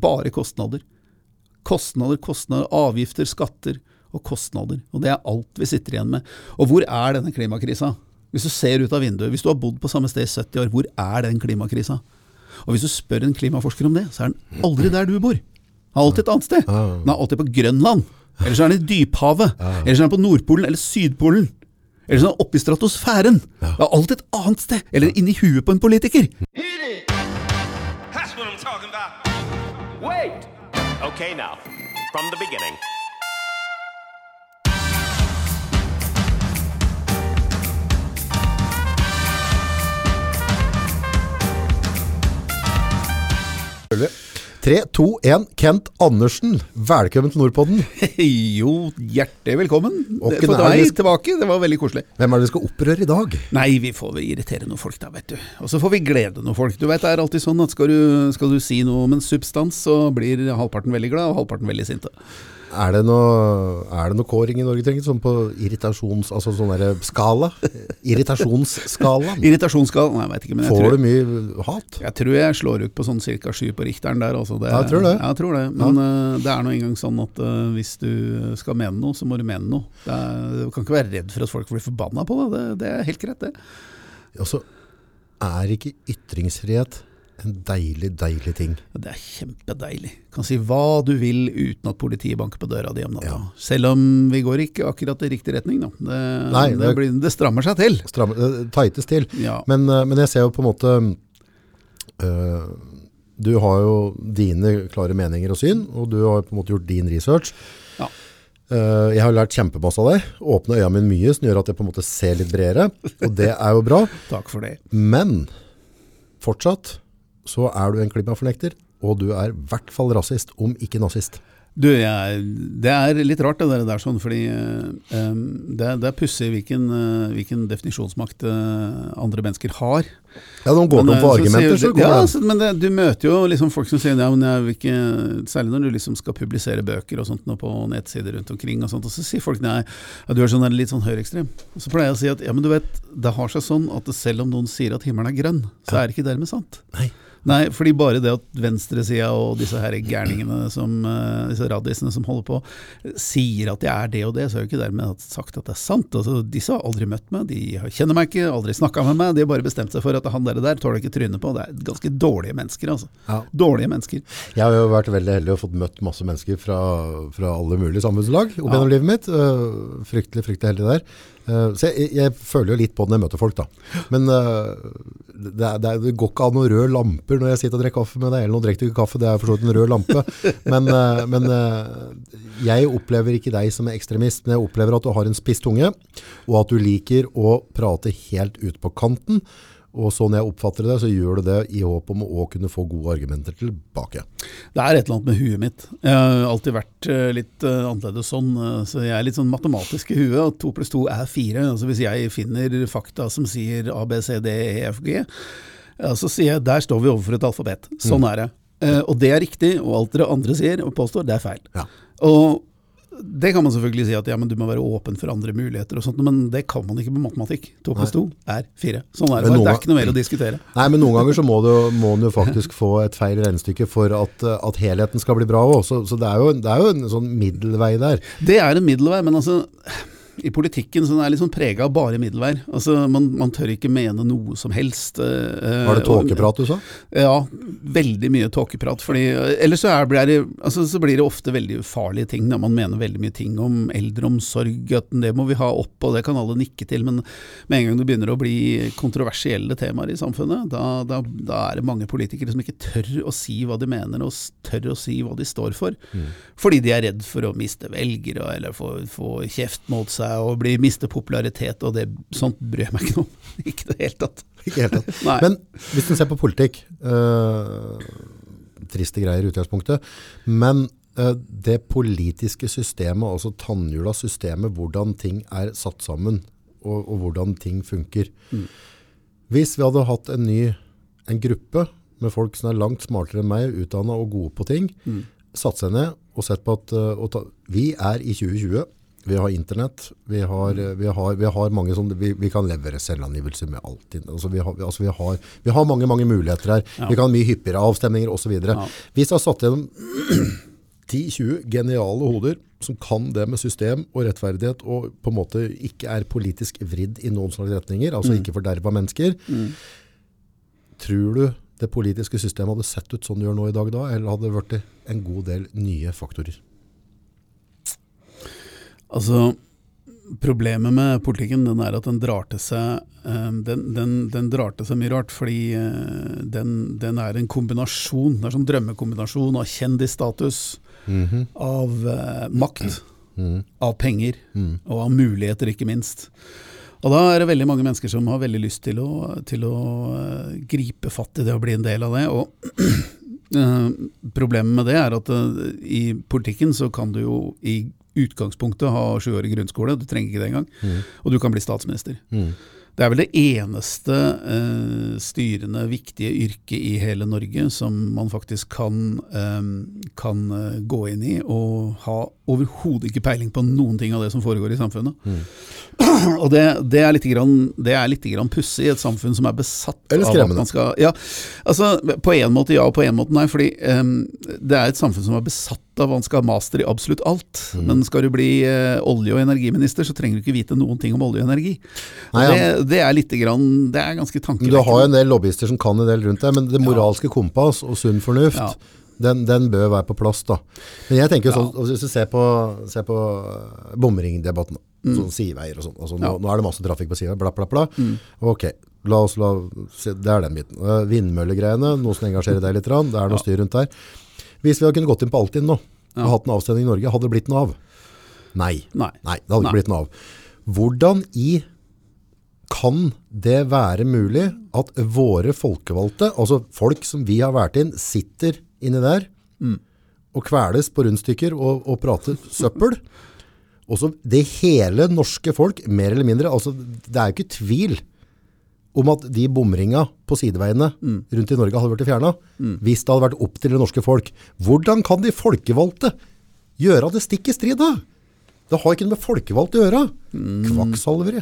Bare kostnader. Kostnader, kostnader, avgifter, skatter og kostnader. Og det er alt vi sitter igjen med. Og hvor er denne klimakrisa? Hvis du ser ut av vinduet, hvis du har bodd på samme sted i 70 år, hvor er den klimakrisa? Og hvis du spør en klimaforsker om det, så er den aldri der du bor. Den er alltid et annet sted. Den er alltid på Grønland. Eller så er den i dyphavet. Eller så er den på Nordpolen eller Sydpolen. Eller så er den oppe i stratosfæren. Det er alltid et annet sted. Eller inni huet på en politiker. Wait! Okay, now, from the beginning. Tre, to, én. Kent Andersen, velkommen til Nordpodden. Jo, hjertelig velkommen Og for deg tilbake. Det var veldig koselig. Hvem er det vi skal opprøre i dag? Nei, vi får vel irritere noen folk da, vet du. Og så får vi glede noen folk. Du vet, det er alltid sånn at skal du, skal du si noe om en substans, så blir halvparten veldig glad, og halvparten veldig sinte. Er det noe, er det noe kåring i Norge, tenker du? Sånn på irritasjons... Altså sånn derre skala? Irritasjonsskala? Irritasjonsskala? Nei, jeg vet ikke, men jeg Får tror, du mye hat? jeg tror jeg slår ut på sånn cirka sju på Richteren der. Altså. Det, Ja, jeg tror det. Ja, jeg tror det. Men eh, det er nå engang sånn at uh, hvis du skal mene noe, så må du mene noe. Er, du kan ikke være redd for at folk blir forbanna på det. Det, det er helt greit, det. Altså, er ikke ytringsfrihet en deilig, deilig ting? Det er kjempedeilig. Kan si hva du vil uten at politiet banker på døra di om natta. Ja. Selv om vi går ikke akkurat i riktig retning, da. Det, Nei, det, det- blir, det strammer seg til. Strammer, det tightes til. Ja. Men, eh, men jeg ser jo på en måte øh, Du har jo dine klare meninger og syn, og du har på en måte gjort din research. Ja. Uh, jeg har lært kjempemasse av deg. Åpne øya mine mye, som gjør at jeg på en måte ser litt bredere. Og det er jo bra. Takk for det. Men fortsatt så er du en klimafornekter, og du er i hvert fall rasist, om ikke nazist. Du, jeg, det er litt rart det der, sånn, fordi eh, det, er- det er pussig hvilken, eh, hvilken definisjonsmakt eh, andre mennesker har. Ja, de går tom eh, for så argumenter, så går ja, det. altså, men det, du møter jo liksom folk som sier ja, men jeg vil ikke, Særlig når du liksom skal publisere bøker og sånt nå på nettsider rundt omkring, og sånt, og så sier folk nei, ja, du er sånn litt sånn høyreekstrem. Så pleier jeg å si at ja, men du vet, det har seg sånn at selv om noen sier at himmelen er grønn, så er det ikke dermed sant. Nei. Nei, fordi bare det at venstresida og disse her gærningene, som, eh, disse radisene som holder på, eh, sier at jeg er det og det, så er jo ikke dermed sagt at det er sant. Altså, disse har aldri møtt meg, de kjenner meg ikke, aldri snakka med meg, de har bare bestemt seg for at han der, der tåler ikke trynet på. Det er ganske dårlige mennesker, altså. Ja. Dårlige mennesker. Jeg har jo vært veldig heldig og fått møtt masse mennesker fra, fra alle mulige samfunnslag opp Ja. livet mitt. Uh, fryktelig, fryktelig heldig der. Uh, så jeg, jeg føler jo litt på det når jeg møter folk, da. Men øh, det, er, det, går ikke an noen røde lamper når jeg sitter og drikker kaffe med deg. Eller nå drikker du ikke kaffe, det er for så vidt en rød lampe. Men, øh, men øh, jeg opplever ikke deg som ekstremist, men jeg opplever at du har en spiss tunge, og at du liker å prate helt ut på kanten. Og sånn jeg oppfatter det, så gjør du det i håp om å kunne få gode argumenter tilbake. Det er et eller annet med huet mitt. Jeg har alltid vært eh, litt eh, annerledes sånn, eh, så jeg er litt sånn matematisk i huet. At to pluss to er fire. Altså hvis jeg finner fakta som sier A, B, C, D, E, F, G, så sier jeg der står vi overfor et alfabet. Sånn er det. Og det er riktig, og alt dere andre sier og påstår, det er feil. Ja. Og det kan man selvfølgelig si at ja, men du må være åpen for andre muligheter og sånt, men det kan man ikke på matematikk. To pluss to er fire. Sånn er det bare. Det er ikke noe mer å diskutere. Nei, men noen ganger så må du, må du faktisk få et feil regnestykke for at, at helheten skal bli bra også. Så, så det, er jo, det er jo en sånn middelvei der. Det er en middelvei, men altså i politikken så er litt sånn prega av bare middelvær. Altså, man, man tør ikke mene noe som helst. eh, Var det tåkeprat du sa? Ja, veldig mye tåkeprat. Fordi, eller så, er, blir det, altså, så blir det ofte veldig ufarlige ting. Da. Man mener veldig mye ting om eldreomsorg, at det må vi ha opp, og det kan alle nikke til. Men med en gang det begynner å bli kontroversielle temaer i samfunnet, da, da, da er det mange politikere som ikke tør å si hva de mener, og tør å si hva de står for. Fordi de er redd for å miste velgere, eller få, få kjeft mot seg, og blir, miste popularitet. Og det, sånt bryr jeg meg ikke om. ikke i det hele tatt. Ikke helt tatt. Men hvis du ser på politikk, øh, triste greier i utgangspunktet, men øh, det politiske systemet, altså tannhjula systemet, hvordan ting er satt sammen, og, og hvordan ting funker. Hvis vi hadde hatt en ny en gruppe med folk som er langt smartere enn meg, utdannet og gode på ting, satt seg ned og sett på at øh, ta, vi er i 2020, vi har internett, vi har, vi har, vi har mange sånne, vi, vi kan levere selvangivelser med alt. Altså vi, har, vi- altså vi, har, vi har mange, mange muligheter her. Ja. Vi kan ha mye hyppigere avstemninger videre. Ja. Hvis jeg har satt gjennom 10-20 geniale hoder som kan det med system og rettferdighet og på en måte ikke er politisk vridd i noen slags retninger, altså ikke forderva mennesker, tror du det politiske systemet hadde sett ut sånn det gjør nå i dag da, eller hadde det vært en god del nye faktorer? Altså, problemet med politikken den er at den drar til seg eh, den, den, den drar til seg mye rart, fordi eh, den, den er en kombinasjon, det er sånn drømmekombinasjon av kjendisstatus, av eh, makt, av penger og av muligheter, ikke minst. Og da er det veldig mange mennesker som har veldig lyst til å, til å eh, gripe fatt i det og bli en del av det. Og problemet med det er at i politikken så kan du jo i utgangspunktet ha sjuårig grunnskole, du trenger ikke det engang, og du kan bli statsminister. Det er vel det eneste eh, styrende, viktige yrket i hele Norge som man faktisk kan, eh, kan eh, gå inn i og ha overhodet ikke peiling på noen ting av det som foregår i samfunnet. Og det, det er litt, grann, det er litt grann pussig i et samfunn som er besatt Eller av at man skal Ja, altså på en måte ja og på en måte nei, fordi eh, det er et samfunn som er besatt at man skal ha master i absolutt alt. Mm. Men skal du bli eh, olje- og energiminister, så trenger du ikke vite noen ting om olje og energi. Nei, ja. det, det er litt grann, det er ganske tankevekkende. Du har jo en del lobbyister som kan en del rundt deg, men det moralske kompass og sunn fornuft, Ja. den, den bør være på plass da. Men jeg tenker jo sånn, ja. hvis du ser på, ser på bomringdebatten, bomringdebatten, sånn sideveier og sånn, altså nå, Mm. Ja. Mm. nå er det masse trafikk på sideveier, bla bla bla. Ok, la oss la, se, det er den biten. Eh, Vindmøllegreiene, noe som engasjerer deg litt, det er noe styr rundt der. Hvis vi hadde kunnet gått inn på Altinn nå, og hatt en avstemning i Norge, hadde det blitt noe av? Nei. Nei. Nei, det hadde Nei. ikke blitt noe av. Hvordan i kan det være mulig at våre folkevalgte, altså folk som vi har vært inn, sitter inni der og kveles på rundstykker og, og prater søppel? Også det hele norske folk, mer eller mindre, altså det er jo ikke tvil om at de bomringa på sideveiene rundt i Norge hadde vært fjerna, hvis det hadde vært opp til det norske folk. Hvordan kan de folkevalgte gjøre det stikk i strid da? Det har ikke noe med folkevalgte å gjøre. Kvakksalvere.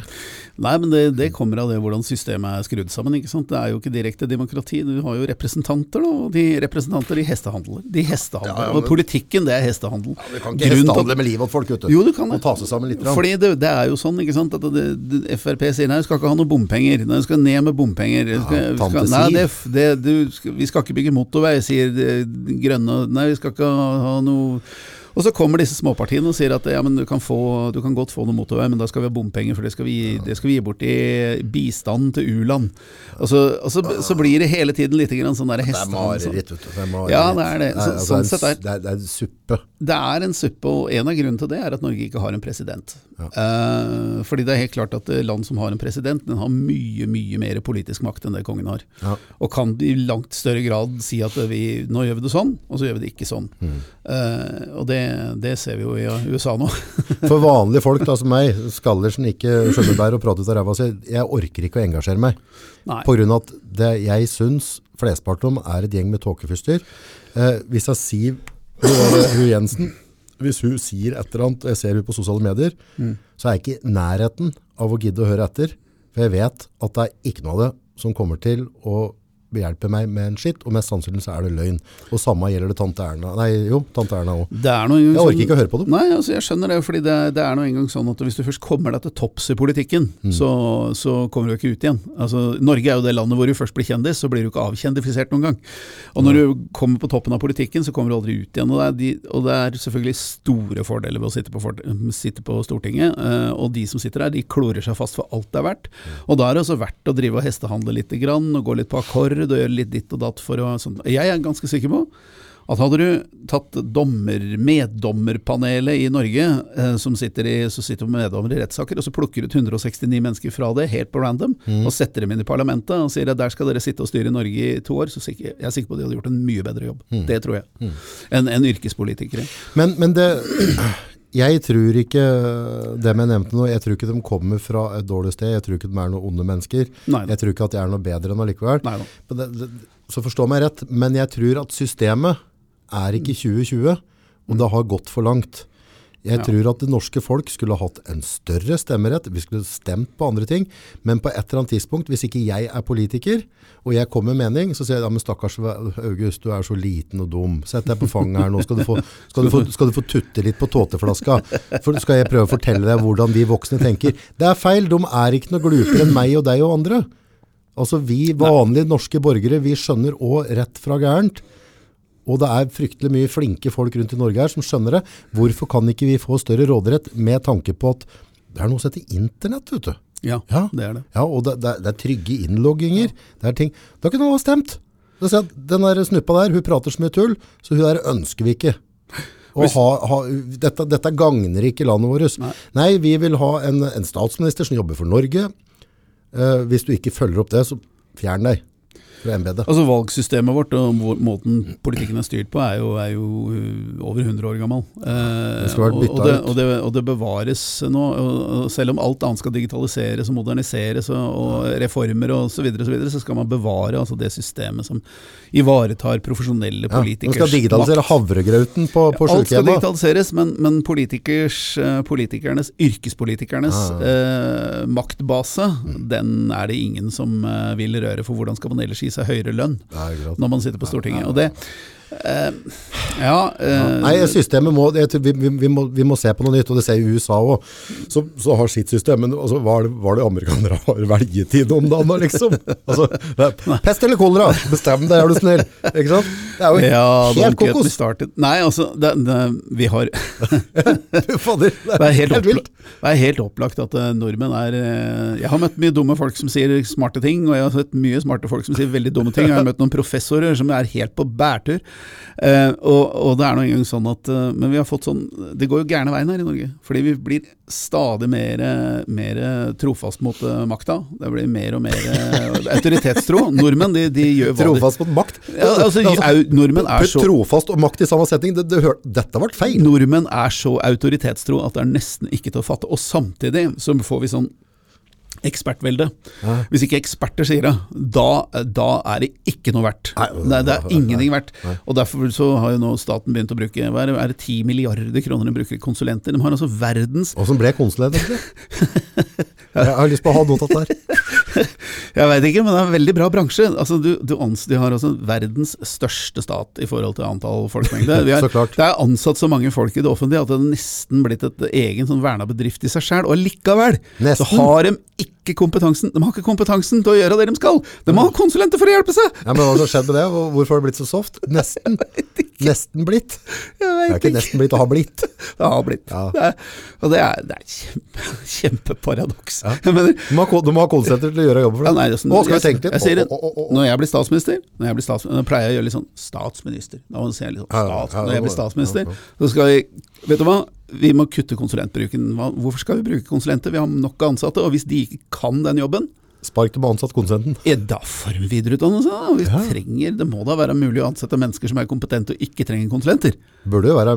Nei, men det, det kommer av det hvordan systemet er skrudd sammen. ikke sant? Det er jo ikke direkte demokrati. Du har jo representanter, da. og De representanter de hestehandler. De hestehandler. Ja, ja, men- Og politikken, det er hestehandel. Du kan Grunnen ikke at- hestehandle med livet til folk, vet du. Jo, du kan det. Og ta seg sammen litt. Fordi det, det er jo sånn, ikke sant, at det, Frp sier nei, vi skal ikke ha noe bompenger. Nei, vi skal ned med bompenger. Vi skal, skal, nei, det, det, du, vi skal ikke bygge motorvei, sier grønne. Nei, vi skal ikke ha, ha noe og så kommer disse småpartiene og sier at ja, men du, kan få, du kan godt få noe motorvei, men da skal vi ha bompenger, for det skal vi, det skal vi gi bort i bistand til u-land. Og, så, og så, så blir det hele tiden litt grann sånn der Det er hestehandel. sånn. mareritt, vet du. Det er mareritt. Ja, det er det. Så- altså, sånn sett er, det, er, en suppe. Det er en suppe, og en av grunnene til det er at Norge ikke har en president. Eh, fordi det er helt klart at eh, land som har en president, den har mye, mye mer politisk makt enn det kongen har. Ja. Og kan i langt større grad si at vi, nå gjør vi det sånn, og så gjør vi det ikke sånn. Mm. Uh, og det, det ser vi jo i USA nå. For vanlige folk da, som meg, skaller som ikke skjønner bær og prater ut av ræva si, jeg orker ikke å engasjere meg. Pga. At det jeg syns flesteparten om er et gjeng med tåkefuster. Eh, hvis jeg sier hun, Jensen, hvis hun sier et eller annet, jeg ser hun på sosiale medier, så er jeg ikke i nærheten av å gidde å høre etter. For jeg vet at det er ikke noe av det som kommer til å behjelpe meg med en skitt, og mest sannsynlig så er det løgn. Og samme gjelder det tante Erna. Nei, jo, tante Erna er Jeg orker ikke å høre på dem. Nei, altså jeg skjønner det, fordi det, det er nå engang sånn at hvis du først kommer deg til topps i politikken, Mm. så, så kommer du ikke ut igjen. Altså, Norge er jo det landet hvor du først blir kjendis, så blir du ikke avkjendifisert noen gang. Og når du kommer på toppen av politikken, så kommer du aldri ut igjen. Og det er, de, og det er selvfølgelig store fordeler ved å sitte på, for, sitte på Stortinget, eh, og de som sitter der, de klorer seg fast for alt det er verdt. Og da er det også verdt å drive og hestehandle lite grann, og gå litt på akkord og gjøre litt ditt og datt for å sånn. Jeg er ganske sikker på at hadde du tatt dommer, meddommerpanelet i Norge, eh, som sitter, i, så sitter med meddommer i rettssaker, og så plukker ut 169 mennesker fra det, helt på random, og setter dem inn i parlamentet og sier at der skal dere sitte og styre Norge i to år, så sikker, jeg er sikker på at de hadde gjort en mye bedre jobb. Det tror jeg. Enn en yrkespolitikere. Men, men det, jeg tror ikke dem jeg nevnte nå, jeg tror ikke de kommer fra et dårlig sted, jeg tror ikke de er noen onde mennesker. Nei. Jeg tror ikke at de er noe bedre enn allikevel. Det, så forstå meg rett, men jeg tror at systemet er ikke 2020, og det har gått for langt. Jeg Ja. tror at det norske folk skulle hatt en større stemmerett, vi skulle stemt på andre ting, men på et eller annet tidspunkt, hvis ikke jeg er politiker, og jeg kommer med mening, så sier jeg, ja, men stakkars August, du er så liten og dum. Sett deg på fanget her nå, skal du få, skal du få, skal du få tutte litt på tåteflaska. For skal jeg prøve å fortelle deg hvordan vi voksne tenker. Det er feil, de er ikke noe glupere enn meg og deg og andre. Altså vi vanlige norske borgere, vi skjønner også rett fra gærent. Og det er fryktelig mye flinke folk rundt i Norge her som skjønner det. Hvorfor kan ikke vi få større råderett med tanke på at det er noe som heter internett, vet du. Ja, Ja. det er det. Ja, og det, det, det er trygge innlogginger. Det er ting. Da kunne han ha stemt. Den der snuppa der, hun prater så mye tull, så hun der ønsker vi ikke. Og ha, ha, dette, dette gagner ikke landet vårt. Nei. Nei. vi vil ha en, en statsminister som jobber for Norge. Eh, hvis du ikke følger opp det, så fjern deg. Altså Valgsystemet vårt og måten politikken er styrt på, er jo, er jo uh, over 100 år gammel. Eh, Det og, og, det, og, det, og det bevares nå. Selv om alt annet skal digitaliseres og moderniseres og, reformer og så videre, så, videre, så skal man bevare altså, det systemet som ivaretar profesjonelle Ja, man politikers skal digitalisere havregrauten på, på Alt skal digitaliseres, men, men politikers, eh, politikernes, yrkespolitikernes eh, maktbase, den er det ingen som eh, vil røre. For hvordan skal man ellers gi seg høyere lønn når man sitter på Stortinget? Og det eh, Ja. eh, Nei, systemet må, jeg vi, vi, vi, må, vi må se på noe nytt, og det ser jo USA òg. Så, så har sitt system, men altså, hva, er det, hva er det amerikanere har velgetid om dagen, da, liksom? Altså, pest eller kolera, bestem deg, er du snill. Ikke sant? Det er jo ja, helt kokos. Nei, altså, det, det, vi har Fader, det Det er helt, helt vilt. det er helt opplagt at eh, nordmenn er Jeg har møtt mye dumme folk som sier smarte ting, og jeg har sett mye smarte folk som sier veldig dumme ting. Jeg har møtt noen professorer som er helt på bærtur. Eh, og, og det er nå engang sånn at eh, Men vi har fått sånn Det går jo gærne veien her i Norge. Fordi vi blir stadig mer, mer trofast mot eh, makta. Det blir mer og mer autoritetstro. Nordmenn, de, de gjør hva Trofast mot makt. Ja, altså, altså, nordmenn er så- Trofast og makt i samme setting, det, det, dette ble feil. Nordmenn er så autoritetstro at det er nesten ikke til å fatte. Og samtidig så får vi sånn ekspertvelde. Hvis ikke eksperter sier det, da, da er det ikke noe verdt. Nei, det, det er ingenting verdt. Og Derfor så har jo nå staten begynt å bruke hva er det, er det 10 milliarder kroner de bruker konsulenter. De har altså verdens Hvordan ble konsulent egentlig? Jeg har lyst på å ha noe tatt der. Jeg veit ikke, men det er en veldig bra bransje. Altså, du, du ans, de har altså verdens største stat i forhold til antall folkemengde. De er- Det er ansatt så mange folk i det offentlige at det er nesten blitt et egen sånn verna bedrift i seg sjæl. Og likevel så har de ikke kompetansen De har ikke kompetansen til å gjøre det de skal. De må ha konsulenter for å hjelpe seg! Ja, men hva har skjedd med det? Hvorfor har det blitt så soft? Nesten. Nesten blitt. Jeg Det er ikke ikke. nesten blitt, det har blitt. Det har blitt. Ja. Det er, og det er, det er kjempe, kjempeparadoks. Ja. mener, Du må, ha, du må ha konsulenter til å gjøre jobben for Ja, deg. nei, det er sånn- skal vi tenke litt? Jeg sier det, når jeg blir statsminister, når jeg blir statsminister, pleier jeg å gjøre litt sånn statsminister. Da må jeg si litt sånn Ja, ja, stats, når jeg blir statsminister, ja, ja. så skal vi Vet du hva? Vi må kutte konsulentbruken. Hvorfor skal vi bruke konsulenter? Vi har nok ansatte, og hvis de ikke kan den jobben, Spark dem ansatt konsulenten. Ja, da får vi videreutdannelse. Vi ja. trenger, det må da være mulig å ansette mennesker som er kompetente og ikke trenger konsulenter. Burde jo være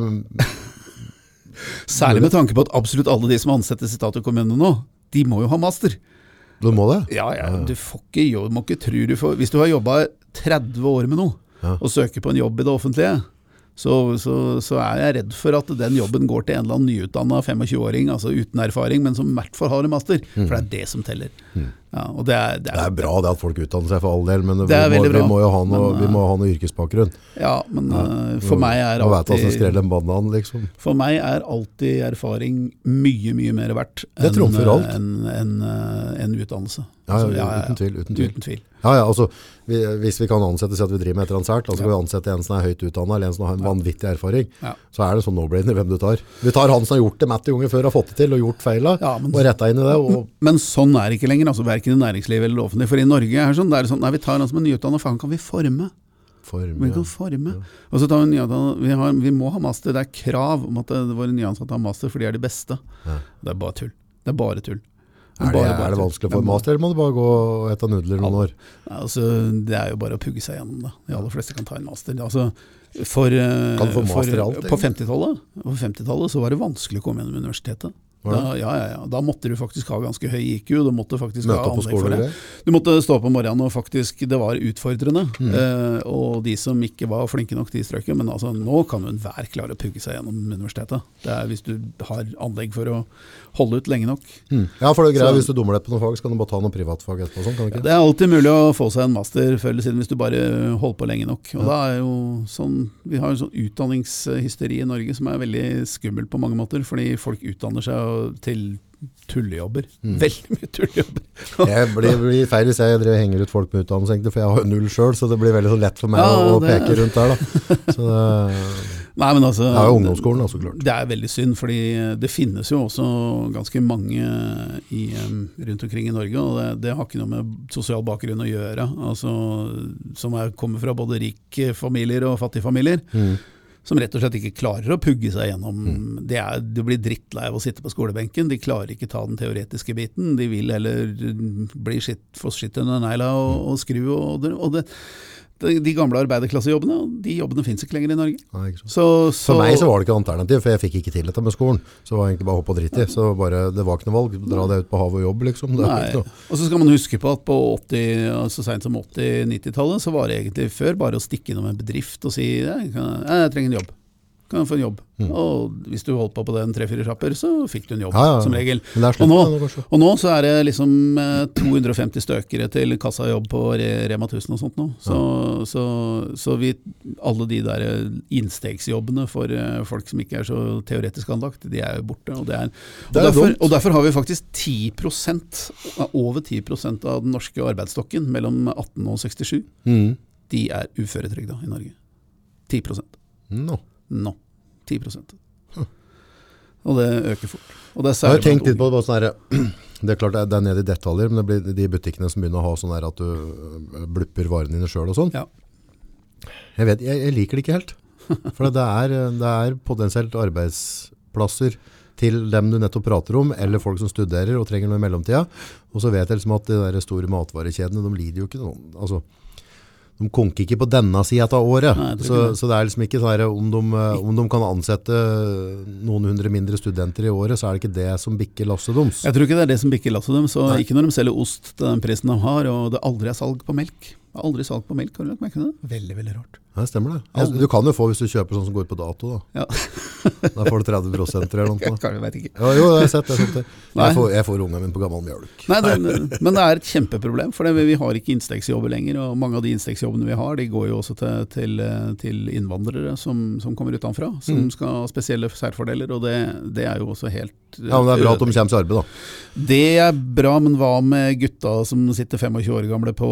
Særlig med tanke på at absolutt alle de som ansettes i stat og kommune nå, de må jo ha master. Du må det? Ja, ja, du får ikke må ikke tro du får Hvis du har jobba 30 år med noe, og søker på en jobb i det offentlige, så, så, så er jeg redd for at den jobben går til en eller annen nyutdanna 25-åring, altså uten erfaring, men som i hvert fall har en master. For det er det som teller. Ja, det er, det Det er, er bra det at folk utdanner seg for all del, men vi, er må, vi må jo ha noe, men, vi ha noe yrkesbakgrunn. Ja, men eh, for meg er alltid en banan, liksom. For meg er alltid erfaring mye, mye mer verdt enn en, en, enn utdannelse. Ja, ja, Altså, uten tvil, uten tvil. Uten tvil. Ja, ja, altså, vi, hvis vi kan ansette si at vi driver med et eller annet sært, altså kan vi ansette en som er høyt utdannet, eller en som har en vanvittig erfaring, Ja. så er det sånn no-brainer hvem du tar. Vi tar han som har gjort det Matty ganger før, har fått det til, og gjort feila, Ja, og retta inn i det, og Men sånn er det ikke lenger, altså verken i næringslivet eller det offentlige. For i Norge er sånn, det sånn nei, vi tar han som er nyutdanna, for han kan vi forme. forme Vi kan forme. Og så tar vi vi, har, vi må ha master. Det er krav om at eh, våre nyansatte har master, for de er de beste. Det er bare tull. Det er bare tull. Er det, bare- er det vanskelig å få bare- master, eller må du bare gå og ete nudler noen år? Nei, altså, det er jo bare å pugge seg gjennom det. De aller fleste kan ta en master. Altså, for, eh, Kan du få master i for, alt, På 50-tallet på 50-tallet så var det vanskelig å komme gjennom universitetet. Da, ja, ja, ja. da måtte du faktisk ha ganske høy IQ. Du måtte faktisk Møte ha anlegg for det. Du måtte stå opp om morgenen og faktisk Det var utfordrende. Mm. Eh, og de som ikke var flinke nok, de strøk jo. Men altså, nå kan enhver klare å pugge seg gjennom universitetet. Det er hvis du har anlegg for å holde ut lenge nok. Ja, for det er greit, Så- hvis du dummer deg på noen fag, så kan du bare ta noen privatfag etterpå. og Sånn, kan du ikke? Det er alltid mulig å få seg en master før eller siden hvis du bare holder på lenge nok. Og da er jo sånn, Vi har jo sånn utdanningshysteri i Norge som er veldig skummelt på mange måter. Fordi folk utdanner seg til tullejobber. Mm. Veldig mye tullejobber. Jeg blir, blir feil hvis jeg driver henger ut folk med utdannelse, egentlig, for jeg har null sjøl, så det blir veldig så lett for meg Ja, å, det- peke rundt der. Da. Så det, Nei, men altså, det er jo ungdomsskolen, da, så klart. Det er veldig synd, fordi det finnes jo også ganske mange i, rundt omkring i Norge, og det, det har ikke noe med sosial bakgrunn å gjøre. Altså, som er, kommer fra både rike familier og fattige familier. Mm. Som rett og slett ikke klarer å pugge seg gjennom det er, Du blir drittlei av å sitte på skolebenken. De klarer ikke ta den teoretiske biten. De vil heller bli skitt, få skitt under negla og, og skru. Og, og det, de, de gamle arbeiderklassejobbene, de jobbene fins ikke lenger i Norge. Nei. Så, så, For meg så var det ikke alternativ, for jeg fikk ikke til dette med skolen. Så det var egentlig bare hopp og dritt i. Så bare, det var ikke noe valg. Dra deg ut på havet og jobb, liksom. Og så skal man huske på at på 80, så seint som 80-90-tallet, så var det egentlig før bare å stikke innom en bedrift og si jeg, jeg trenger en jobb. Kan du få en jobb? Og hvis du holdt på på den tre-fire sjapper, så fikk du en jobb, Mm. Ja, ja, ja. som regel. Og nå, og nå så er det liksom eh, 250 støkere til kassajobb på Rema 1000 og sånt nå. Så, så, så vi, alle de der innstegsjobbene for eh, folk som ikke er så teoretisk anlagt, de er jo borte. Og, det er, og, er derfor, og derfor har vi faktisk 10% over 10% av den norske arbeidsstokken mellom 18 og 67. Mm. De er uføretrygda i Norge. 10% Nå. nå. 10 Og det øker fort. Det Jeg har tenkt litt på det, sånn her, det er klart det er- nede i detaljer, men det blir de butikkene som begynner å ha sånn her at du øh, blupper varene dine sjøl og sånn. Ja. Jeg, vet, jeg, jeg liker det ikke helt. For det er, det er potensielt arbeidsplasser til dem du nettopp prater om, eller folk som studerer og trenger noe i mellomtida. Og så vet jeg liksom at de der store matvarekjedene, de lider jo ikke noe. Altså, de konker ikke på denne sida av året. Nei, så, det. så det er liksom ikke sånn om de, eh, om de kan ansette noen hundre mindre studenter i året, så er det ikke det som bikker lasset deres. Jeg tror ikke det er det som bikker lasset dem. Så ikke når de selger ost til den prisen de har, og det aldri er salg på melk. Aldri salg på melk, har du lagt merke til det? Veldig, veldig rart. Ja, stemmer det. Altså, du kan jo få hvis du kjøper sånn som går ut på dato. Da, Ja, da får du 30% eller noe. jeg, kan- jeg vet ikke. Ja, jo, jeg har sett det. Jeg, det. Jeg, får, jeg får ungen min på gammel mjølk. Nei, det, men det er et kjempeproblem, for det, vi har ikke innstegsjobber lenger. Og mange av de innstegsjobbene vi har, de går jo også til, til, til innvandrere som, som kommer utenfra, som Mm. skal ha spesielle særfordeler. Og det, det er jo også helt Ja, men Det er bra at de kommer til arbeid, da. Det er bra, men hva med gutta som sitter 25 år gamle på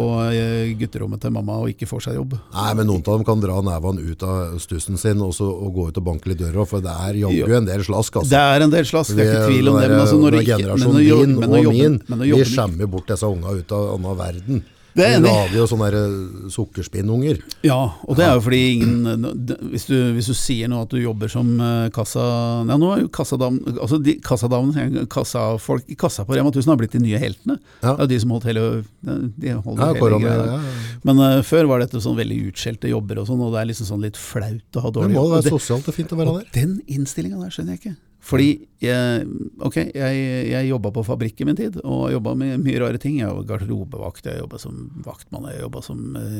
gutterommet til mamma og ikke får seg jobb? Nei, men Noen av dem kan dra nevene ut av stussen sin og, så, og gå ut og banke litt døra, for det er jaggu en del slask. Altså. Det er en del slask, det er ikke tvil om det. Men altså når er generasjonen din og min, vi skjemmer bort disse unga ut av annen verden. Det er enig. lager jo sånne der, eh, sukkerspinnunger. Ja, og det er jo fordi ingen Hvis du, hvis du sier nå at du jobber som eh, kassa... Ja, nå er jo kassadam, altså de, kassadamene, kassafolk i kassa på Rema 1000 har blitt de nye heltene. Ja. Det er jo de som holdt hele, de holdt Ja, hele korona, ja. Men uh, før var dette sånn veldig utskjelte jobber og sånn, og det er liksom sånn litt flaut å ha Det må jo være sosialt og fint å være der. den innstillinga der skjønner jeg ikke. Fordi jeg, ok, jeg, jeg jobba på fabrikk i min tid, og jobba med mye rare ting. Jeg var garderobevakt, jeg jobba som vaktmann, jeg jobba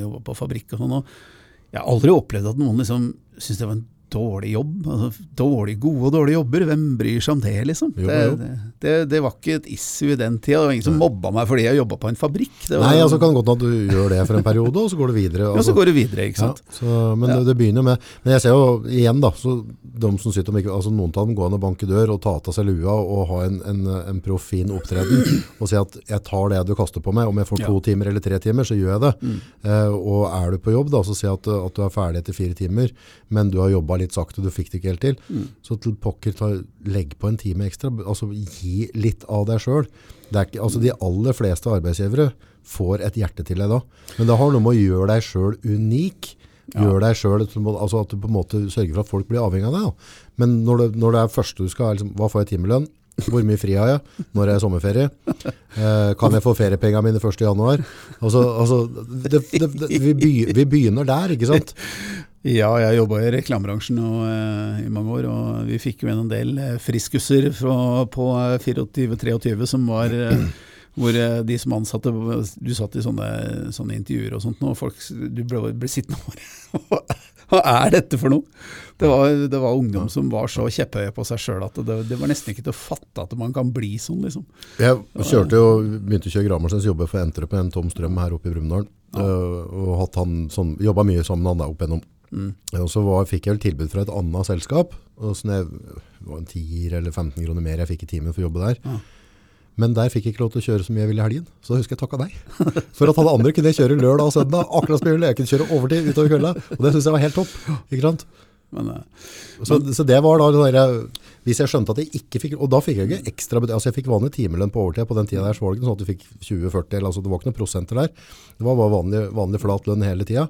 jobba på fabrikk og sånn. Og jeg har aldri opplevd at noen liksom syntes det var en dårlig jobb. Altså, dårlig, gode og dårlige jobber, hvem bryr seg om det, liksom? Jo, jo. det, det, det var ikke et issue i den tida. Det var ingen som mobba meg fordi jeg jobba på en fabrikk. Det var, Nei, altså kan det godt hende at du gjør det for en periode, og så går det videre. ja, Altså. så går det videre, ikke sant. Ja, så, men Ja. det, det begynner med Men jeg ser jo igjen, da så de som sitter om ikke, altså Noen av dem går an å banke dør og ta av seg lua og ha en, en, en proff, fin opptreden og si at 'jeg tar det du kaster på meg', om jeg får to Ja. timer eller tre timer, så gjør jeg det. Mm. Eh, og er du på jobb, da, så si at, at du er ferdig etter fire timer, men du har jobba litt sakte, du fikk det ikke helt til. Mm. Så til pokker, ta, legg på en time ekstra. altså Gi litt av deg sjøl. Altså, de aller fleste arbeidsgivere får et hjerte til deg da. Men det har noe med å gjøre deg sjøl unik. Gjør deg selv, altså at du på en måte sørger for at folk blir avhengig av deg. Da. Men når det, når det er første du skal, liksom, hva får jeg i timelønn? Hvor mye fri har jeg? Når er jeg sommerferie? Eh, kan jeg få feriepengene mine 1. januar? Altså, altså det, det, det, vi, vi begynner der, ikke sant? Ja, jeg jobba i reklamebransjen eh, i mange år, og vi fikk jo en del eh, friskuser fra, på 24-23 som var eh, hvor eh, de som ansatte Du satt i sånne, sånne intervjuer og sånt, nå, og folk, du ble, ble sittende og bare Hva er dette for noe? Det var, det var ungdom som var så kjepphøye på seg sjøl at det, det var nesten ikke til å fatte at man kan bli sånn, liksom. Jeg kjørte jo, begynte å kjøre Gramersens jobbe for Entrep med en Tom Strøm her oppe i Brumunddal. Ja. og hatt han sånn, jobba mye sammen med han der opp igjennom. Og så var, fikk jeg vel tilbud fra et annet selskap. Og sånn jeg, det var en 10 eller 15 kroner mer jeg fikk i timen for å jobbe der. Ja. Men der fikk jeg ikke lov til å kjøre så mye jeg ville i helgen. Så da husker jeg takka deg. For at alle andre kunne jeg kjøre lørdag og søndag. akkurat som jeg ville. Jeg kunne kjøre overtid utover kvelda. Og det syns jeg var helt topp. Ikke sant? Men så, Så, så det var da der, Hvis jeg skjønte at jeg ikke fikk Og da fikk jeg ikke ekstra Altså jeg fikk vanlig timelønn på overtid på den tida der, så var det ikke sånn at du fikk 20-40, eller altså det var ikke noen prosenter der. Det var bare vanlig, vanlig flat lønn hele tida.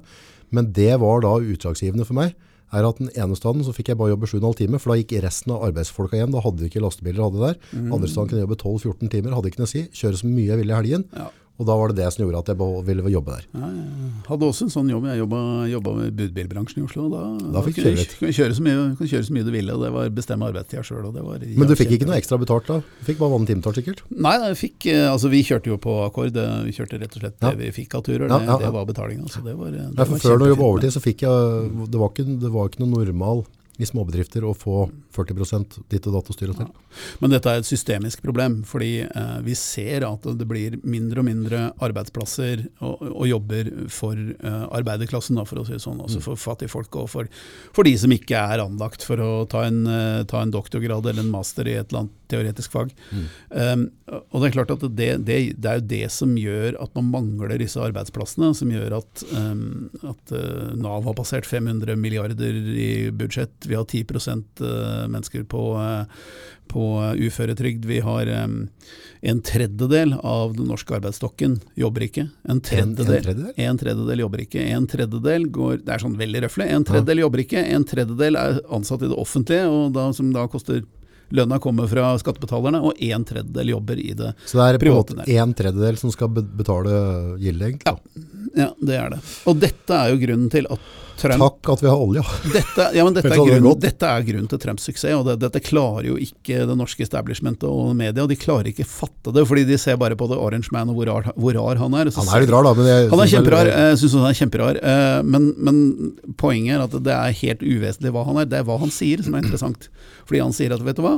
Men det var da utslagsgivende for meg. Er at den ene staden så fikk jeg bare jobbe 7,5 timer, for da gikk resten av arbeidsfolka hjem. Da hadde vi ikke lastebiler hadde der. Andre staden kunne jeg jobbe 12-14 timer, hadde ikke noe å si. Kjøre så mye jeg ville i helgen. Ja. Og da var det det som gjorde at jeg ville jobbe der. ja, jeg hadde også en sånn jobb. Jeg jobba, jobba med budbilbransjen i Oslo. Da, Da fikk du kjøre litt. kunne kjøre så mye, kunne kjøre så mye du ville, og det var bestemme arbeidstida sjøl. Men du fikk ikke noe ekstra betalt da? Du fikk bare vanlig timetall sikkert? Nei, fikk, eh, altså vi kjørte jo på akkord. eh, Vi kjørte rett og slett Ja. det vi fikk av turer. Det, ja, ja. det var betalinga. Så det var, det Nei, for før når jeg jobbet overtid, så fikk jeg, det var ikke, det var ikke noe normal i småbedrifter å få 40 ditt og datt å styre til. til. Men dette er et systemisk problem, fordi eh, vi ser at det blir mindre og mindre arbeidsplasser og, og jobber for eh, arbeiderklassen, da, for å si det sånn. Altså for fattige folk og for, for de som ikke er anlagt for å ta en, eh, ta en doktorgrad eller en master i et eller annet teoretisk fag. Um, og det er klart at det, det, det er jo det som gjør at man mangler disse arbeidsplassene, som gjør at, um, at eh, Nav har passert 500 milliarder i budsjett. Vi har 10 eh, mennesker på, eh, på uføretrygd. Vi har um, en tredjedel av den norske arbeidsstokken jobber ikke. En tredjedel, en tredjedel? en tredjedel jobber ikke. En tredjedel går Det er sånn veldig røfle. En tredjedel jobber ikke. En tredjedel er ansatt i det offentlige, og da, som da koster Lønna kommer fra skattebetalerne, og en tredjedel jobber i det Så det er på en private måte en tredjedel som skal betale gildet, egentlig. da. Ja, det er det. Og dette er jo grunnen til at Trump Takk at vi har olje. dette, ja, men dette, er grunn grunnen, dette er grunnen til Trumps suksess, og det, dette klarer jo ikke det norske establishmentet og media. De klarer ikke fatte det, fordi de ser bare på The Orange Man og hvor rar, hvor rar han er. Han er litt rar, da. Men jeg, Han er kjemperar. Jeg syns han er kjemperar. eh, Men, men poenget er at det er helt uvesentlig hva han er. Det er hva han sier som er interessant. Fordi han sier at vet du hva,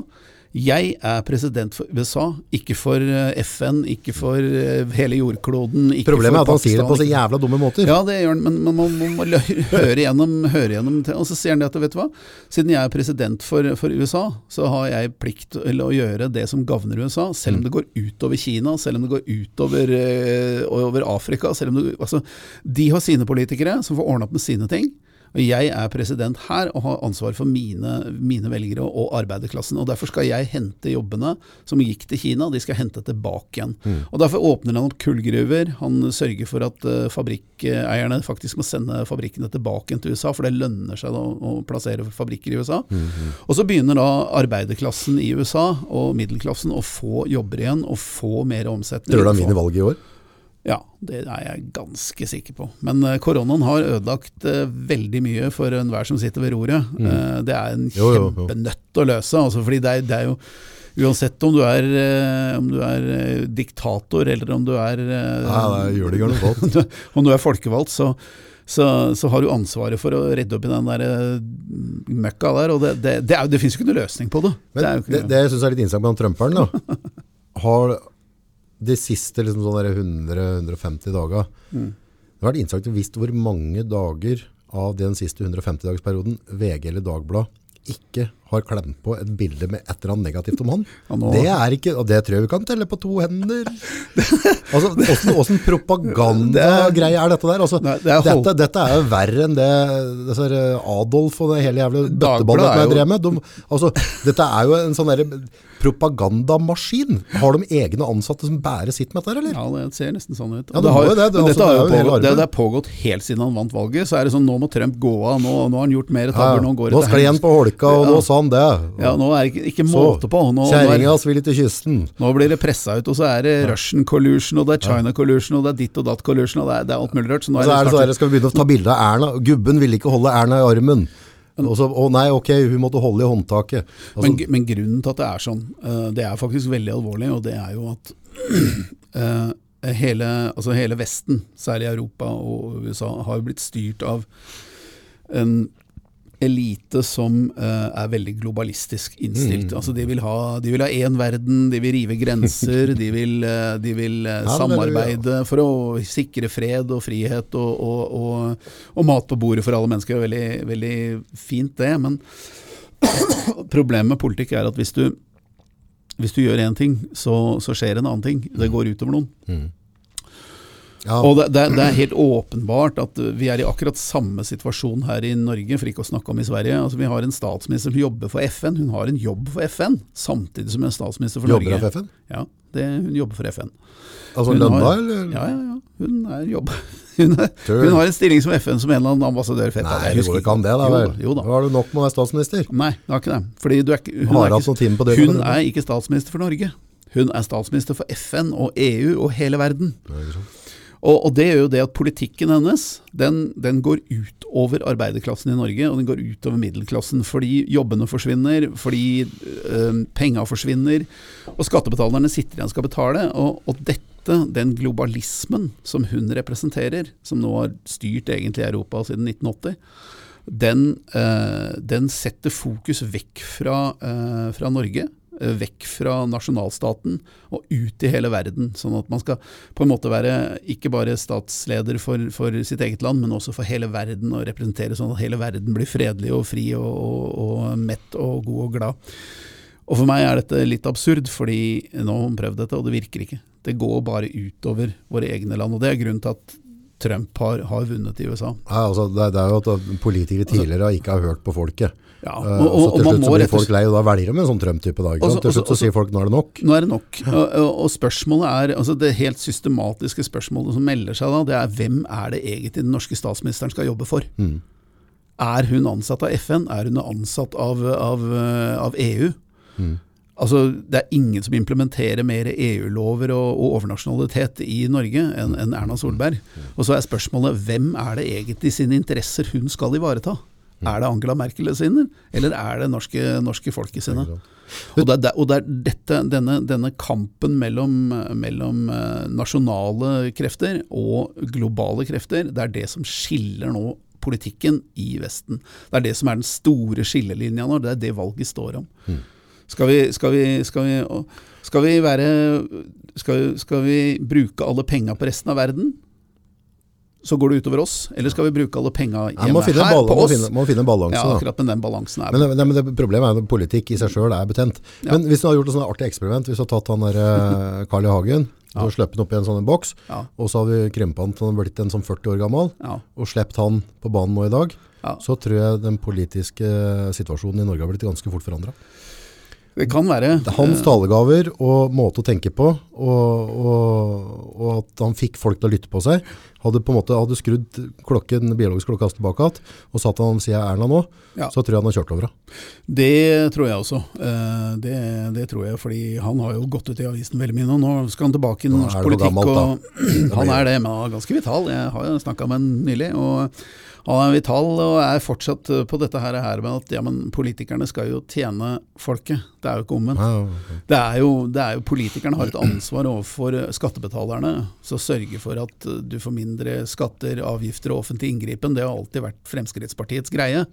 jeg er president for USA, ikke for eh, FN, ikke for eh, hele jordkloden. Ikke Problemet er at han sier det på så jævla dumme måter. ja, det gjør han, men man må, man må høre gjennom, høre gjennom til- Og så sier han det at vet du hva, siden jeg er president for, for USA, så har jeg plikt til å gjøre det som gagner USA, selv om det går utover Kina, selv om det går utover eh, over Afrika. Selv om det, altså, de har sine politikere som får ordna opp med sine ting. Og jeg er president her og har ansvar for mine, mine velgere og arbeiderklassen. og Derfor skal jeg hente jobbene som gikk til Kina, de skal hente tilbake igjen. Og Derfor åpner han opp kullgruver. Han sørger for at eh, fabrikkeierne faktisk må sende fabrikkene tilbake igjen til USA, for det lønner seg da å plassere fabrikker i USA. Og så begynner da arbeiderklassen i USA og middelklassen å få jobber igjen og få mer omsetning. Tror du han vinner valget i år? Ja, det er jeg ganske sikker på. Men eh, koronaen har ødelagt eh, veldig mye for enhver som sitter ved roret. Mm. det er en kjempenøtt å løse. Altså, fordi det er, det er jo Uansett om du er, eh, om du er eh, diktator eller om du er eh, Nei, det gjør det godt. om du er folkevalgt, så, så, så har du ansvaret for å redde opp i den der eh, møkka der. Og det, det, det, er det finnes jo ikke noe løsning på det. det Men er det, det jeg syns er litt interessant med han Trumperen, da, har de siste liksom, sånn 100-150 dager Mm. Det har vært interessant å visst hvor mange dager av den siste 150-dagsperioden VG eller Dagblad ikke har klemt på et bilde med et eller annet negativt om han. Ja, nå- Det er ikke, og det tror jeg vi kan telle på to hender. Altså, hvordan, hvordan propagandagreie er dette der? Altså, Nei, det er dette, dette er jo verre enn det eh, Adolf og det hele jævla bøtteballet jeg drev med. De, altså, dette er jo en sånn der propagandamaskin. Har de egne ansatte som bærer sitt med dette, eller? Ja, det ser nesten sånn ut. Ja, det har, jo det. Det- altså, har det jo pågått, det, det pågått helt siden han vant valget. Så er det sånn, nå må Trump gå av, nå, nå har han gjort mer Ja, tabber, nå går nå skal han på holka, og Ja. nå sa kan det. Ja, nå er det ikke, ikke måte på. Er, Kjerringa vil til kysten. nå blir det pressa ut, og så er det Russian collusion, og det er China collusion, og det er ditt og datt collusion, og det er, det er alt mulig rart. Så nå er, så er det så er det skal vi begynne å ta bilde av Erna. Gubben ville ikke holde Erna i armen. Og så, å nei, ok, hun måtte holde i håndtaket. Altså, men, men grunnen til at det er sånn, eh, det er faktisk veldig alvorlig, og det er jo at eh, hele, altså hele Vesten, særlig Europa og USA, har jo blitt styrt av en elite som uh, er veldig globalistisk innstilt. Mm. Altså de vil ha de én verden, de vil rive grenser, de vil, uh, de vil det- samarbeide for å sikre fred og frihet og, og, og, og mat på bordet for alle mennesker. Det er veldig, veldig fint det, men problemet med politikk er at hvis du, hvis du gjør én ting, så, så skjer en annen ting. Det går utover noen. Ja, Og det, det, det er helt åpenbart at vi er i akkurat samme situasjon her i Norge, for ikke å snakke om i Sverige. Altså, vi har en statsminister som jobber for FN. Hun har en jobb for FN, samtidig som er statsminister for jobber Norge. av FN? Ja, det, hun jobber for FN. Altså lønna, eller? Ja, ja, ja. Hun er jobb. Hun, er, hun har en stilling som FN som en eller annen ambassadør. Fett, Nei, det går ikke an det, da Jo vel? Jo da. Nå har du nok med å være statsminister. Nei, det har ikke det. Fordi du er ikke, hun, Har er ikke, døgnet hun er ikke statsminister for Norge. Hun er statsminister for FN og EU og hele verden. Og, og det gjør jo det at politikken hennes den, den går utover arbeiderklassen i Norge, og den går utover middelklassen. Fordi jobbene forsvinner, fordi øh, penga forsvinner, og skattebetalerne sitter igjen og skal betale. Og, og dette, den globalismen som hun representerer, som nå har styrt egentlig Europa siden 1980, den, øh, den setter fokus vekk fra, øh, fra Norge vekk fra nasjonalstaten og ut i hele verden. Sånn at man skal på en måte være ikke bare statsleder for, for sitt eget land, men også for hele verden, og representere sånn at hele verden blir fredelig og fri og, og, og mett og god og glad. Og for meg er dette litt absurd, fordi nå har hun prøvd dette, og det virker ikke. Det går bare utover våre egne land, og det er grunnen til at Trump har, har vunnet i USA. Nei, altså, det, er jo at politikere tidligere ikke har hørt på folket. Ja, Eh, og, og, og, så til slutt så blir folk lei, og da velger de en sånn Trump-type dag. Også, Til slutt så sier folk nå er det nok. Nå er det nok. Og, spørsmålet er, altså det helt systematiske spørsmålet som melder seg da, det er hvem er det egentlig den norske statsministeren skal jobbe for? Er hun ansatt av FN? Er hun ansatt av, av, av EU? Altså, Det er ingen som implementerer mer EU-lover og, og overnasjonalitet i Norge enn enn Erna Solberg. Og så er spørsmålet hvem er det egentlig sine interesser hun skal ivareta? Er det Angela Merkel sine, eller er det norske, norske folket sine? Og det, er og det er dette, denne, denne kampen mellom, mellom eh, nasjonale krefter og globale krefter, det er det som skiller nå politikken i Vesten. Det er det som er den store skillelinja nå, det er det valget står om. Skal vi, skal vi, skal vi, skal vi være skal vi bruke alle penga på resten av verden? Så går det utover oss. Eller skal vi bruke alle penga Ja, hjemme må finne, her på på må oss? finne, må finne balanse. Ja, akkurat med den balansen er Men, nei, men det, problemet er at politikk i seg sjøl er betent. Men hvis du har gjort et sånt artig eksperiment, hvis du har tatt han der eh, Carl I. Hagen, og sluppet han opp i en sånn boks, Ja. og så har vi krympa han til han blitt en sånn 40 år gammel, Ja. og sluppet han på banen nå i dag, Ja. så tror jeg den politiske situasjonen i Norge har blitt ganske fort forandra. Det kan være. Hans talegaver og måte å tenke på, og, og, og at han fikk folk til å lytte på seg, hadde på en måte hadde skrudd klokken, biologisk klokka tilbake igjen, og satt han siden av Erna nå, Ja. så tror jeg han har kjørt over henne. Det tror jeg også. Eh, Det, det tror jeg, fordi han har jo gått ut i avisen veldig mye nå. Nå skal han tilbake i norsk politikk. gammelt, og han er det, men han er ganske vital. Jeg har snakka med han nylig. og han er vital og er fortsatt på dette her, med at ja, men politikerne skal jo tjene folket. Det er jo ikke omvendt. Det er jo, det er jo Politikerne har et ansvar overfor skattebetalerne. Så sørge for at eh, du får mindre skatter, avgifter og offentlig inngripen. Det har alltid vært Fremskrittspartiets greie.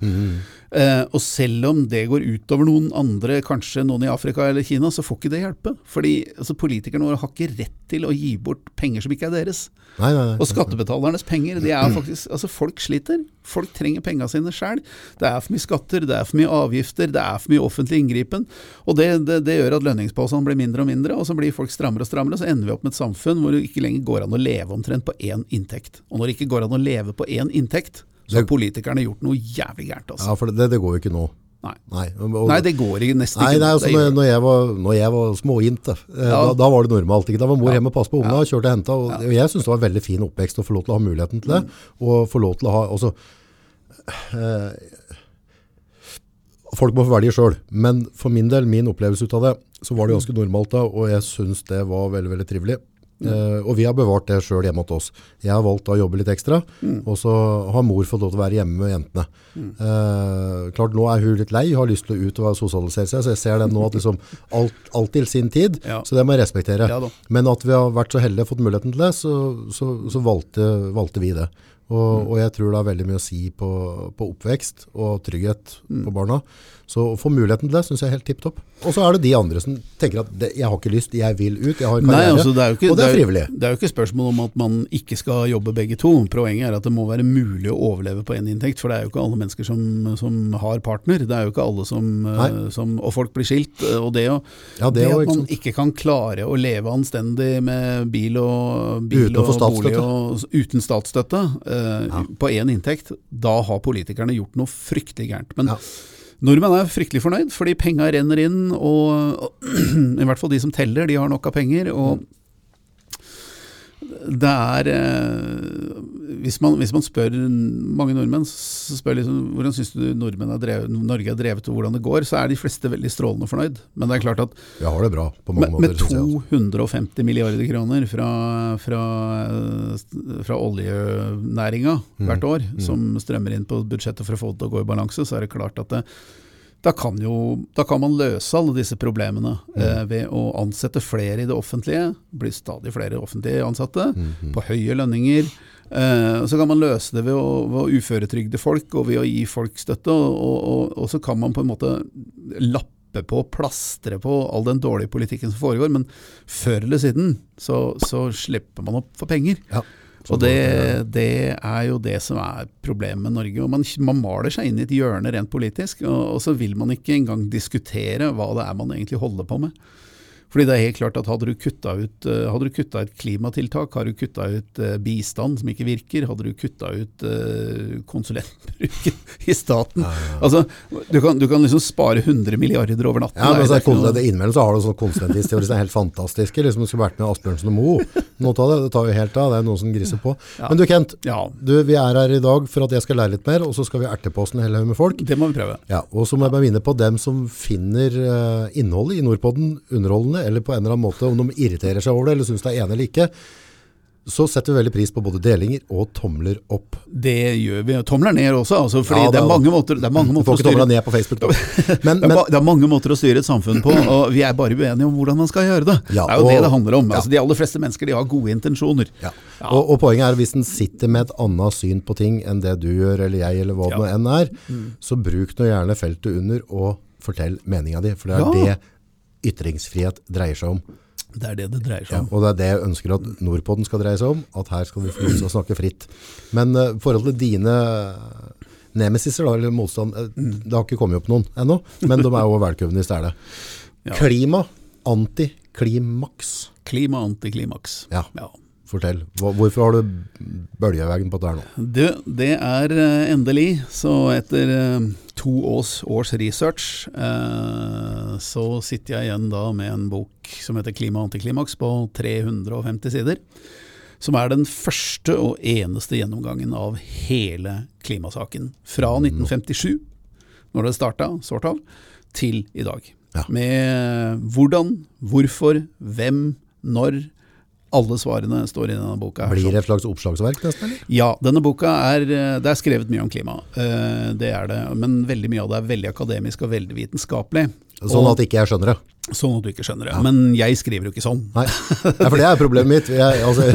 Eh, og selv om det går utover noen andre, kanskje noen i Afrika eller Kina, så får ikke det hjelpe. Fordi altså, politikerne våre har ikke rett til å gi bort penger som ikke er deres. Nei, nei, nei. Og skattebetalernes penger, de er faktisk Altså, folk sliter. Folk trenger penga sine sjøl. Det er for mye skatter, det er for mye avgifter, det er for mye offentlig inngripen. Og det, det, det gjør at lønningsposene blir mindre og mindre, og så blir folk strammere og strammere. Så ender vi opp med et samfunn hvor det ikke lenger går an å leve omtrent på én inntekt. Og når det ikke går an å leve på én inntekt, så har politikerne gjort noe jævlig gærent, altså. Ja, for det, det går jo ikke nå. Nei. Nei, og, Nei, det går ikke, nesten Nei, ikke. nei altså, når, når, jeg var, når jeg var småjente, eh, Ja. da, da var det normalt. Ikke? Da var mor Ja. hjemme og passet på ungene, kjørte og hentet. Og, og jeg synes det var en veldig fin oppvekst å få lov til å ha muligheten til det. Og få lov til å ha, altså, eh, folk må få velge sjøl. Men for min del, min opplevelse ut av det, så var det ganske normalt da, og jeg syns det var veldig, veldig trivelig. Eh, og vi har bevart det sjøl hjemme hos oss. Jeg har valgt å jobbe litt ekstra, og så har mor fått lov til å være hjemme med jentene. Eh, klart Nå er hun litt lei, har lyst til å ut og sosialisere seg, så jeg ser det nå at liksom alt, alt til sin tid. Ja. Så det må jeg respektere. Ja. Men at vi har vært så heldige og fått muligheten til det, så, så, så valgte, valgte vi det. Og, og jeg tror det har veldig mye å si på, på oppvekst og trygghet på barna. Så å få muligheten til det syns jeg er helt tipp topp. Og så er det de andre som tenker at det, jeg har ikke lyst, jeg vil ut, jeg har karriere'. Nei, altså det ikke, og det er frivillig. Det er jo ikke spørsmål om at man ikke skal jobbe begge to. Poenget er at det må være mulig å overleve på én inntekt, for det er jo ikke alle mennesker som, som har partner. Det er jo ikke alle som, eh, som Og folk blir skilt. eh, Og det, å, Ja, det det at man ikke kan klare å leve anstendig med bil og, bil Uten og bolig og uten statsstøtte eh, på én inntekt, da har politikerne gjort noe fryktelig gærent. Men Ja. Nordmenn er fryktelig fornøyd, fordi penga renner inn, og, og i hvert fall de som teller, de har nok av penger. og det er eh, hvis, man, hvis man spør mange nordmenn så spør liksom, hvordan syns du nordmenn er drevet, Norge er drevet og hvordan det går, så er de fleste veldig strålende fornøyd. Men det er klart at har det bra med, med måter. synes 250 milliarder kroner fra, fra, fra oljenæringa Mm. hvert år, som strømmer inn på budsjettet for å få det til å gå i balanse, så er det klart at det, da kan, jo, da kan man løse alle disse problemene Mm. eh, ved å ansette flere i det offentlige. blir stadig flere offentlige ansatte, Mm, på høye lønninger. Eh, så kan man løse det ved å, ved å uføretrygde folk og ved å gi folk støtte. Og, og, og, så kan man på en måte lappe på, plastre på all den dårlige politikken som foregår. Men før eller siden så, så slipper man opp for penger. Ja. Og det, det er jo det som er problemet med Norge. og Man, man maler seg inn i et hjørne rent politisk, og, og så vil man ikke engang diskutere hva det er man egentlig holder på med. Fordi det er helt klart at Hadde du kutta ut, eh, hadde du kutta ut klimatiltak, hadde du kutta ut eh, bistand som ikke virker, hadde du kutta ut eh, konsulentbruken i staten Altså, du kan, du kan liksom spare 100 milliarder over natten. Ja, men så det er Innimellom så har du sånne konsulenthistorier som er helt fantastiske. Liksom, skulle vært med Asbjørnsen og Moe. Noe av det, det tar jo helt av. Det er noen som griser på. Men du Kent, Ja, du, vi er her i dag for at jeg skal lære litt mer, og så skal vi erte på oss en hel haug med folk. det må vi prøve. Ja, og så må jeg bare minne på dem som finner eh, innholdet i Nordpodden underholdende, eller på en eller annen måte, om de irriterer seg over det, eller synes det er enig eller ikke, så setter vi veldig pris på både delinger og tomler opp. Det gjør vi. Tomler ned også, altså, fordi Ja, det, det er er- mange måter, det er mange Du får ikke tomla ned på Facebook da. Men, det er, men det er mange måter å styre et samfunn på, og vi er bare uenige om hvordan man skal gjøre det. Ja, det er jo og- det det handler om. ja. Altså, de aller fleste mennesker de har gode intensjoner. Ja. Og, og poenget er hvis en sitter med et annet syn på ting enn det du gjør, eller jeg, eller hva det nå enn er, så bruk nå gjerne feltet under og fortell meninga di, for det er det ytringsfrihet dreier seg om. Det er det det dreier seg Ja, om. og det er det jeg ønsker at Nordpoden skal dreie seg om, at her skal vi få lov snakke fritt. Men uh, forhold til dine nemesiser, da, eller motstand, eh, det har ikke kommet opp noen ennå, men de er jo velkomne i stedet. Ja. Klima, antiklimaks. Klima antiklimaks. Ja. Ja. Fortell, hvorfor har du bølgeveggen på her nå? Det, det er eh, endelig, så etter eh, to års, års research, eh, så sitter jeg igjen da med en bok som heter Klima antiklimaks på 350 sider. Som er den første og eneste gjennomgangen av hele klimasaken. Fra 1957, når det starta, sort av, til i dag. Ja. Med hvordan, hvorfor, hvem, når. Alle svarene står i denne boka. her. Blir det et slags oppslagsverk nesten, eller? Ja, denne boka er eh, Det er skrevet mye om klima. Eh, Det er det. Men veldig mye av det er veldig akademisk og veldig vitenskapelig. Sånn at ikke jeg skjønner det. Sånn at du ikke skjønner det. Men jeg skriver jo ikke sånn. Nei, Nei for det er problemet mitt. Jeg, altså,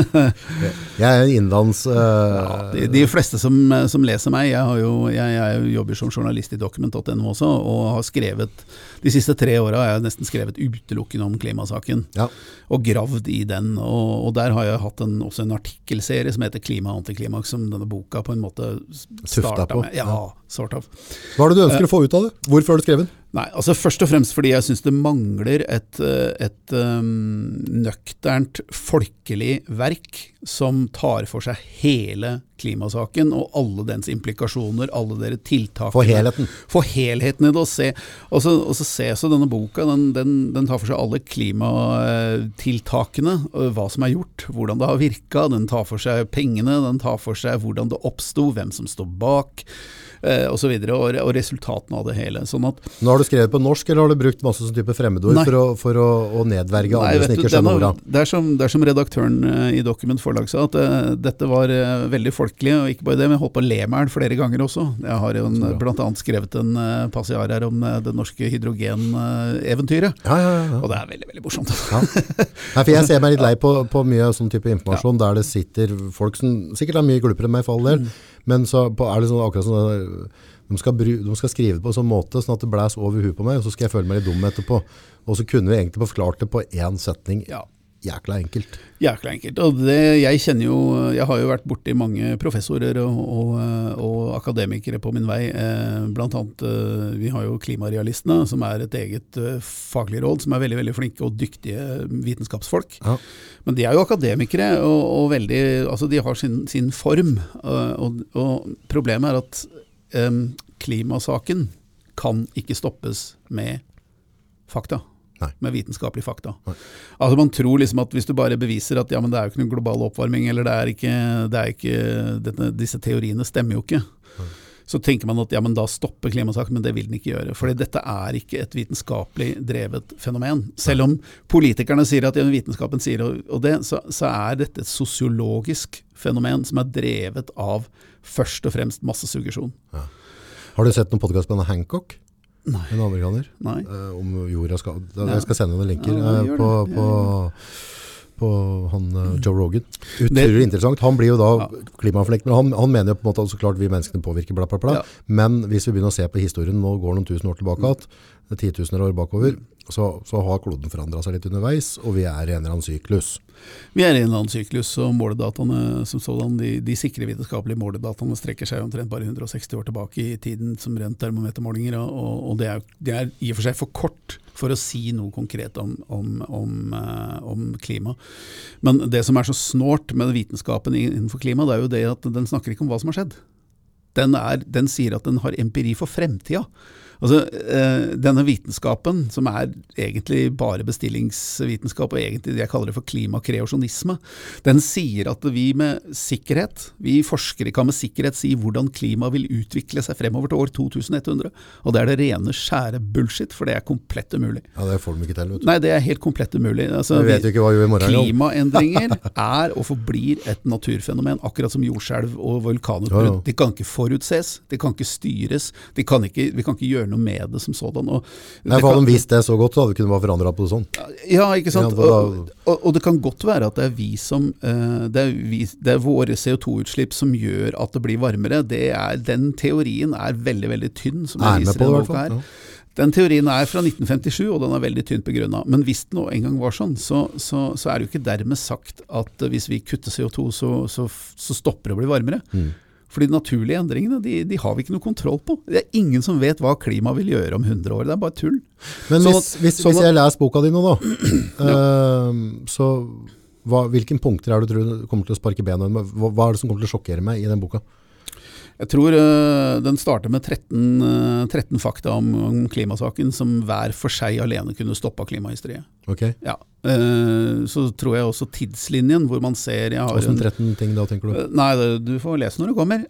jeg, er en uh, ja, De, de fleste som, som leser meg, jeg, har jo, jeg, jeg jobber som journalist i dokument.no også, og har skrevet De siste tre åra har jeg nesten skrevet utelukkende om klimasaken. ja. og gravd i den. Og, og der har jeg hatt en, også en artikkelserie som heter Klima og antiklimaks, som denne boka på en måte starta med. Ja, sort of. Hva er det du ønsker å få ut av det? Hvorfor har du skrevet den? Nei, altså Først og fremst fordi jeg syns det mangler et, eh, et um, nøkternt, folkelig verk som tar for seg hele klimasaken og alle dens implikasjoner, alle dere tiltakene. For helheten. For helheten i det. Og se, og så, og så se så denne boka, den, den, den tar for seg alle klimatiltakene, hva som er gjort, hvordan det har virka. Den tar for seg pengene, den tar for seg hvordan det oppsto, hvem som står bak. Eh, og så videre, og, og resultatene av det hele. Sånn at Nå har du skrevet på norsk, eller har du brukt masse sånn type fremmedord for, å, for å, å nedverge Nei, andre som ikke skjønner ordene? orda? Det det er som redaktøren eh, i Document Forlag sa, at eh, dette var veldig folkelig, og ikke bare det, men jeg holdt på å le meg flere ganger også. Jeg har jo bl.a. Skrevet en uh, passiar her om det norske hydrogeneventyret. Ja, ja, ja. Og det er veldig veldig morsomt. Ja. Nei, for jeg ser meg litt lei på, på mye sånn type informasjon der det sitter folk som sikkert er mye glupere enn meg for all del, men så på, er det sånn akkurat sånn de skal, bry, de skal skrive det på en sånn måte sånn at det blæs over huet på meg, og så skal jeg føle meg litt dum etterpå. Og så kunne vi egentlig forklart det på én setning. Ja. Jækla enkelt. Jækla enkelt. Og det, jeg kjenner jo Jeg har jo vært borti mange professorer og, og, og akademikere på min vei. Eh, blant annet eh, Vi har jo Klimarealistene, som er et eget eh, faglig råd, som er veldig veldig flinke og dyktige vitenskapsfolk. Ja. Men de er jo akademikere, og, og veldig Altså, de har sin, sin form. Og, og problemet er at um, klimasaken kan ikke stoppes med fakta. Nei. Med vitenskapelige fakta. Nei. Altså Man tror liksom at hvis du bare beviser at ja, men det er jo ikke noen global oppvarming, eller det er ikke, det er ikke dette, Disse teoriene stemmer jo ikke. Så tenker man at ja, men da stopper klimasaken, men det vil den ikke gjøre. Fordi dette er ikke et vitenskapelig drevet fenomen. Selv om politikerne sier at ja, vitenskapen sier og, det, så, så er dette et sosiologisk fenomen som er drevet av først og fremst massesuggesjon. Har du sett noen podkast med denne Hancock? Nei. En amerikaner? Nei. eh, om jorda skal. Jeg skal sende noen linker Ja, eh, på, på, Ja, på han eh, Joe Rogan. Utrolig interessant. Han blir jo da Ja. klimafornekter, men han, han mener jo på en måte at så klart vi menneskene påvirker bla bla bla. Ja. Men hvis vi begynner å se på historien, nå går noen tusen år tilbake igjen, det er titusener år bakover, så, så har kloden forandra seg litt underveis, og vi er i en eller annen syklus. Vi er i en eller annen syklus, og måledataene som sådan, de, de sikre vitenskapelige måledataene strekker seg omtrent bare 160 år tilbake i tiden som rent termometermålinger, og, og, det, er, det er i og for seg for kort for å si noe konkret om, om, om, eh, om klima. Men det som er så snålt med vitenskapen innenfor klima, det er jo det at den snakker ikke om hva som har skjedd. Den, er, den sier at den har empiri for fremtida. Altså, eh, denne vitenskapen, som er egentlig bare bestillingsvitenskap, og egentlig jeg kaller det for klimakreasjonisme, den sier at vi med sikkerhet, vi forskere kan med sikkerhet si hvordan klima vil utvikle seg fremover til år 2100. Og det er det rene, skjære bullshit, for det er komplett umulig. Ja, det får de ikke til, vet du. Nei, det er helt komplett umulig. Altså, Vi vet jo ikke hva vi gjør i morgen. Klimaendringer er og forblir et naturfenomen, akkurat som jordskjelv og vulkanutbrudd. Ja, ja. De kan ikke forutses, de kan ikke styres, de kan ikke, vi kan ikke gjøre noe med det som sådan. Og Nei, for Hadde de visst det så godt, så hadde de kunnet forandra på det sånn. ja, ikke sant. Og, og, og det kan godt være at det er vi som eh, det, er vi, det er våre CO2-utslipp som gjør at det blir varmere. Det er, den teorien er veldig, veldig tynn, som jeg viser det, i denne boka her. Den teorien er fra 1957, og den er veldig tynt begrunna. Men hvis det nå en gang var sånn, så, så, så er det jo ikke dermed sagt at hvis vi kutter CO2, så, så, så stopper det å bli varmere. Mm. For de naturlige endringene de, de har vi ikke noe kontroll på. Det er ingen som vet hva klimaet vil gjøre om 100 år. Det er bare tull. Men Sånn hvis, at- hvis, sånn hvis jeg leser boka di nå, da, eh, så hva, hvilke punkter er det du tror du kommer til å sparke bena med? Hva, hva er det som kommer til å sjokkere meg i den boka? Jeg tror uh, den starter med 13, uh, 13 fakta om, om klimasaken som hver for seg alene kunne stoppa klimahysteriet. Ok? Ja. Eh, så tror jeg også tidslinjen, hvor man ser jeg har Åssen 13 ting da, tenker du? Eh, Nei, du får lese når du kommer.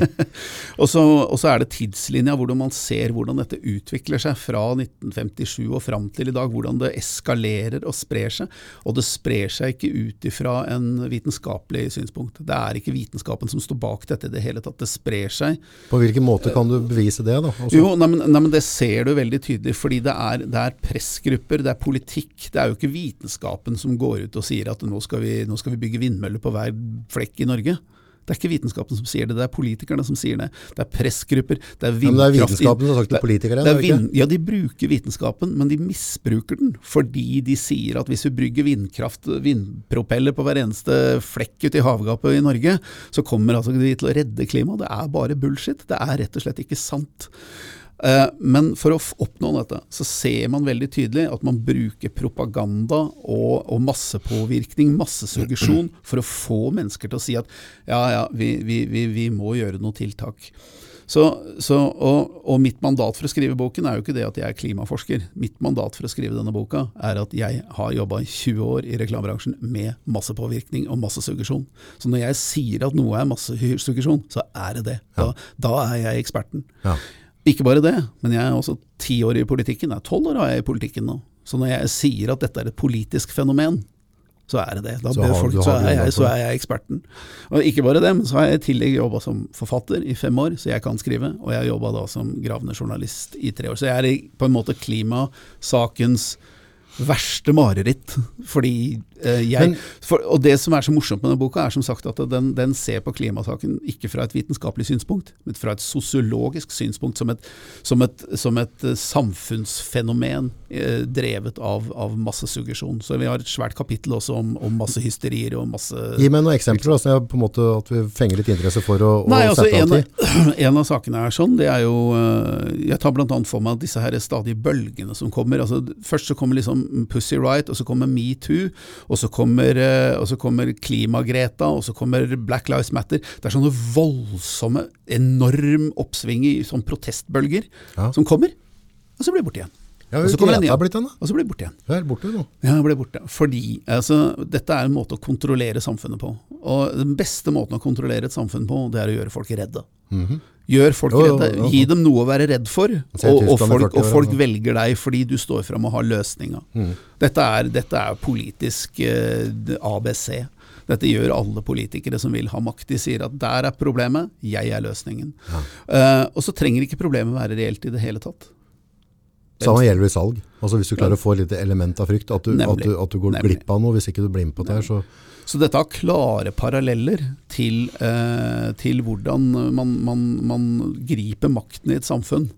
og, så, og så er det tidslinja, hvor man ser hvordan dette utvikler seg fra 1957 og fram til i dag. Hvordan det eskalerer og sprer seg. Og det sprer seg ikke ut ifra en vitenskapelig synspunkt. Det er ikke vitenskapen som står bak dette i det hele tatt. Det sprer seg På hvilken måte kan du bevise det? da? Også? jo, nei, men, nei, men Det ser du veldig tydelig, fordi det er, det er pressgrupper, det er politikk. Det er jo ikke vitenskapen som går ut og sier at nå skal vi, nå skal vi bygge vindmøller på hver flekk i Norge. Det er ikke vitenskapen som sier det, det er politikerne som sier det. Det er pressgrupper, det er Ja, men det er vitenskapen som har sagt til politikerne? det er er det ikke? vind, ja, de bruker vitenskapen, men de misbruker den. Fordi de sier at hvis vi brygger vindkraft, vindpropeller på hver eneste flekk ute i havgapet i Norge, så kommer altså de til å redde klimaet. Det er bare bullshit. Det er rett og slett ikke sant. Eh, Men for å oppnå dette, så ser man veldig tydelig at man bruker propaganda og, og massepåvirkning, massesuggesjon, for å få mennesker til å si at ja, ja, vi, vi, vi, vi må gjøre noen tiltak. Så, så, og, og mitt mandat for å skrive boken er jo ikke det at jeg er klimaforsker. Mitt mandat for å skrive denne boka er at jeg har jobba i 20 år i reklamebransjen med massepåvirkning og massesuggesjon. Så når jeg sier at noe er massesuggesjon, så er det det. Da, da er jeg eksperten. Ja. Ikke bare det, men jeg er også ti år i politikken. Nei, tolv år har jeg i politikken nå. Så når jeg sier at dette er et politisk fenomen, så er det det. Da Så har- folk, så, er jeg, så er jeg eksperten. Og ikke bare det, men så har jeg i tillegg jobba som forfatter i fem år, så jeg kan skrive. Og jeg jobba da som gravende journalist i tre år. Så jeg er i, på en måte klimasakens verste mareritt. Fordi jeg Men- for, Og det som er så morsomt med denne boka, er som sagt at den, den ser på klimasaken ikke fra et vitenskapelig synspunkt, men fra et sosiologisk synspunkt, som et, som et, som et eh, samfunnsfenomen eh, drevet av, av massesuggesjon. Så vi har et svært kapittel også om, om massehysterier og masse Gi meg noen eksempler, da, så jeg på en måte at vi fenger litt interesse for å, å Nei, altså sette av tid. en av sakene er sånn, det er jo øh, Jeg tar bl.a. for meg disse her stadige bølgene som kommer. altså Først så kommer liksom Pussy Riot, og så kommer Metoo, og så kommer, øh, og så kommer Klimagreta, og så kommer Black Lives Matter. Det er sånne voldsomme, enorm oppsving i sånn protestbølger Ja. som kommer, og så blir det borte igjen. Ja, og så kommer den igjen. blitt den, da. Og så blir den borte igjen. Hun er borte nå. Ja, ble borte. Fordi altså, dette er en måte å kontrollere samfunnet på. Og den beste måten å kontrollere et samfunn på, det er å gjøre folk redde. Gjør folk Jo, jo, redde. jo. Gi dem noe å være redd for. Og, og, folk, og folk velger deg fordi du står fram og har løsninga. Dette, er, dette er politisk eh, ABC. Dette gjør alle politikere som vil ha makt. De sier at der er problemet, jeg er løsningen. Eh, og så trenger ikke problemet være reelt i det hele tatt. Samme gjelder i salg. Altså Hvis du klarer å få et lite element av frykt, at du, at du, at du går Nemlig. glipp av noe hvis ikke du blir med på det her, så Så dette har klare paralleller til, eh, til hvordan man, man, man griper makten i et samfunn.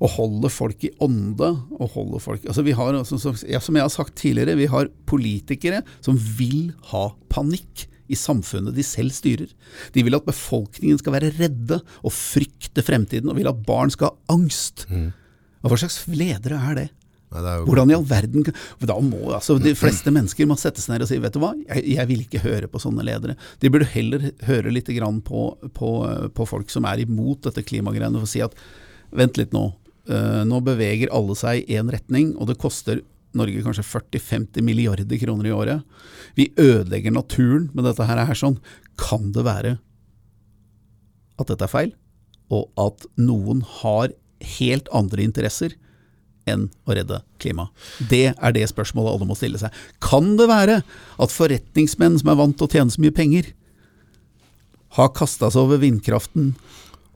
Og holder folk i ånde. og holder folk, altså vi har, altså, som som jeg har sagt tidligere, vi har politikere som vil ha panikk i samfunnet de selv styrer. De vil at befolkningen skal være redde og frykte fremtiden, og vil at barn skal ha angst. Og Hva slags ledere er det? Nei, det er Hvordan i all verden Da må altså De fleste mennesker må sette seg ned og si Vet du hva, jeg, jeg vil ikke høre på sånne ledere. De burde heller høre litt grann på, på, på folk som er imot dette klimagreiene, og si at vent litt nå. Eh, nå beveger alle seg i én retning, og det koster Norge kanskje 40-50 milliarder kroner i året. Vi ødelegger naturen med dette her. er sånn. Kan det være at dette er feil, og at noen har helt andre interesser enn å redde klimaet? Det er det spørsmålet alle må stille seg. Kan det være at forretningsmenn som er vant til å tjene så mye penger, har kasta seg over vindkraften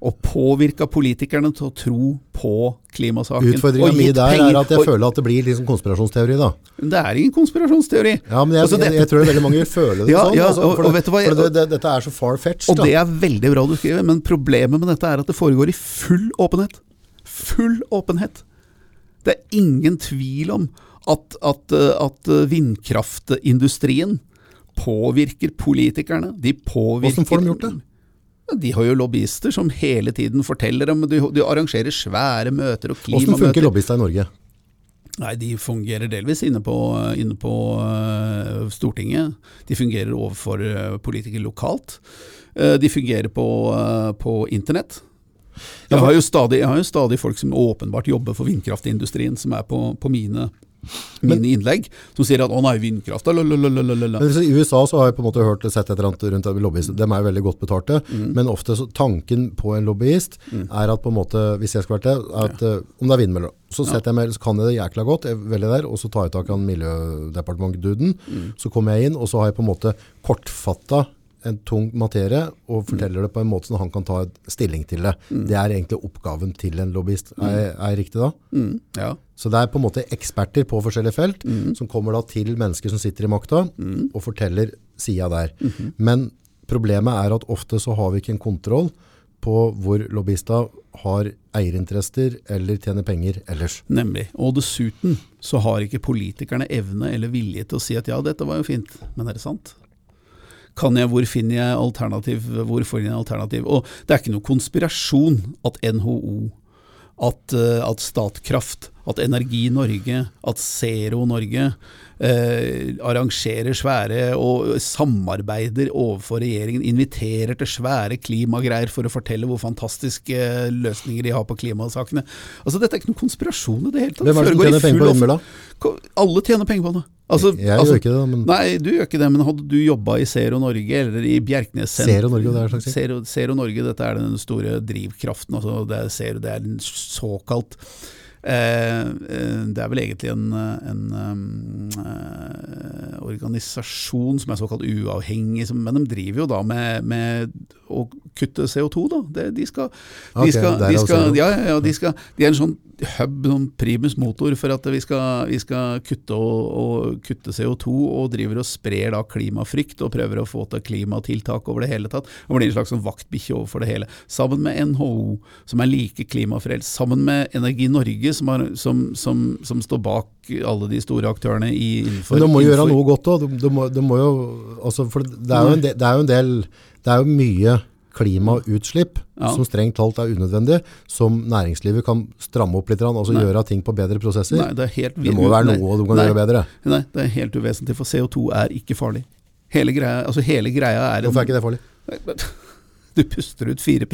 og påvirka politikerne til å tro på klimasaken? Utfordringa mi der penger- er at jeg og- føler at det blir liksom konspirasjonsteori, da. Det er ingen konspirasjonsteori. Ja, men jeg, Altså, dette- jeg tror veldig mange føler det Ja, sånn. ja, altså, og- og det, hva, det, det, dette er så far-fetched, Og da. det er veldig bra du skriver, men problemet med dette er at det foregår i full åpenhet. Full åpenhet. Det er ingen tvil om at, at, eh, at eh, vindkraftindustrien påvirker politikerne. De påvirker Hvordan får de gjort det? De har jo lobbyister som hele tiden forteller dem. De, de arrangerer svære møter og klimamøter. Hvordan funker lobbyister i Norge? Nei, De fungerer delvis inne på, inne på Stortinget. De fungerer overfor politikere lokalt. Eh, de fungerer på, på internett. Jeg har, stadig, jeg har jo stadig folk som åpenbart jobber for vindkraftindustrien, som er på, på mine, mine innlegg, som sier at 'å nei, vindkraft', lalalala. I USA så har jeg på en måte hørt sett et eller annet rundt lobbyister. De er veldig godt betalte. Mm. Men ofte så tanken på en lobbyist er at på en måte, hvis jeg skal være det, at ja. om det er vindmøller, så setter jeg meg, så kan jeg det jækla godt, jeg velger der, og så tar jeg tak i miljødepartementet-duden. Mm. Så kommer jeg inn, og så har jeg på en måte kortfatta en tung materie, Mm. og forteller det på en måte så han kan ta stilling til det. Det er egentlig oppgaven til en lobbyist. Er, er jeg riktig da? Mm, ja. Så det er på en måte eksperter på forskjellige felt Mm. som kommer da til mennesker som sitter i makta og forteller sida der. Mm-hmm. Men problemet er at ofte så har vi ikke en kontroll på hvor lobbyister har eierinteresser eller tjener penger ellers. Nemlig. Og dessuten så har ikke politikerne evne eller vilje til å si at ja, dette var jo fint, men er det sant? Kan jeg, hvor finner jeg alternativ? Hvor får jeg alternativ? Og det er ikke noe konspirasjon at NHO, at, eh, at Statkraft, at Energi Norge, at Zero Norge eh, arrangerer svære og samarbeider overfor regjeringen, inviterer til svære klimagreier for å fortelle hvor fantastiske eh, løsninger de har på klimasakene. Altså Dette er ikke noen konspirasjon i det hele tatt. Hvem er det som tjener penger på da? Alle tjener penger på det. Altså, Jeg altså, gjør ikke det, men Nei, du gjør ikke det, men hadde du jobba i Zero Norge eller i Bjerknes Zero Norge, det er slags. Zero, Zero Norge, dette er den store drivkraften. Altså det, er Zero, det er en såkalt Det er vel egentlig en, en en eh, organisasjon som er såkalt uavhengig, som, men de driver jo da med, med å kutte CO2, da. De skal, de skal, de skal Zero. ja, ja, ja, de, skal, de er en sånn hub, sånn primus motor for at vi skal, vi skal kutte, og, og kutte CO2, og driver og sprer da klimafrykt og prøver å få til klimatiltak over det hele tatt. Og blir en slags sånn vaktbikkje overfor det hele. Sammen med NHO, som er like klimafrelst, sammen med Energi Norge, som, har, som, som, som står bak alle de store aktørene i, innenfor Men de må gjøre noe godt òg. De, de, de må jo altså, For det er jo del, det er jo en del Det er jo mye klimautslipp Ja. som strengt talt er unødvendig, som næringslivet kan stramme opp litt, altså Nei. gjøre ting på bedre prosesser. Nei, det, helt det må være nei, noe du kan nei, gjøre bedre. Nei, det er helt uvesentlig, for CO2 er ikke farlig. Hele greia, altså hele greia er en- Hvorfor er ikke det farlig? Du puster ut 4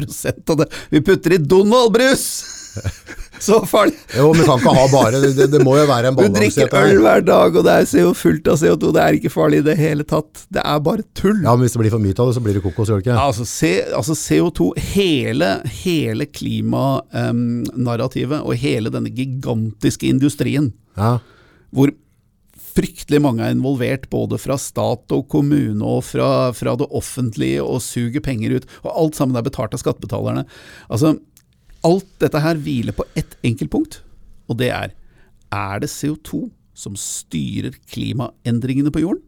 av det. Vi putter i Donald-brus! Så farlig! Jo, men kan ikke ha bare Det, det må jo være en balanse Du drikker øl hver dag, og det er CO fullt av CO2. Det er ikke farlig i det hele tatt. Det er bare tull. Ja, men hvis det blir for mye av det, så blir det kokos, gjør det ikke? Altså, se, altså CO2, hele, hele klimanarrativet og hele denne gigantiske industrien, Ja. hvor fryktelig mange er involvert, både fra stat og kommune og fra, fra det offentlige, og suger penger ut. Og alt sammen er betalt av skattebetalerne. Altså, alt dette her hviler på ett enkelt punkt, og det er er det CO2 som styrer klimaendringene på jorden?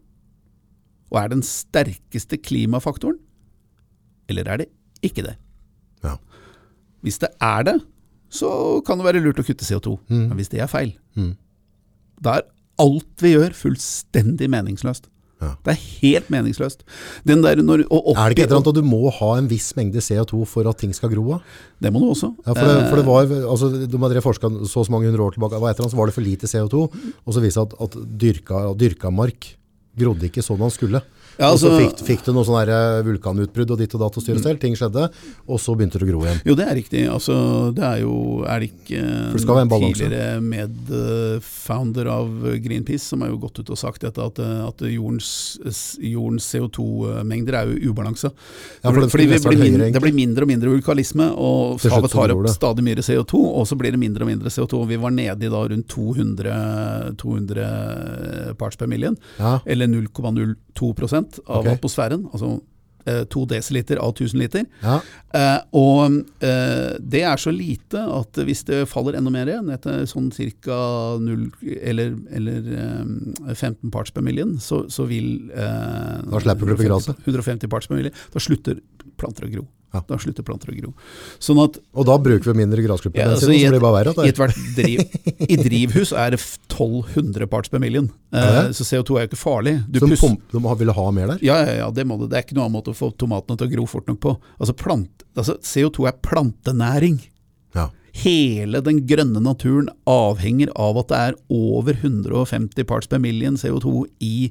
Og er den sterkeste klimafaktoren? Eller er det ikke det? Ja. Hvis det er det, så kan det være lurt å kutte CO2. Men hvis det er feil, Mm. da er alt vi gjør fullstendig meningsløst. Ja. Det er helt meningsløst. Den der når, og Er det ikke et eller annet at du må ha en viss mengde CO2 for at ting skal gro av? Det må du også. Ja, for det, for det Eh, var, altså, de drevet forska så mange hundre år tilbake, det var et eller annet, var det for lite CO2, og så viste det at, at dyrka, dyrka mark grodde ikke sånn han skulle. Ja, og så altså- fikk, fikk du noe sånn vulkanutbrudd og ditt og datt og styre selv, ting skjedde, og så begynte det å gro igjen. Jo, det er riktig. Altså, det er jo Er det ikke det en tidligere medfounder av Greenpeace som har jo gått ut og sagt dette, at, at jordens, jordens CO2-mengder er jo ubalanse. Ja, for det Fordi vært blir mindre, det blir mindre og mindre vulkanisme, og havet tar opp stadig mer CO2, og så blir det mindre og mindre CO2. Vi var nede i da rundt 200, 200 parts per million, Ja, eller 0,02 av okay. atmosfæren. altså eh, to desiliter av 1000 liter. ja, Eh, og eh, det er så lite at hvis det faller enda mer, ned til sånn ca. 0 eller, eller eh, 15 parts per million, så, så vil eh, Da slipper du å 150 150 parts per million. Da slutter planter å gro. Ja. Da slutter planter å gro. Sånn at og da bruker vi mindre grasklipper ja, altså, i, i ethvert driv, I drivhus er det 1200 parts per million. Eh, så CO2 er jo ikke farlig. Du så pump, de har- ville ha mer der? ja, ja, ja, det må det. Det er ikke noen annen måte å få tomatene til å gro fort nok på. Altså, plant, altså CO2 er plantenæring. Ja. Hele den grønne naturen avhenger av at det er over 150 parts per million CO2 i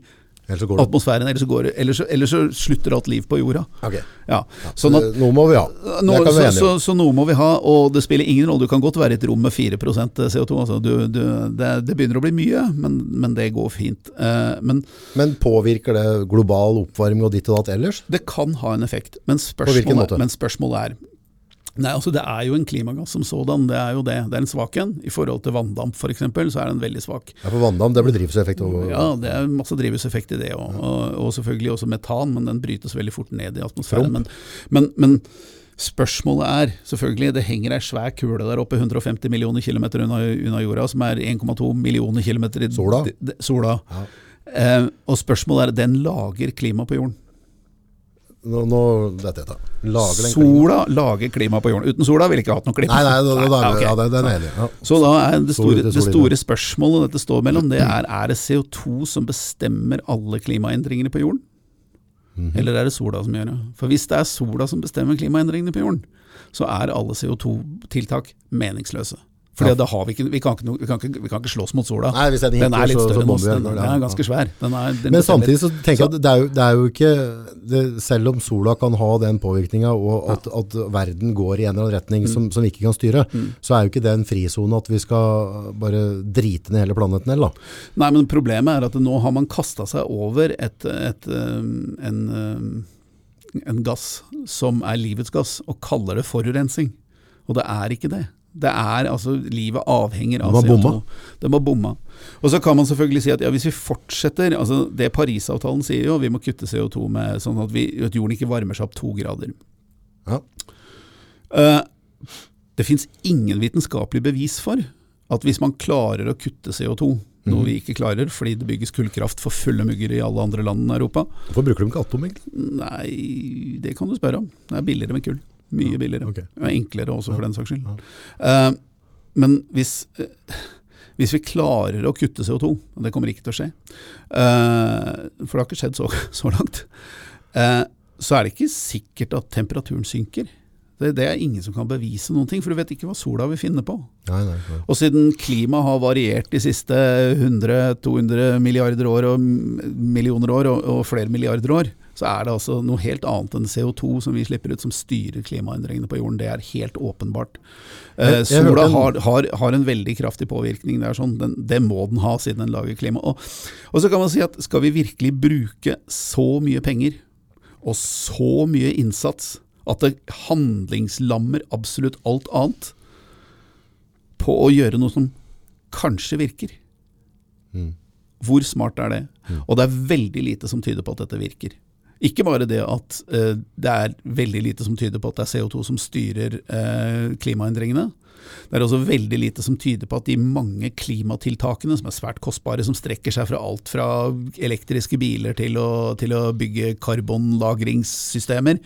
Ellers så går det. atmosfæren, ellers så, går, ellers så, ellers så slutter alt liv på jorda. Okay. Ja, sånn at Noe må vi ha. nå, så, så, så noe må vi ha, og det spiller ingen rolle. Du kan godt være i et rom med 4% CO2. Altså. Du, du, det, det begynner å bli mye, men, men det går fint. Eh, men Men påvirker det global oppvarming og ditt og datt ellers? Det kan ha en effekt, men spørsmålet, men spørsmålet er Nei, altså Det er jo en klimagass som sådan, det er jo det. Det er en svak en. I forhold til vanndamp f.eks., så er den veldig svak. Ja, for vanndamp det blir drivhuseffekt. over- Ja, det er masse drivhuseffekt i det òg. Og, og selvfølgelig også metan, men den brytes veldig fort ned i atmosfæren. Men, men, men spørsmålet er selvfølgelig, det henger ei svær kule der oppe 150 millioner kilometer unna, unna jorda, som er 1,2 millioner kilometer i Sola. sola. Ja. Eh, og spørsmålet er, den lager klima på jorden. Nå, nå vet jeg det. Lager Sola lager klima på jorden. Uten sola ville ikke hatt noe klima. Nei, nei, da, da, da, Nei, ok. ja, det, det er enig. Ja. Så da er det store, det det store spørsmålet dette står mellom, det er er det CO2 som bestemmer alle klimaendringene på jorden? Mhm. Eller er det sola som gjør det? For hvis det er sola som bestemmer klimaendringene på jorden, så er alle CO2-tiltak meningsløse. Fordi Ja. da har vi ikke vi kan ikke, vi kan ikke, vi kan ikke slåss mot sola. Nei, den den er litt større enn oss. Den, den er ganske svær. Er, Men samtidig så tenker jeg at det er jo, det er jo ikke det, Selv om sola kan ha den påvirkninga, og at, at verden går i en eller annen retning som, som vi ikke kan styre, så er jo ikke det en frisone at vi skal bare drite ned hele planeten heller. da. Nei, men problemet er at nå har man kasta seg over et, et, um, en, um, en gass som er livets gass, og kaller det forurensning. Og det er ikke det. Det er altså, Livet avhenger av CO2. Det var bomma. Og så kan man selvfølgelig si at ja, hvis vi fortsetter altså Det Parisavtalen sier jo, vi må kutte CO2 med sånn at, vi, at jorden ikke varmer seg opp to grader. Ja. Uh, det fins ingen vitenskapelig bevis for at hvis man klarer å kutte CO2, noe vi ikke klarer fordi det bygges kullkraft for fulle mugger i alle andre land i Europa Hvorfor bruker de ikke atom, egentlig? Nei, det kan du spørre om. Det er billigere med kull. Mye billigere. Okay. Og enklere også, for den saks skyld. Uh, men hvis, uh, hvis vi klarer å kutte CO2, og det kommer ikke til å skje, uh, for det har ikke skjedd så, så langt, så er det ikke sikkert at temperaturen synker. Det, det er ingen som kan bevise noen ting, for du vet ikke hva sola vil finne på. Nei, nei, nei. Og siden klimaet har variert de siste 100-200 milliarder år og millioner år og, og flere milliarder år, så er det altså noe helt annet enn CO2 som vi slipper ut som styrer klimaendringene på jorden. Det er helt åpenbart. Eh, sola har, har, har en veldig kraftig påvirkning. Det er sånn, den, det må den ha siden den lager klima. Og, og så kan man si at skal vi virkelig bruke så mye penger og så mye innsats at det handlingslammer absolutt alt annet på å gjøre noe som kanskje virker. Hvor smart er det? Og det er veldig lite som tyder på at dette virker. Ikke bare det at eh, det er veldig lite som tyder på at det er CO2 som styrer eh, klimaendringene. Det er også veldig lite som tyder på at de mange klimatiltakene, som er svært kostbare, som strekker seg fra alt fra elektriske biler til å, til å bygge karbonlagringssystemer,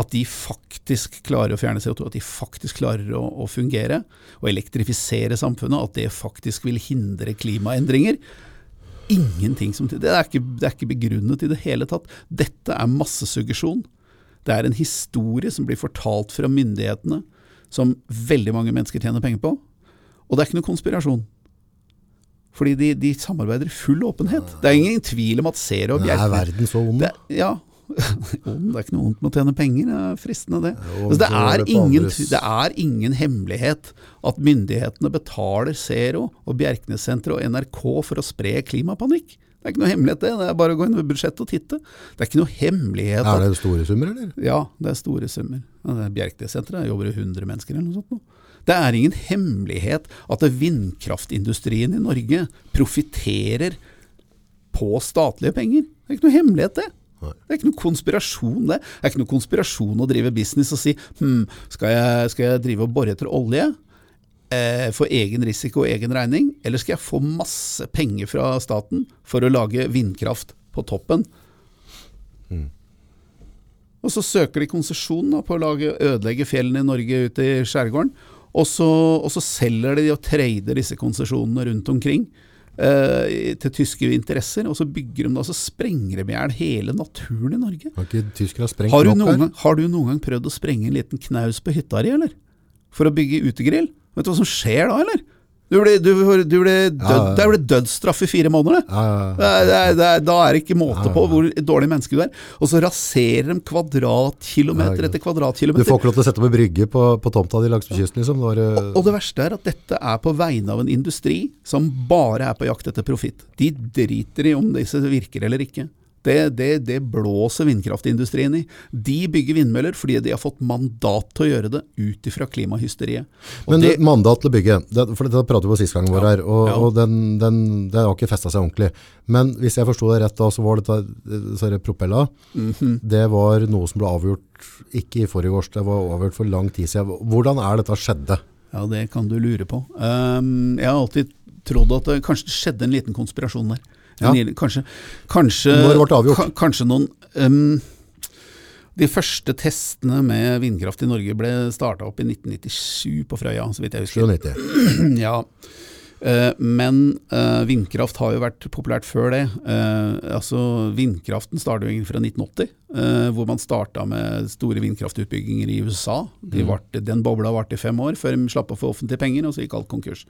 at de faktisk klarer å fjerne CO2, at de faktisk klarer å, å fungere og elektrifisere samfunnet, at det faktisk vil hindre klimaendringer. Ingenting som det er, ikke, det er ikke begrunnet i det hele tatt. Dette er massesuggesjon. Det er en historie som blir fortalt fra myndighetene, som veldig mange mennesker tjener penger på. Og det er ikke noe konspirasjon. Fordi de, de samarbeider i full åpenhet. Det er ingen tvil om at Zero og Men Er verden så ond? det, ja. Det er ikke noe vondt med å tjene penger, det er fristende det. Altså, det, er ingen, det er ingen hemmelighet at myndighetene betaler Zero og Bjerknessenteret og NRK for å spre klimapanikk. Det er ikke noe hemmelighet det, det er bare å gå inn i budsjettet og titte. Det er ikke noe hemmelighet Er det det store summer, eller? ja, det er store summer. Er Bjerknessenteret jobber jo 100 mennesker eller noe sånt. nå. Det er ingen hemmelighet at vindkraftindustrien i Norge profitterer på statlige penger. Det er ikke noe hemmelighet, det. Det er ikke noe konspirasjon, det. Det er ikke noe konspirasjon å drive business og si hm, skal jeg, skal jeg drive og bore etter olje eh, for egen risiko og egen regning, eller skal jeg få masse penger fra staten for å lage vindkraft på toppen? Og så søker de konsesjon på å lage, ødelegge fjellene i Norge ute i skjærgården. Og så, og så selger de og trader disse konsesjonene rundt omkring til tyske interesser. Og så bygger de da, så sprenger de i hjel hele naturen i Norge. Har ikke tyskere sprengt Har du, noen gang, har du noen gang prøvd å sprenge en liten knaus på hytta di, eller? For å bygge utegrill? Vet du hva som skjer da, eller? Du ble, du, du ble død. Det ble dødsstraff i fire måneder, det. Det det da er det ikke måte på hvor dårlig menneske du er. Og så raserer de kvadratkilometer etter kvadratkilometer. Du får ikke lov til å sette opp en brygge på, på tomta di langs kysten, liksom? Var, og, Og det verste er at dette er på vegne av en industri som bare er på jakt etter profitt. De driter i om disse virker eller ikke. Det, det, det blåser vindkraftindustrien i. De bygger vindmøller fordi de har fått mandat til å gjøre det ut ifra klimahysteriet. Og Men det, mandat til å bygge, det, for dette pratet vi på sist gang vår her, og, Ja. og den, den, det har ikke festet seg ordentlig. Men hvis jeg forstod det rett da, så var dette, propella, Mhm. det var noe som ble avgjort, ikke i forrige års, det var avgjort for lang tid siden. Hvordan er dette skjedde? ja, det kan du lure på. Um, jeg har alltid trodd at det kanskje skjedde en liten konspirasjon der. Ja. Kanskje, kanskje, kanskje noen um, De første testene med vindkraft i Norge ble starta opp i 1997 på Frøya, så vidt jeg husker. 97. Ja. Eh, men uh, vindkraft har jo vært populært før det. Uh, altså Vindkraften startet jo fra 1980, eh, hvor man starta med store vindkraftutbygginger i USA. De varte, den bobla varte i fem år før de slapp å få offentlige penger, og så gikk alt konkurs.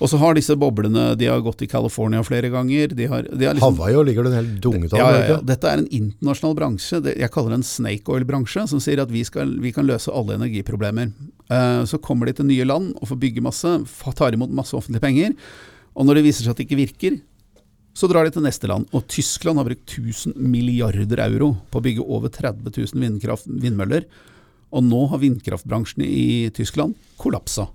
Og så har disse boblene de har gått i California flere ganger. De har, de har liksom, Hawaii ligger det en hel dunget av. ja, ja, ja. Dette er en internasjonal bransje. Jeg kaller det en snake oil-bransje, som sier at vi, skal, vi kan løse alle energiproblemer. Eh, så kommer de til nye land og får bygge masse, tar imot masse offentlige penger. Og når det viser seg at det ikke virker, så drar de til neste land. Og Tyskland har brukt 1000 milliarder euro på å bygge over 30 000 vindmøller. Og nå har vindkraftbransjen i Tyskland kollapsa.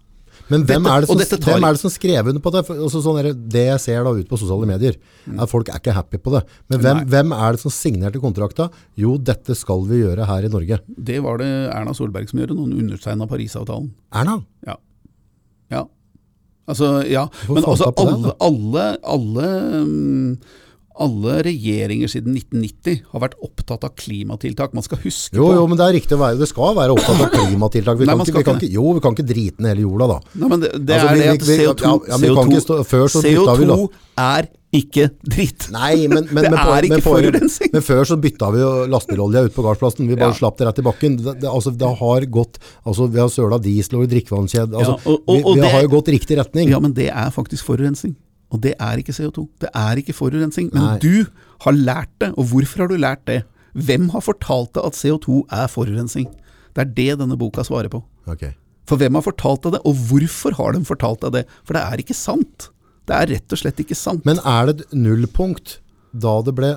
Men hvem, Dette- er det som, tar- hvem er det som skrev under på det? For- sånn det jeg ser da ut på sosiale medier, er at folk er ikke happy på det. Men hvem, Mm. Hvem er det som signerte kontrakta? Jo, dette skal vi gjøre her i Norge. Det var det Erna Solberg som gjorde, noen undertegna Parisavtalen. Erna? Ja. ja. Altså, ja. Men altså, alle, alle, alle, mm, alle regjeringer siden 1990 har vært opptatt av klimatiltak. Man skal huske Jo, på jo, men det er riktig å være. Det skal være opptatt av klimatiltak. Vi Nei, kan ikke, vi kan ikke jo, vi kan ikke drite ned hele jorda da. Nei, men det, det Altså, er vi- det at vi- vi- CO2, ja, ja, men vi kan CO2, stå- før så bytta vi, er ikke dritt. Nei, men, men, Det men, er ikke men, forurensning. men før så bytta vi jo lastebilolja ut på gardsplassen. Vi bare Ja. slapp det rett i bakken. Det, det, altså, det har gått, altså, vi har søla diesel over drikkevannskjede. Altså, Ja, og- og- vi, og vi det- har jo gått riktig retning. Ja, men det er faktisk forurensning. Og det er ikke CO2. Det er ikke forurensning. Men Nei. du har lært det. Og hvorfor har du lært det? Hvem har fortalt deg at CO2 er forurensning? Det er det denne boka svarer på. Okay. For hvem har fortalt deg det, og hvorfor har de fortalt deg det? For det er ikke sant. Det er rett og slett ikke sant. Men er det et nullpunkt da det ble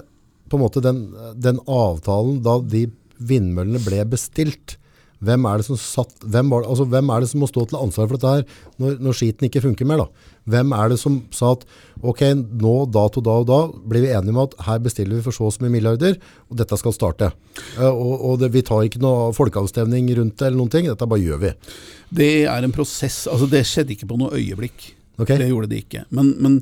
på en måte den, den avtalen, da de vindmøllene ble bestilt? Hvem er det som satt, hvem, var, altså, hvem er det som må stå til ansvar for dette her når, når skiten ikke funker mer da? Hvem er det som sa at ok, nå dato da og da blir vi enige om at her bestiller vi for så og så mye milliarder, og dette skal starte. Eh, og og det, vi tar ikke noe folkeavstemning rundt det eller noen ting, dette bare gjør vi. Det er en prosess. Altså, det skjedde ikke på noe øyeblikk. Okay. Det gjorde det ikke. Men, men,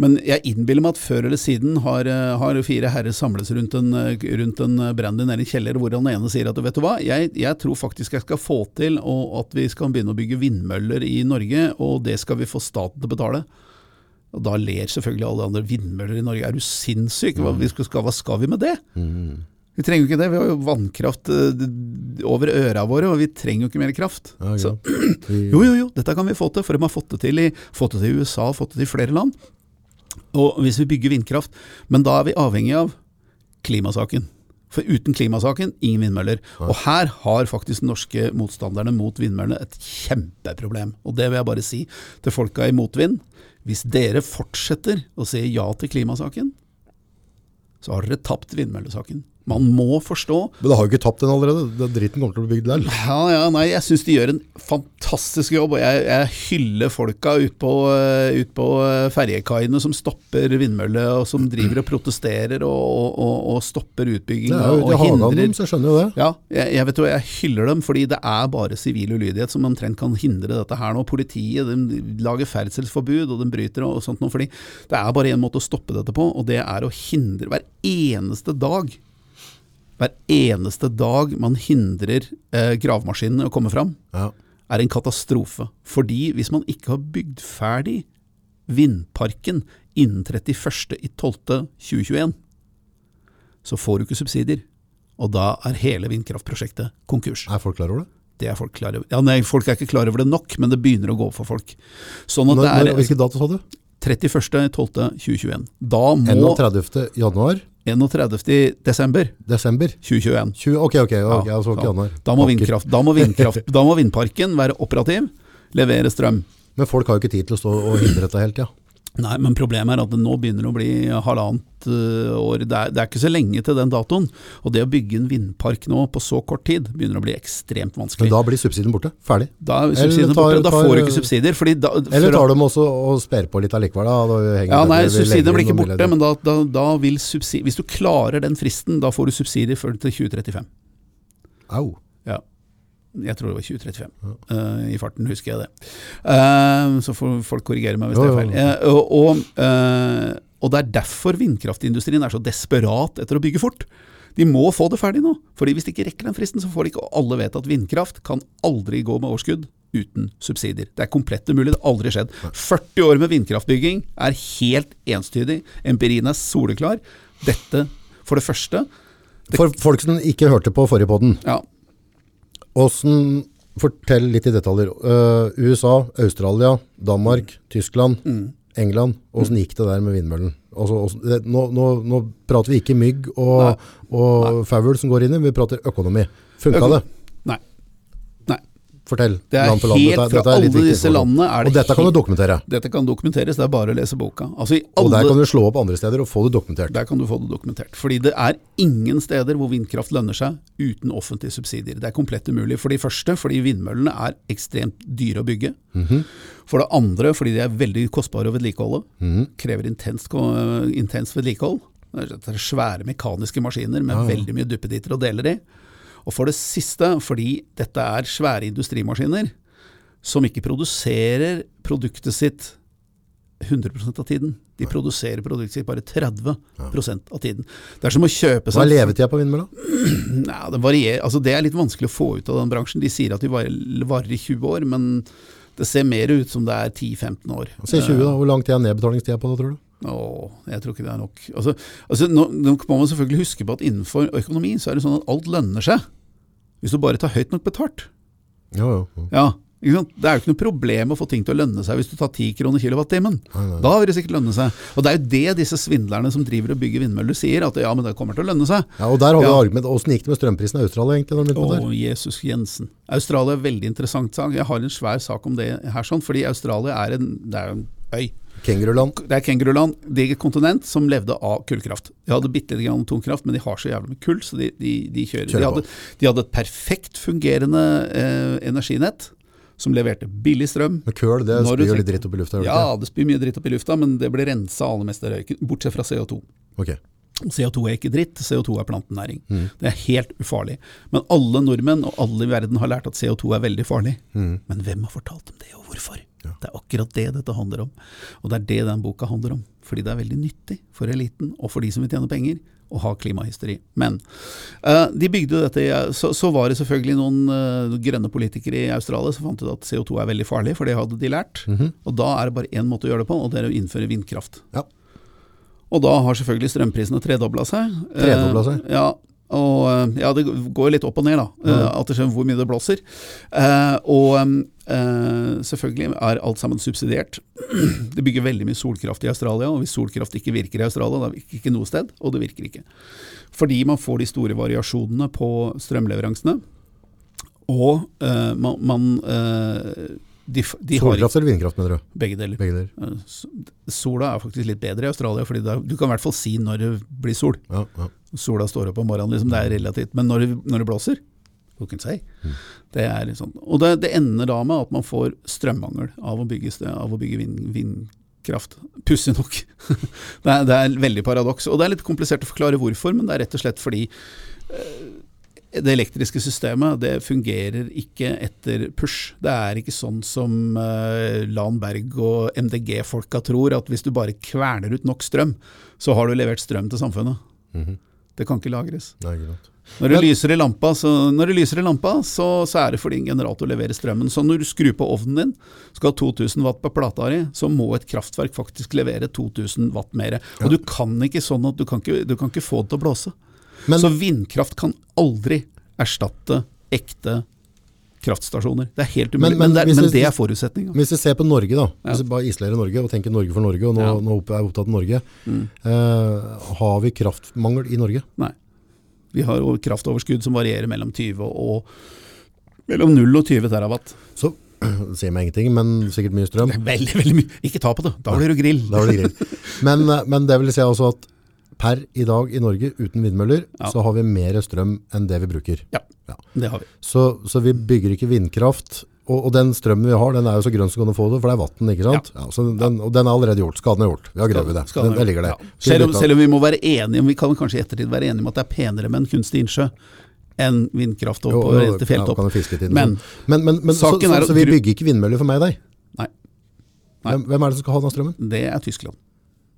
men jeg innbiller meg at før eller siden har, eh, har fire herrer samles rundt en, eh, rundt en eh, brandy nede i kjeller, hvor han ene sier at vet du hva, jeg, jeg tror faktisk jeg skal få til og at vi skal begynne å bygge vindmøller i Norge, og det skal vi få staten til å betale. Og Da ler selvfølgelig alle andre vindmøller i Norge. Er du sinnssyk? Hva, vi skal, hva skal vi med det? Vi trenger jo ikke det. Vi har jo vannkraft over øra våre, og vi trenger jo ikke mer kraft. Ja, Så, jo, jo, jo, dette kan vi få til, for de har fått det til i, fått det til i USA, fått det til i flere land. Og hvis vi bygger vindkraft, men da er vi avhengig av klimasaken. For uten klimasaken, ingen vindmøller. Og her har faktisk norske motstanderne mot vindmøllene et kjempeproblem. Og det vil jeg bare si til folka i motvind. Hvis dere fortsetter å si ja til klimasaken, så har dere tapt vindmøllesaken. Man må forstå Men det har jo ikke tapt den allerede. Den dritten kommer til å bli bygd der. ja, ja, nei, jeg syns de gjør en fantastisk jobb, og jeg, jeg hyller folka ute på, eh, ut på eh, ferjekaiene som stopper vindmølle, og som driver og protesterer og, og, og, stopper utbygging. Det er jo og hindrer dem, så skjønner jo det. ja, jeg, jeg vet jo, jeg hyller dem, fordi det er bare sivil ulydighet som omtrent kan hindre dette her nå. Politiet de lager ferdselsforbud, og de bryter og sånt noe, fordi det er bare én måte å stoppe dette på, og det er å hindre hver eneste dag hver eneste dag man hindrer eh, gravemaskinene å komme fram, Ja. er en katastrofe. Fordi hvis man ikke har bygd ferdig vindparken innen 31.12.2021, så får du ikke subsidier. Og da er hele vindkraftprosjektet konkurs. Er folk klar over det? Det er folk klar over. Ja, nei, folk er ikke klar over det nok, men det begynner å gå opp for folk. Sånn Når, det når, er hvilken dato sa du? 31.12.2021. Da må 31. januar, 31. desember desember. 2021. 20, ok, ok, Ja. Da må, vindkraft, da, må vindkraft, da må vindparken være operativ, levere strøm. Men folk har jo ikke tid til å stå og hindre dette helt, tida. Nei, men problemet er at det nå begynner å bli halvannet øh, år. Det er, det er ikke så lenge til den datoen. Og det å bygge en vindpark nå på så kort tid begynner å bli ekstremt vanskelig. Men da blir subsidien borte. Ferdig. Da er subsidien tar- borte, da får du ikke subsidier. Fordi da, Eller tar du dem også og sper på litt allikevel? Da, Ja, nei, subsidiene blir ikke borte, men da, da, da vil subsidier Hvis du klarer den fristen, da får du subsidier før til 2035. Au. Ja. Jeg tror det var 2035. Eh, I farten husker jeg det. Uh, så får folk korrigere meg hvis det er feil. Uh, og, og, og det er derfor vindkraftindustrien er så desperat etter å bygge fort. De må få det ferdig nå. Fordi Hvis de ikke rekker den fristen, så får de ikke Alle vet at vindkraft kan aldri gå med overskudd uten subsidier. Det er komplett umulig, det har aldri skjedd. 40 år med vindkraftbygging er helt enstydig. Empirien er soleklar. Dette, for det første For folk som ikke hørte på forrige podden, ja, Åssen Fortell litt i detaljer. Uh, USA, Australia, Danmark, Tyskland, England. Åssen gikk det der med vindmøllen? Altså, det, nå, nå, nå prater vi ikke mygg og, og faul som går inn i, vi prater økonomi. Funka Øko- det? Fortell. Det er land for land. helt Dette- fra dette er alle disse landene er det Og dette kan du dokumentere. Dette kan dokumenteres, det er bare å lese boka. Altså i Og der kan du slå opp andre steder og få det dokumentert. Der kan du få det dokumentert. Fordi det er ingen steder hvor vindkraft lønner seg uten offentlige subsidier. Det er komplett umulig. For de første, fordi vindmøllene er ekstremt dyre å bygge. For det andre, fordi de er veldig kostbare å vedlikeholde. Krever intenst, intenst vedlikehold. Det er- svære mekaniske maskiner med veldig mye duppeditter og deler i. Og for det siste, fordi dette er svære industrimaskiner som ikke produserer produktet sitt 100% av tiden. De produserer produktet sitt bare 30% av tiden. Det er som å kjøpe Hva er seg levetida på vindmølla? Ja, det, varierer, altså det er litt vanskelig å få ut av den bransjen. De sier at de varer, i 20 år, men det ser mer ut som det er 10-15 år. Si 20, da. Hvor lang tid er nedbetalingstida på det, tror du? Åh, jeg tror ikke det er nok. Altså, altså, nå, nå må man selvfølgelig huske på at innenfor økonomi så er det sånn at alt lønner seg. Hvis du bare tar høyt nok betalt. Ja, ja. ja. Ja? Det er jo ikke noe problem å få ting til å lønne seg hvis du tar 10 kroner kilowattimen. Da vil det sikkert lønne seg. Og det er jo det disse svindlerne som driver og bygger vindmøller sier, at ja, men det kommer til å lønne seg. Ja, og der har vi Ja. argument. Åssen gikk det med strømprisen i Australia egentlig? Å? Jesus Jensen. Australia er en veldig interessant sak. Jeg har en svær sak om det her, sånn, fordi Australia er en, det er en øy. Kenguruland. Det er kenguruland, digert kontinent, som levde av kullkraft. De hadde bitte litt grann tungkraft, men de har så jævlig med kull, så de, de, de kjører. Kjører de, hadde, de hadde et perfekt fungerende eh, energinett, som leverte billig strøm. Men køl, det spyr jo litt dritt opp i lufta. Ja, det spyr mye dritt opp i lufta, men det blir rensa aller mest av røyken, bortsett fra CO2. Okay. CO2 er ikke dritt, CO2 er plantenæring. Mm. Det er helt ufarlig. Men alle nordmenn og alle i verden har lært at CO2 er veldig farlig. Mm. Men hvem har fortalt dem det, og hvorfor? Det er akkurat det dette handler om. Og det er det den boka handler om. Fordi det er veldig nyttig for eliten, og for de som vil tjene penger, å ha klimahysteri. Men uh, de bygde dette, så, så var det selvfølgelig noen uh, grønne politikere i Australia som fant ut at CO2 er veldig farlig, for det hadde de lært. Og da er det bare én måte å gjøre det på, og det er å innføre vindkraft. Ja. Og da har selvfølgelig strømprisene tredobla seg. Tredobla seg? Uh, ja, og eh, ja, det går litt opp og ned, da. mm. Alt etter hvor mye det blåser. Eh, og eh, selvfølgelig er alt sammen subsidiert. Det bygger veldig mye solkraft i Australia, og hvis solkraft ikke virker i Australia, da virker ikke noe sted, og det virker ikke. Fordi man får de store variasjonene på strømleveransene, og eh, man, man eh, de, de Solkraft eller vindkraft, mener du? begge deler. Begge deler. Eh, Sola er faktisk litt bedre i Australia, fordi er- du kan i hvert fall si når det blir sol. Ja, ja. Sola står opp om morgenen, liksom, det er relativt. Men når det, når det blåser, can say? Det er sånn. Og det, det ender da med at man får strømmangel av å bygge, av å bygge vind, vindkraft. Pussig nok. det, er, det er veldig paradoks. Og det er litt komplisert å forklare hvorfor, men det er rett og slett fordi eh, det elektriske systemet det fungerer ikke etter push. Det er ikke sånn som uh, Lan Berg og MDG-folka tror, at hvis du bare kverner ut nok strøm, så har du levert strøm til samfunnet. Det kan ikke lagres. Nei, ikke sant. Når det, lyser i lampa, så, lyser i lampa, så, så er det fordi en generator leverer strømmen. Så når du skrur på ovnen din, skal ha 2000 watt på plata di, så må et kraftverk faktisk levere 2000 watt mer. Og du kan ikke sånn at du kan ikke, du kan ikke få det til å blåse. Men- så vindkraft kan aldri erstatte ekte kraftstasjoner. Det er helt umulig. Men- Men, men det, er- vi- det er forutsetninga. Hvis vi ser på Norge, da. Ja. Hvis vi bare isolerer Norge og tenker Norge for Norge, og nå, Ja. nå er jeg opptatt av Norge. Mm. Eh, har vi kraftmangel i Norge? Nei. Vi har jo kraftoverskudd som varierer mellom 20 og mellom 0 og 20 terawatt. Så det sier meg ingenting, men sikkert mye strøm. Veldig, veldig mye. Ikke ta på det, da blir det grill. Da blir det grill. Men, eh, men det vil si altså at per i dag i Norge, uten vindmøller, Ja. så har vi mer strøm enn det vi bruker. Ja, det har vi. Så, så vi bygger ikke vindkraft. Og, og den strømmen vi har, den er jo så grønn som kan få det, for det er vann, ikke sant? Ja. så den, og den er allerede gjort. Skaden er gjort. Vi har grevet det. Den, den ligger der. ja. Selv, om, selv om vi må være enige om, vi kan kanskje i ettertid være enige om at det er penere med en kunstig innsjø enn vindkraft Jo, oppover jo, ja, fjelltopp. jo litt inn, Men- men, men, men så, saken så, så, vi bygger ikke vindmøller for meg og deg? Nei. Nei. Hvem, hvem er det som skal ha den strømmen? Det er Tyskland.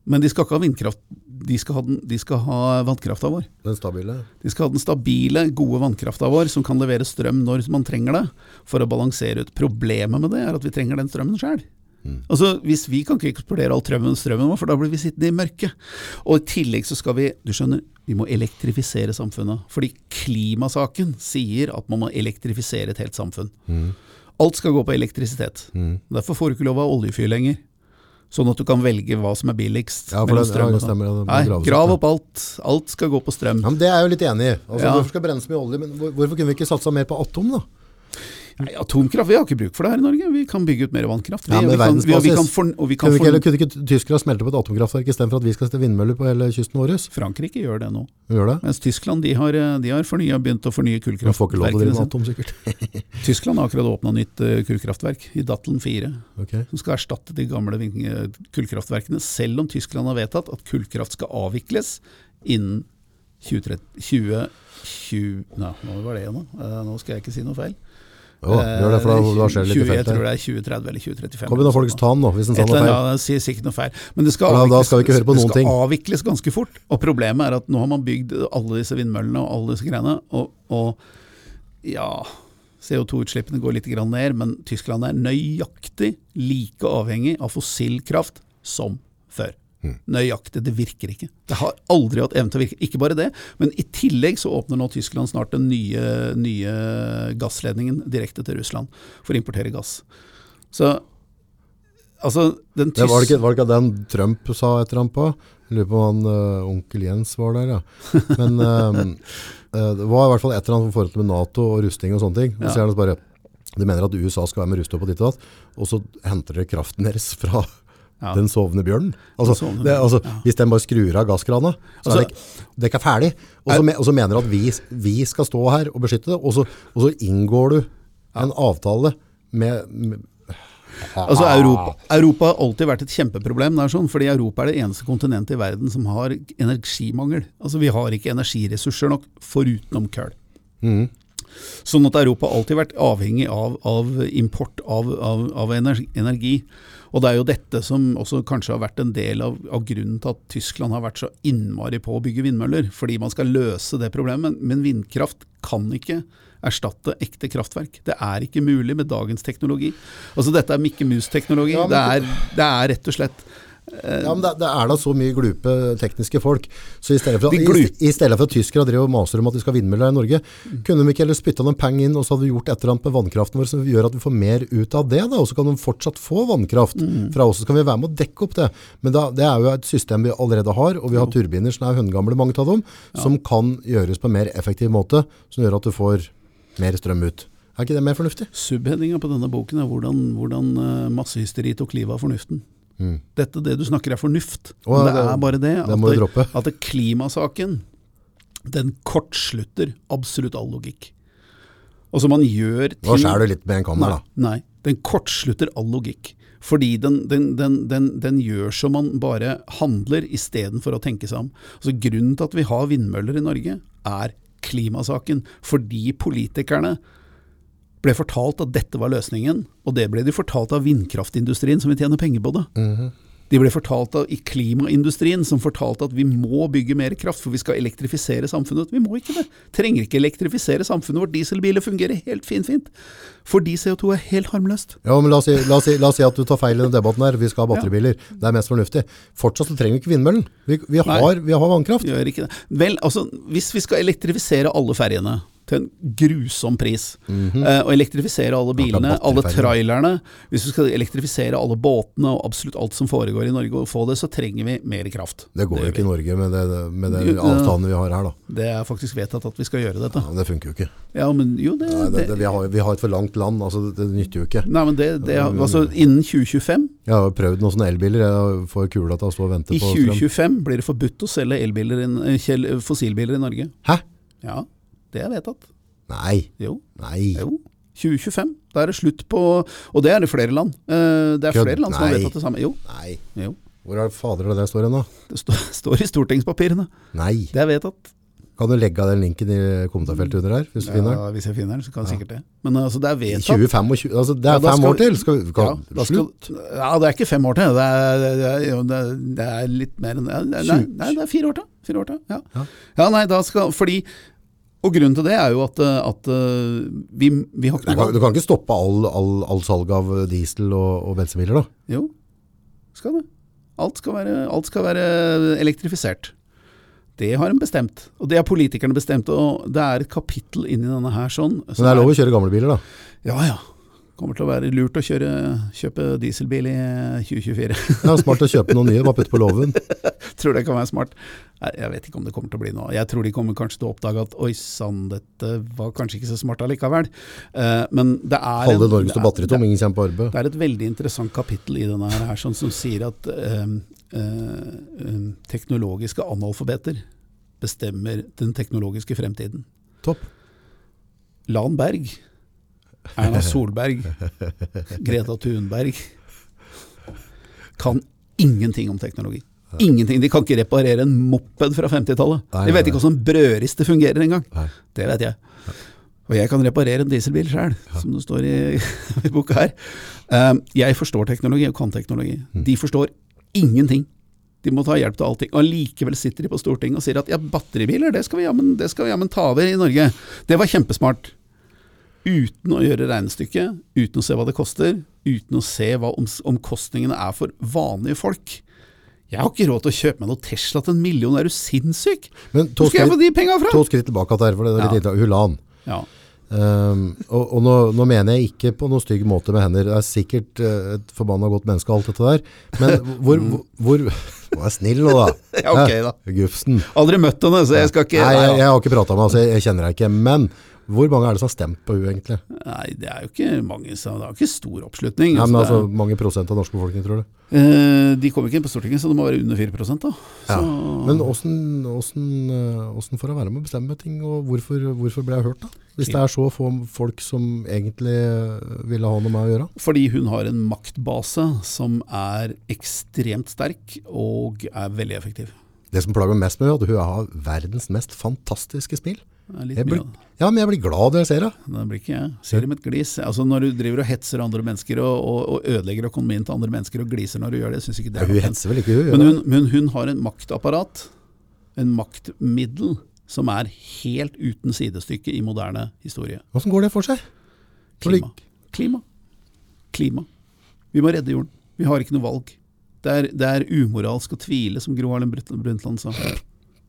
Men de skal ikke ha vindkraft, de skal ha, den, de skal ha vannkrafta vår. Den stabile. De skal ha den stabile, gode vannkrafta vår som kan levere strøm når man trenger det, for å balansere ut. Problemet med det er at vi trenger den strømmen sjøl. Altså, hvis Vi kan ikke eksportere all strømmen, strømmen vår, for da blir vi sittende i mørket. Og I tillegg så skal vi du skjønner, vi må elektrifisere samfunnet. Fordi klimasaken sier at man må elektrifisere et helt samfunn. Alt skal gå på elektrisitet. Derfor får du ikke lov av oljefyr lenger. Sånn at du kan velge hva som er billigst. Ja, for det- strøm ja, det stemmer, ja, det Nei, grav opp, alt. Alt skal gå på strøm. Ja, men det er jeg jo litt enig i. Altså, Ja. Hvorfor skal det brenne så mye olje? Men hvorfor kunne vi ikke satsa mer på atom, da? Nei, atomkraft, vi har ikke bruk for det her i Norge. Vi kan bygge ut mer vannkraft. Vi, Ja, vi kan, vi, vi verdensbasis. kan for, vi kan Kunne ikke, kunne ikke tyskere smelte på et atomkraftverk istedenfor at vi skal stille vindmøller på hele kysten vår? Frankrike gjør det nå. Gjør det. Mens Tyskland de har, de har fornyet, begynt å fornye Vi får ikke lov til å drive atom, sikkert. Tyskland har akkurat åpna nytt eh, kullkraftverk, i Datteln 4, okay. som skal erstatte de gamle eh, kullkraftverkene, selv om Tyskland har vedtatt at kullkraft skal avvikles innen 2030 2020 Nei, nå var det igjen? Eh, Nå skal jeg ikke si noe feil. Gjør det, for da, skjer det litt i 20, Jeg tror det er 2030 eller 2035. Kom igjen da, folkens, ta den nå, hvis den sa noe feil. ja, det sier sikkert noe feil. Men det skal, avvikles, skal vi ikke høre på det skal avvikles ganske fort. Og problemet er at nå har man bygd alle disse vindmøllene og alle disse greiene, og, og ja CO2-utslippene går litt grann ned, men Tyskland er nøyaktig like avhengig av fossilkraft som før. Nøyaktig, det virker ikke. Det har aldri hatt evne til å virke. Ikke bare det, men i tillegg så åpner nå Tyskland snart den nye, nye gassledningen direkte til Russland for å importere gass. Så altså den tysk... var, det tyske ikke, var det ikke den Trump sa et eller annet på? Jeg lurer på om han, uh, onkel Jens var der, ja. Men uh, det var i hvert fall et eller annet forhold til med NATO og rusting og sånne ting. Og så er det bare, de mener at USA skal være med ruste opp på ditt og datt, og så henter dere kraften deres fra Ja. den sovende bjørnen. Altså, Den sovende det, altså, ja. Hvis den bare skrur av gasskrana, så Altså, er det, ikke- er ferdig. Og så, me, og så at vi, vi skal stå her og beskytte det, og så, og så inngår du en avtale med, med Altså Europa, Europa har alltid vært et kjempeproblem, det er sånn, fordi Europa er det eneste kontinentet i verden som har energimangel. Altså Vi har ikke energiressurser nok forutenom kull. Sånn at Europa har alltid vært avhengig av, av import av, av, av energi, energi. Og det er jo dette som også kanskje har vært en del av, av grunnen til at Tyskland har vært så innmari på å bygge vindmøller. Fordi man skal løse det problemet. Men vindkraft kan ikke erstatte ekte kraftverk. Det er ikke mulig med dagens teknologi. Altså Dette er Mikke Mus-teknologi. Ja, men- det, det er rett og slett Ja, men det, det er da så mye glupe tekniske folk. Så i stedet for, i, i stedet for at tyskere drev og maser om at de skal ha vindmøller i Norge, kunne de ikke heller spytta noen penger inn, og så hadde vi gjort et eller annet med vannkraften vår som gjør at vi får mer ut av det, da, og så kan de fortsatt få vannkraft fra oss. Så kan vi være med å dekke opp det. Men da, det er jo et system vi allerede har, og vi har turbiner som er høngamle, mange av dem, som kan gjøres på en mer effektiv måte, som gjør at du får mer strøm ut. Er ikke det mer fornuftig? Subheadinga på denne boken er hvordan, hvordan eh, massehysteri tok livet av fornuften. Dette, det du snakker er fornuft. Oh, ja, det, det- er bare det, det at, det, at det klimasaken den kortslutter absolutt all logikk. Altså man gjør ting Nå skjærer du litt med en kammer Nei, da. nei, den kortslutter all logikk. Fordi den, den, den, den, den gjør som man bare handler istedenfor å tenke seg om. Altså Grunnen til at vi har vindmøller i Norge, er klimasaken. Fordi politikerne ble fortalt at dette var løsningen, og det ble de fortalt av vindkraftindustrien som vil tjene penger på det. De ble fortalt av i klimaindustrien som fortalte at vi må bygge mer kraft, for vi skal elektrifisere samfunnet. Vi må ikke det. Trenger ikke elektrifisere samfunnet vårt. Dieselbiler fungerer helt fint, fint. Fordi CO2 er helt harmløst. Ja, men la oss, si, la, oss si, la oss si at du tar feil i denne debatten her. Vi skal ha batteribiler. Det er mest fornuftig. Fortsatt så trenger vi ikke vindmøllen. Vi, vi, har, vi har vannkraft. Vel, altså, hvis vi skal elektrifisere alle ferjene til en grusom pris, eh, og elektrifisere alle bilene, alle trailerne Hvis vi skal elektrifisere alle båtene og absolutt alt som foregår i Norge, og få det, så trenger vi mer kraft. Det går jo ikke i. Norge med, det, med de Jo, vi har her, da. Det er faktisk vedtatt at vi skal gjøre dette. Ja, men det funker jo ikke. Ja, men jo, det, Nei, det, det vi, har, vi har et for langt land, altså det, nytter jo ikke. Nei, men det, det altså Innen 2025 Jeg har jo prøvd noen sånne elbiler. Jeg får kula til å stå og vente I på strøm. 2025 blir det forbudt å selge elbiler, i- eh, fossilbiler i Norge. Hæ? Ja, det er vedtatt. Nei. Jo. Nei. Jo, 2025. Da er det slutt på Og det er det flere land. Eh, Det er Kød, flere land som har vedtatt det samme. Jo, Nei. jo. Hvor er fader det der står hen, da? Det står, står i stortingspapirene. Nei. Det er vedtatt. Kan du legge av den linken i kommentarfeltet under her, hvis du finner den? Ja, hvis jeg finner den, så kan jeg sikkert det. Men altså, det er vedtatt. 2025, altså det er Ja, fem skal- år til. Skal, kan, ja, da skal, ja, det er ikke fem år til. Det er, det er, det er, det litt mer enn det. Nei, nei, nei, det er fire år til. Fire år til ja. Ja. ja, nei, da skal Fordi Og grunnen til det er jo at, eh, at eh, vi, vi har ikke noe valg. du kan ikke stoppe all, all, all salg av diesel og, og bensinbiler da? Jo, skal det. Alt skal være, alt skal være elektrifisert. Det har de bestemt, og det har politikerne bestemt. Og det er et kapittel inni denne her sånn. Men det er lov å kjøre gamle biler da? Ja ja. Kommer til å være lurt å kjøre, kjøpe dieselbil i 2024. det er smart å kjøpe noen nye, bare putte på loven. tror det kan være smart. Nei, Jeg vet ikke om det kommer til å bli noe. Jeg tror de kommer kanskje til å oppdage at oi sann, dette var kanskje ikke så smart allikevel. Uh, men det er Halve en- Norge står er- batteritom, ingen kommer på arbeid. Det er et veldig interessant kapittel i denne her, sånn som sier at eh, eh, eh, teknologiske analfabeter bestemmer den teknologiske fremtiden. Topp. Lan Berg, Erna Solberg, Greta Thunberg kan ingenting om teknologi. Ingenting. De kan ikke reparere en moped fra 50-tallet. De vet ikke hvordan brødriste fungerer engang. Det vet jeg. Og jeg kan reparere en dieselbil sjøl, som det står i, i boka her. Um, jeg forstår teknologi og kan teknologi. Mm. De forstår ingenting. De må ta hjelp til allting. Og Allikevel sitter de på Stortinget og sier at ja, batteribiler, det skal vi det skal vi jammen ta over i Norge. Det var kjempesmart. Uten å gjøre regnestykket, uten å se hva det koster, uten å se hva omkostningene er for vanlige folk. Jeg har ikke råd til å kjøpe meg noe Tesla til en million, er du sinnssyk? Men Hvor skal jeg få de penga fra? to skritt tilbake der, for det er litt Ja. Hulan. Ja. Um, og og nå, nå mener jeg ikke på noen stygg måte med hender. Det er sikkert uh, et forbanna godt menneske alt dette der. Men hvor, hvor, hvor Vær snill nå, da. Ja, ok da. Gufsen. Aldri møtt henne, så jeg skal ikke Nei, jeg, jeg har ikke prata med henne, så jeg, jeg kjenner deg ikke. Men hvor mange er det som har stemt på henne egentlig? Nei, det er jo ikke mange som Det er jo ikke stor oppslutning. Nei, men Altså, er, mange prosent av norsk befolkning, tror du? eh, de kommer ikke inn på Stortinget, så det må være under 4 da. Ja. Men åssen eh, åssen får jeg være med å bestemme ting, og hvorfor, hvorfor ble jeg hørt, da? Hvis det er så få folk som egentlig ville ha noe med å gjøre? Fordi hun har en maktbase som er ekstremt sterk og er veldig effektiv. Det som plager meg mest med henne, er at hun har verdens mest fantastiske smil. Det Jeg blir, ja, men jeg blir glad når jeg ser henne. Det blir ikke jeg. Ser det med et glis. Altså Når du driver og hetser andre mennesker og, og, og ødelegger økonomien til andre mennesker og gliser når du gjør det, syns ikke det Ja, er hun noe pent. hetser vel ikke, hun? Men det? hun, men hun har en maktapparat, en maktmiddel, som er helt uten sidestykke i moderne historie. Hvordan går det for seg? Klima. Klima. Klima. Vi må redde jorden. Vi har ikke noe valg. Det er, det er umoralsk å tvile, som Gro Harlem Brundtland sa.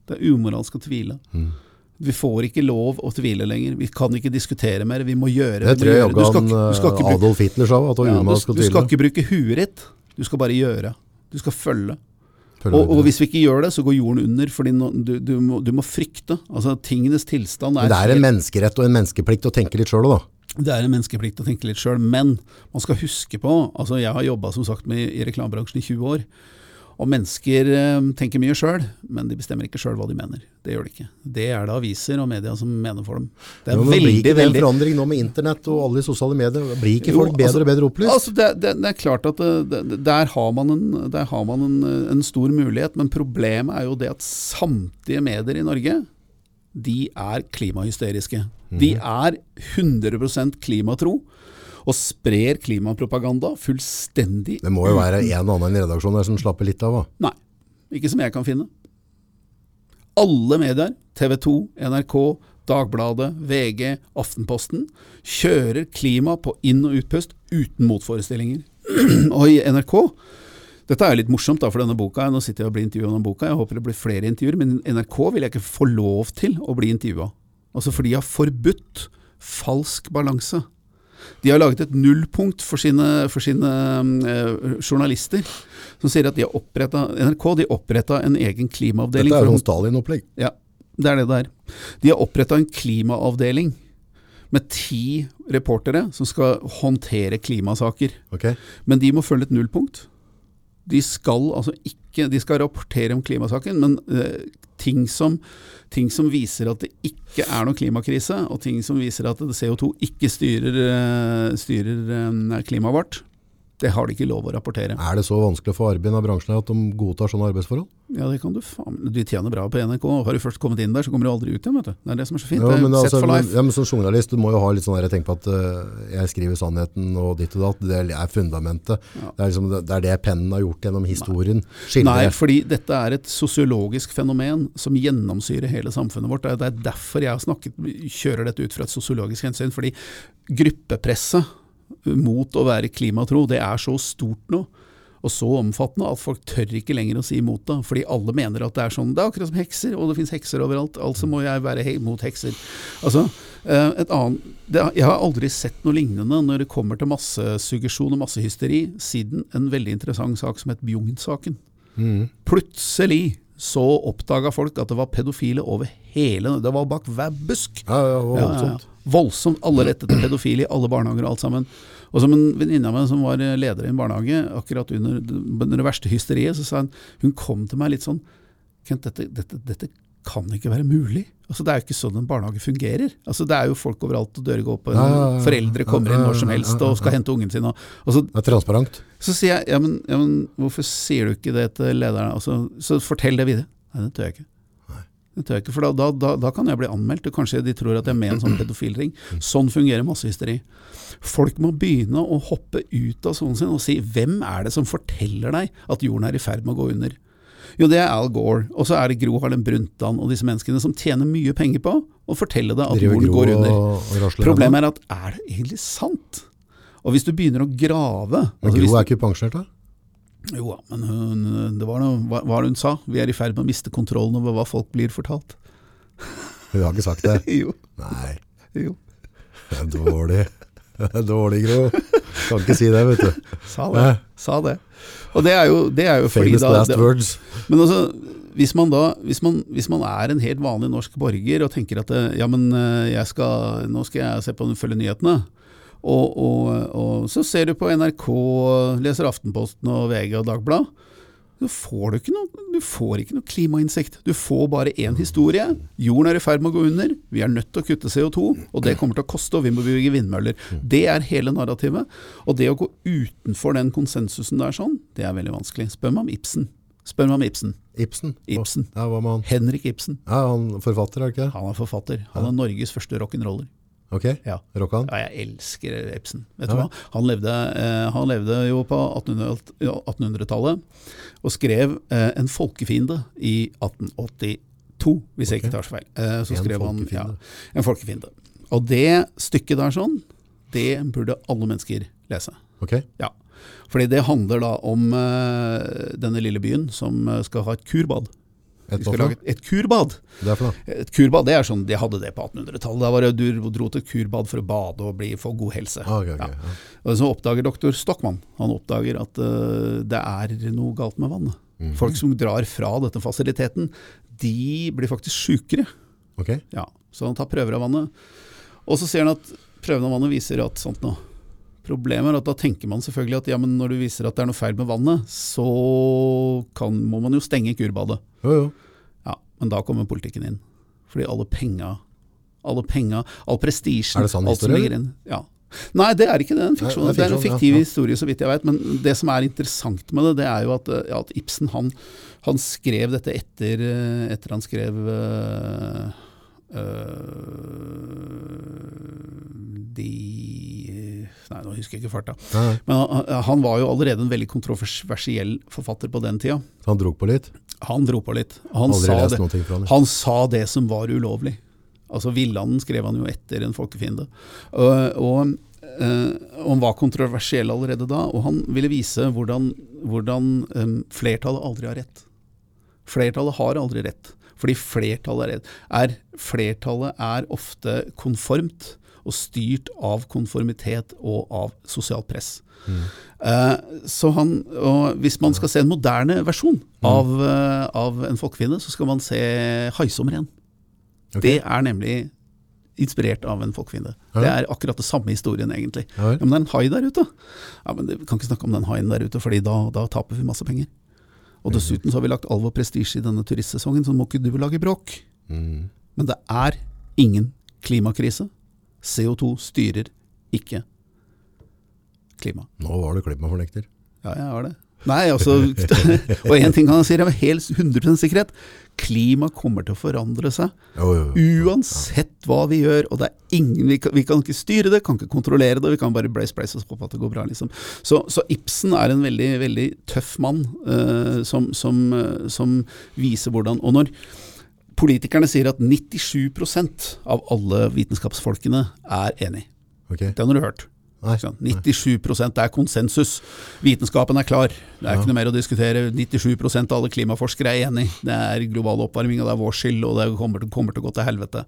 Det er umoralsk å tvile. Mm. Vi får ikke lov å tvile lenger. Vi kan ikke diskutere mer. Vi må gjøre. Det Det tror jeg. Jaggu eh, Adolf Hitler sa, at ja, du, skal, du skal ikke bruke huet ditt. Du skal bare gjøre. Du skal følge. Og, og hvis vi ikke gjør det, så går jorden under. Fordi no, du, du, må, du må frykte. Altså Tingenes tilstand Men er det er en menneskerett og en menneskeplikt å tenke litt sjøl òg, da. det er en menneskeplikt å tenke litt sjøl, men man skal huske på altså Jeg har jobba som sagt med, i reklamebransjen i 20 år, og mennesker eh, tenker mye sjøl, men de bestemmer ikke sjøl hva de mener. Det gjør de ikke. Det er det aviser og media som mener for dem. Det er men blir veldig, ikke det en veldig forandring nå med internett og alle de sosiale medier? Blir ikke Jo, folk bedre altså- og bedre opplyst? Altså det, det, det er klart at det, der har man, en, der har man en, en stor mulighet, men problemet er jo det at samtlige medier i Norge de er klimahysteriske. De er 100% klimatro og sprer klimapropaganda fullstendig det må jo være en og annen i redaksjonen der som slapper litt av. Da. Nei, ikke som jeg kan finne. Alle medier, TV 2, NRK, Dagbladet, VG, Aftenposten, kjører klima på inn- og utpust uten motforestillinger. og i NRK Dette er jo litt morsomt da for denne boka. Nå sitter jeg og blir intervjua om boka. Jeg håper det blir flere intervjuer, men NRK vil jeg ikke få lov til å bli intervjua. Altså for de har forbudt falsk balanse. De har laget et nullpunkt for sine, for sine eh, journalister, som sier at de har opprettet, NRK de oppretta en egen klimaavdeling. Dette er jo Stalin-opplegg. ja, det er det det er. De har oppretta en klimaavdeling med ti reportere som skal håndtere klimasaker. Okay. Men de må følge et nullpunkt. De skal altså ikke De skal rapportere om klimasaken, men eh, ting, som, ting som viser at det ikke er noe klimakrise, og ting som viser at CO2 ikke styrer, eh, styrer eh, klimaet vårt, det har de ikke lov å rapportere. Er det så vanskelig å få arbeid i bransjen at de godtar sånne arbeidsforhold? Ja, det kan du faen De tjener bra på NRK. Har du først kommet inn der, så kommer du aldri ut igjen, vet du. Det er det som er så fint. Ja, det men, altså, for life. ja, men som journalist, du må jo ha litt sånn der, tenk på at uh, jeg skriver sannheten og ditt og datt, det er fundamentet. Det, er liksom, det er det pennen har gjort gjennom historien. Skildre. Nei, fordi dette er et sosiologisk fenomen som gjennomsyrer hele samfunnet vårt. Det er derfor jeg har snakket, kjører dette ut fra et sosiologisk hensyn. Fordi gruppepresset mot å være klimatro, det er så stort nå. Og så omfattende at folk tør ikke lenger å si imot det. Fordi alle mener at det er sånn. Det er akkurat som hekser, og det finnes hekser overalt. Altså må jeg være he mot hekser. Altså, eh, et annet, det, Jeg har aldri sett noe lignende når det kommer til massesuggesjon og massehysteri, siden en veldig interessant sak som het Bjugn-saken. Plutselig så oppdaga folk at det var pedofile over hele Det var bak hver busk. Ja, ja, ja, voldsomt. Alle rettet til pedofile i alle barnehager og alt sammen. Og som en venninne av meg som var leder i en barnehage, akkurat under, under det verste hysteriet, så sa hun Hun kom til meg litt sånn Kent, dette, dette, dette kan ikke være mulig. Altså, det er jo ikke sånn en barnehage fungerer. Altså, det er jo folk overalt, og dører går opp, og Ja, ja, ja. foreldre kommer inn når som helst og skal hente ungen sin. Og, og så Det er transparent. så sier jeg, ja men, ja, men hvorfor sier du ikke det til lederen? Altså, så fortell det videre. Nei, det tør jeg ikke. Det tør jeg ikke, For da, da, da, kan jeg bli anmeldt, og kanskje de tror at jeg er med i en sånn pedofilring. Sånn fungerer massehysteri. Folk må begynne å hoppe ut av sonen sin og si hvem er det som forteller deg at jorden er i ferd med å gå under? Jo, det er Al Gore, og så er det Gro Harlem Brundtland og disse menneskene som tjener mye penger på å fortelle deg at jorden går under. Problemet er at er det egentlig sant? Og hvis du begynner å grave Men Gro er ikke pensjonert, da? Jo da, men hun, det var noe, hva, hva hun sa? Vi er i ferd med å miste kontrollen over hva folk blir fortalt. Hun har ikke sagt det. Jo, Nei, jo, det er dårlig. Det er dårlig, Gro. Kan ikke si det, vet du. sa det. Sa det. Og det er jo, det er jo fordi da last words. Men altså, hvis man da hvis man, hvis man er en helt vanlig norsk borger og tenker at eh, ja, men eh, jeg skal, nå skal jeg se på følge nyhetene, og, og, og så ser du på NRK, leser Aftenposten og VG og Dagbladet, så får du ikke noe, du får ikke noe klimainnsikt. Du får bare én historie. Jorden er i ferd med å gå under, vi er nødt til å kutte CO2, og det kommer til å koste, og vi må bygge vindmøller. Det er hele narrativet. Og det å gå utenfor den konsensusen der sånn, det er veldig vanskelig. Spør meg om Ibsen. Spør meg om Ibsen. Ibsen. Ibsen. Ja, hva med han? Henrik Ibsen. Ja, han forfatter, er det ikke? Han er forfatter. Han er Norges første rock'n'roller. Ok, Ja. rocka? Ja, jeg elsker Ibsen. Vet Ja. du hva? Han levde, eh, han levde jo på 1800 1800-tallet og skrev eh, En folkefiende i 1882, hvis jeg ikke tar så feil. Eh, så En skrev han ja. En folkefiende. Og det stykket der sånn, det burde alle mennesker lese. Ok, Ja. Fordi det handler da om eh, denne lille byen som eh, skal ha et kurbad. Et vi skal lage et, et kurbad. Det. Et kurbad, det er sånn, De hadde det på 1800-tallet. Da var det Du dro til et kurbad for å bade og bli, få god helse. Okay, ok, ok, Ja. Og Så oppdager doktor Stockmann Han oppdager at uh, det er noe galt med vannet. Mhm. Folk som drar fra dette fasiliteten, de blir faktisk sjukere. Okay. Ja, så han tar prøver av vannet. Og så ser han at prøvene av vannet viser at sånt noe. Problemet er at da tenker man selvfølgelig at ja, men når du viser at det er noe feil med vannet, så kan, må man jo stenge kurbadet. jo jo. Ja, men da kommer politikken inn. Fordi alle penga, alle penga, all prestisjen Er det sann historie. Ja. Nei, det er ikke det. En fiksjon. Nei, det er en ja, fiktiv ja. historie, så vidt jeg vet. Men det som er interessant med det, det er jo at, eh, ja, at Ibsen han, han skrev dette etter, eh, etter han skrev øh, De Nei, nå husker jeg ikke farta. Men han, han var jo allerede en veldig kontroversiell forfatter på den tida. Så han dro på litt. Han dro på litt. Han sa det. han. Han sa det som var ulovlig. Altså Villanden skrev han jo etter en folkefiende. Og, og eh, han var kontroversiell allerede da, og han ville vise hvordan, hvordan eh, flertallet aldri har rett. Flertallet har aldri rett. Fordi flertallet er. Er, flertallet er ofte konformt og styrt av konformitet og av sosialt press. Eh, så han, og Hvis man skal se en moderne versjon av, eh, av en folkefiende, så skal man se 'Haisommer' Okay. Det er nemlig inspirert av en folkefiende. Ja. Det er akkurat det samme historien, egentlig. Ja. Ja, men det er en hai der ute. Ja, men Vi kan ikke snakke om den haien der ute, Fordi da, da taper vi masse penger. Og dessuten så har vi lagt all vår prestisje i denne turistsesongen, så må ikke du lage bråk. Mm. Men det er ingen klimakrise. CO2 styrer ikke klima. Nå var du klimafornekter. Ja, jeg har det. Nei, altså Og én ting kan jeg si med helt 100% sikkerhet. Klima kommer til å forandre seg. Uansett hva vi gjør. Og det er ingen, vi, kan, vi kan ikke styre det, kan ikke kontrollere det. Vi kan bare brace, brace og håpe at det går bra. Liksom. Så, så Ibsen er en veldig, veldig tøff mann uh, som, som, uh, som viser hvordan Og når politikerne sier at 97% av alle vitenskapsfolkene er enig. Okay. Det har du hørt. Nei. 97 det er konsensus. Vitenskapen er klar. Det er ikke noe mer å diskutere. 97% av alle klimaforskere er enig. Det er global oppvarming, og det er vår skyld, og det kommer til, kommer til å gå til helvete.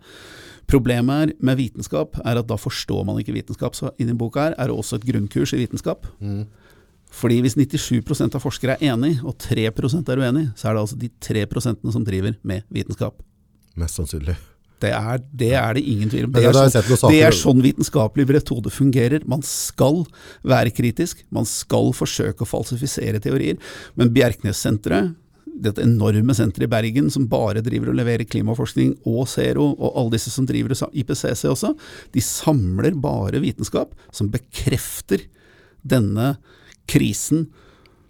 Problemet med vitenskap er at da forstår man ikke vitenskap. Så inni boka her er det også et grunnkurs i vitenskap. Fordi hvis 97% av forskere er enig, og 3% er uenig, så er det altså de 3% som driver med vitenskap. Mest sannsynlig. Det er, det er det ingen tvil om. Det sånn, det er sånn vitenskapelig metode fungerer. Man skal være kritisk, man skal forsøke å falsifisere teorier. Men Bjerknessenteret, dette enorme senteret i Bergen som bare driver og leverer klimaforskning og Zero, og alle disse som driver IPCC også, de samler bare vitenskap som bekrefter denne krisen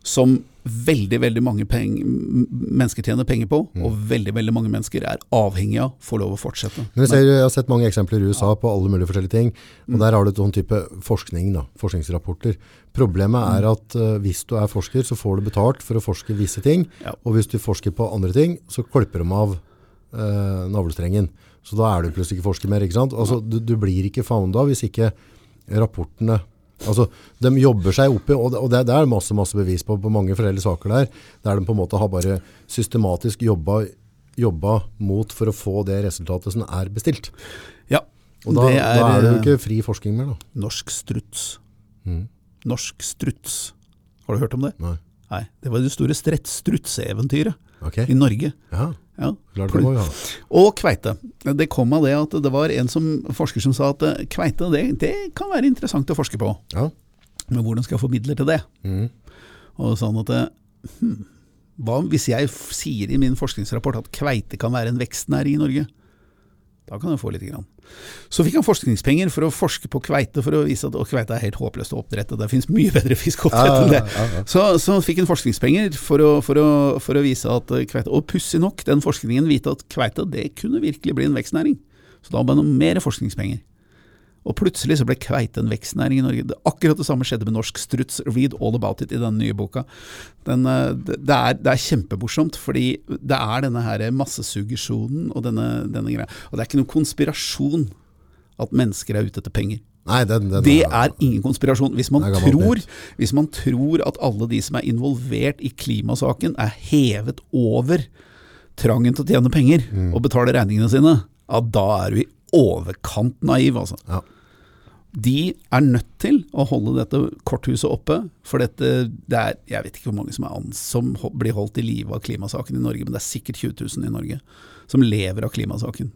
som veldig veldig mange mennesker tjener penger på, Mm. og veldig veldig mange mennesker er avhengig av får lov å fortsette. Men jeg, ser, jeg har sett mange eksempler i USA på alle mulige forskjellige ting, Mm. og der har du sånn type forskning, da, forskningsrapporter. Problemet Mm. er at uh, hvis du er forsker, så får du betalt for å forske visse ting, Ja. og hvis du forsker på andre ting, så klipper de av uh, navlestrengen. Så da er du plutselig ikke forsker mer, ikke sant? Altså, du, du blir ikke founda hvis ikke rapportene Altså, De jobber seg opp i, og det, og det, det er masse masse bevis på, på mange forskjellige saker der, der de på en måte har bare systematisk jobba, jobba mot for å få det resultatet som er bestilt. Ja, Og da, det er, da er det jo ikke fri forskning mer, da. norsk struts. Mm. Norsk struts. Har du hørt om det? Nei. Nei, det var det store strett- strutseeventyret Ok. i Norge. Ja, Ja. må vi ha. Og kveite. Det kom av det at det var en som, forsker som sa at eh, kveite det, det kan være interessant å forske på, Ja. men hvordan skal jeg få midler til det? Mm. Og sånn at eh, hm, hva hvis jeg sier i min forskningsrapport at kveite kan være en vekstnæring i Norge? Da kan du få litt. Grann. Så fikk han forskningspenger for å forske på kveite, for å vise at å, kveite er helt håpløst å oppdrette. Det finnes mye bedre fisk å oppdrette enn det. Ja, ja, ja. Så, så fikk han forskningspenger for å, for, å, for å vise at eh, kveite Og pussig nok, den forskningen vite at kveite det kunne virkelig bli en vekstnæring. Så da ba han om mer forskningspenger. Og plutselig så ble kveite en vekstnæring i Norge. Det, akkurat det samme skjedde med norsk struts. Read all about it i den nye boka. Den, eh, det, er, det er kjempemorsomt, fordi det er denne her massesuggesjonen og denne, denne greia. Og det er ikke noen konspirasjon at mennesker er ute etter penger. Nei, den, den Det er ingen konspirasjon. Hvis man, tror, hvis man tror at alle de som er involvert i klimasaken er hevet over trangen til å tjene penger Mm. og betale regningene sine, ja, da er du i overkant naiv, altså. Ja. De er nødt til å holde dette korthuset oppe, for dette, det er, jeg vet ikke hvor mange som, er ans som blir holdt i live av klimasaken i Norge, men det er sikkert 20 000 i Norge som lever av klimasaken.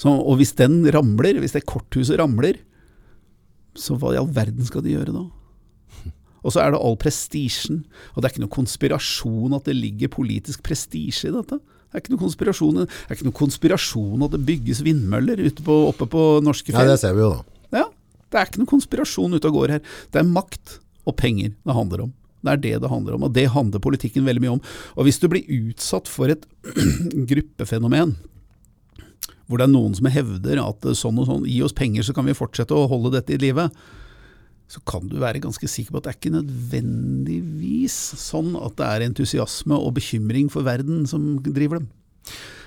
Så, og hvis den ramler, hvis det korthuset ramler, så hva i all verden skal de gjøre da? Og så er det all prestisjen, og det er ikke noe konspirasjon at det ligger politisk prestisje i dette. Det er ikke noe konspirasjon, det er ikke noe konspirasjon at det bygges vindmøller ute på, oppe på norske Nei, Ja, det ser vi jo da. Ja, det er ikke noen konspirasjon ute og går her. Det er makt og penger det handler om. Det er det det handler om, og det handler politikken veldig mye om. Og hvis du blir utsatt for et gruppefenomen, hvor det er noen som hevder at sånn og sånn, gi oss penger så kan vi fortsette å holde dette i live, så kan du være ganske sikker på at det er ikke nødvendigvis sånn at det er entusiasme og bekymring for verden som driver dem.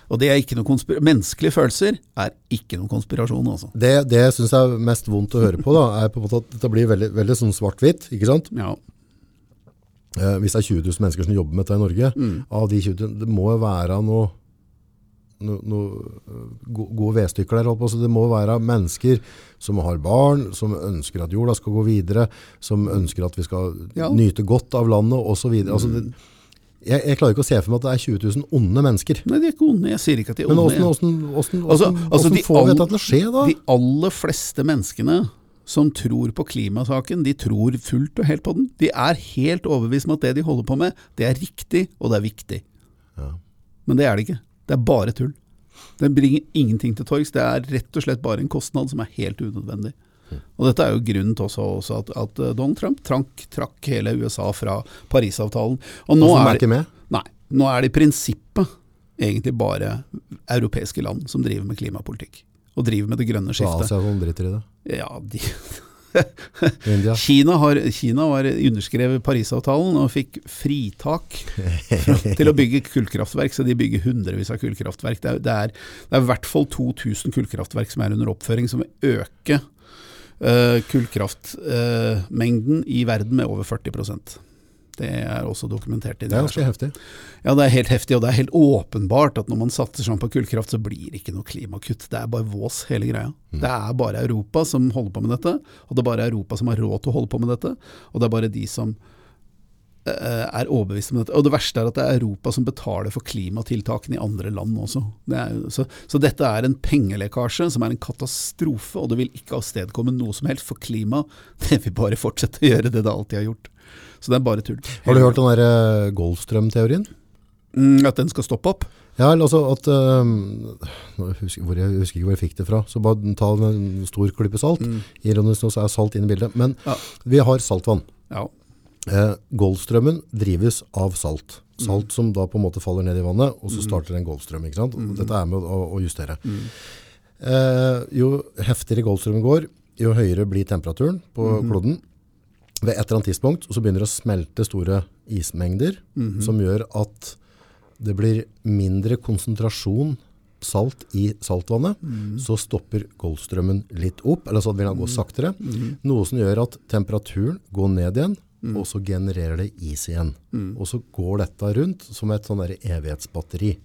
Og det er ikke noe konspir Menneskelige følelser er ikke noen konspirasjon, altså. Det, det synes jeg er mest vondt å høre på da, er på en måte at dette blir veldig, veldig sånn svart-hvitt, ikke sant? Ja. Eh, hvis det er 20 000 mennesker som jobber med dette i Norge, Mm. av de 20 000, det må være noe, noe, noe eh, go- gode vedstykker der, holdt det må være mennesker som har barn, som ønsker at jorda skal gå videre, som ønsker at vi skal Ja. nyte godt av landet, videre. Altså, det, jeg, jeg klarer ikke å se for meg at det er 20 000 onde mennesker. Nei, de er ikke onde. Jeg sier ikke at de er Men onde. hvordan, hvordan, Altså- altså, får vi dette til å skje da? De aller fleste menneskene som tror på klimasaken, de tror fullt og helt på den. De er helt overbevist om at det de holder på med, det er riktig, og det er viktig. Ja. Men det er det ikke. Det er bare tull. Det bringer ingenting til torgs. Det er rett og slett bare en kostnad som er helt unødvendig. Og Dette er jo grunnen til også, også at, at eh, Donald Trump trakk, trakk hele USA fra Parisavtalen. Og nå er med? nei, nå er det i prinsippet egentlig bare europeiske land som driver med klimapolitikk. Og driver med det grønne skiftet. Asia som driter i det. Ja, de. Kina har, Kina var underskrevet Parisavtalen og fikk fritak til å bygge kullkraftverk, så de bygger hundrevis av kullkraftverk. Det er, det er, det er i hvert fall 2000 kullkraftverk som er under oppføring, som vil øke kullkraftmengden i verden med over 40% Det er også dokumentert i Det er ganske heftig. ja, det er helt heftig, og det er helt åpenbart at når man satser sånn på kullkraft, så blir det ikke noe klimakutt. Det er bare vås, hele greia. Det er bare Europa som holder på med dette, og det er bare Europa som har råd til å holde på med dette, og det er bare de som eh, er overbevist om dette. Og det verste er at det er Europa som betaler for klimatiltakene i andre land også. Det er, så, så dette er en pengelekkasje som er en katastrofe, og det vil ikke avstedkomme noe som helst, for klima det vil bare fortsette å gjøre det det alltid har gjort. Så det er bare tull. Har du hørt den der eh, Golfstrøm-teorien? Mm, At den skal stoppe opp? Ja, altså at um, jeg, husker, hvor jeg husker ikke hvor jeg fikk det fra, så bare ta en stor klype salt. Ironisk nok så er salt inne i bildet. Men Ja. vi har saltvann. Ja. Eh, Golfstrømmen drives av salt. Salt som da på en måte faller ned i vannet, og så starter en golfstrøm. ikke sant? Dette er med å, å justere. Eh, jo heftigere golfstrømmen går, jo høyere blir temperaturen på kloden. Ved et eller annet tidspunkt så begynner det å smelte store ismengder, som gjør at det blir mindre konsentrasjon salt i saltvannet, så stopper Golfstrømmen litt opp, eller så vil den gå saktere, noe som gjør at temperaturen går ned igjen, og så genererer det is igjen. Og så går dette rundt som et sånn evighetsbatteri.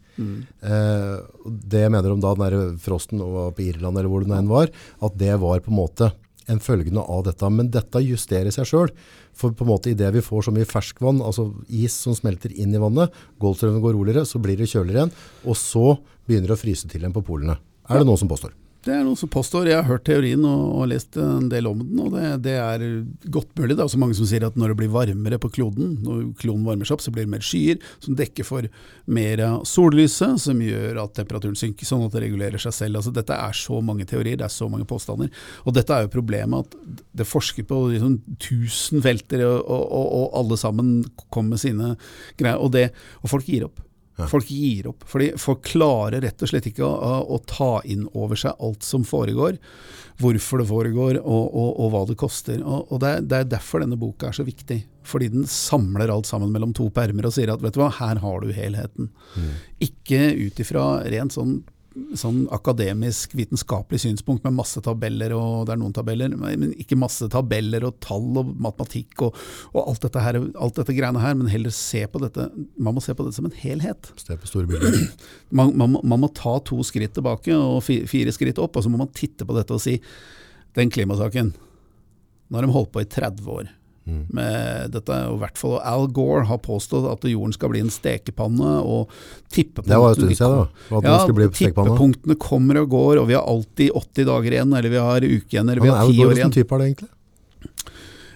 Eh, det jeg mener om da den der frosten og på Irland, eller hvor det enn var, at det var på en måte en følgende av dette. Men dette justerer seg sjøl. For på en måte idet vi får så mye ferskvann, altså is som smelter inn i vannet, Golfstrømmen går roligere, så blir det kjøligere igjen, og så begynner det å fryse til igjen på polene. Er det noen som påstår? Det er noen som påstår, jeg har hørt teorien og, og lest en del om den, og det, det er godt mulig. Det er også mange som sier at når det blir varmere på kloden, når kloden varmer seg opp, så blir det mer skyer som dekker for mer sollyset, som gjør at temperaturen synker, sånn at det regulerer seg selv. Altså, dette er så mange teorier, det er så mange påstander. Og dette er jo problemet, at det forsker på liksom, tusen felter, og, og, og alle sammen kommer med sine greier, og, det, og folk gir opp. Folk gir opp, fordi folk klarer rett og slett ikke å, å, ta inn over seg alt som foregår, hvorfor det foregår og, og, og hva det koster. Og, og det, er, det er derfor denne boka er så viktig, fordi den samler alt sammen mellom to permer og sier at vet du hva, her har du helheten. Ikke ut ifra rent sånn sånn akademisk, vitenskapelig synspunkt med masse tabeller, og det er noen tabeller, men ikke masse tabeller og tall og matematikk og, og alt, dette her, alt dette greiene her, men heller se på dette Man må se på dette som en helhet. Man, man, man må ta to skritt tilbake og fire skritt opp, og så må man titte på dette og si den klimasaken, nå har de holdt på i 30 år. Med dette, og i hvert fall Al Gore har påstått at jorden skal bli en stekepanne, og tippepunktene siden, bli tippepunktene kommer og går, og vi har alltid 80 dager igjen, eller vi har uke igjen, eller vi har ti år igjen. hvilken type er det egentlig?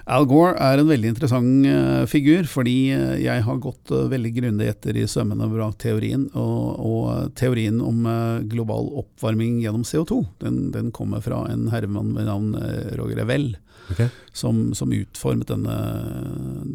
Al Gore er en veldig interessant uh, figur, fordi eh, jeg har gått uh, veldig grundig etter i sømmene bak teorien. Og, og teorien om uh, global oppvarming gjennom CO2, den, den kommer fra en herremann ved navn Roger Revell, okay. som, som utformet denne,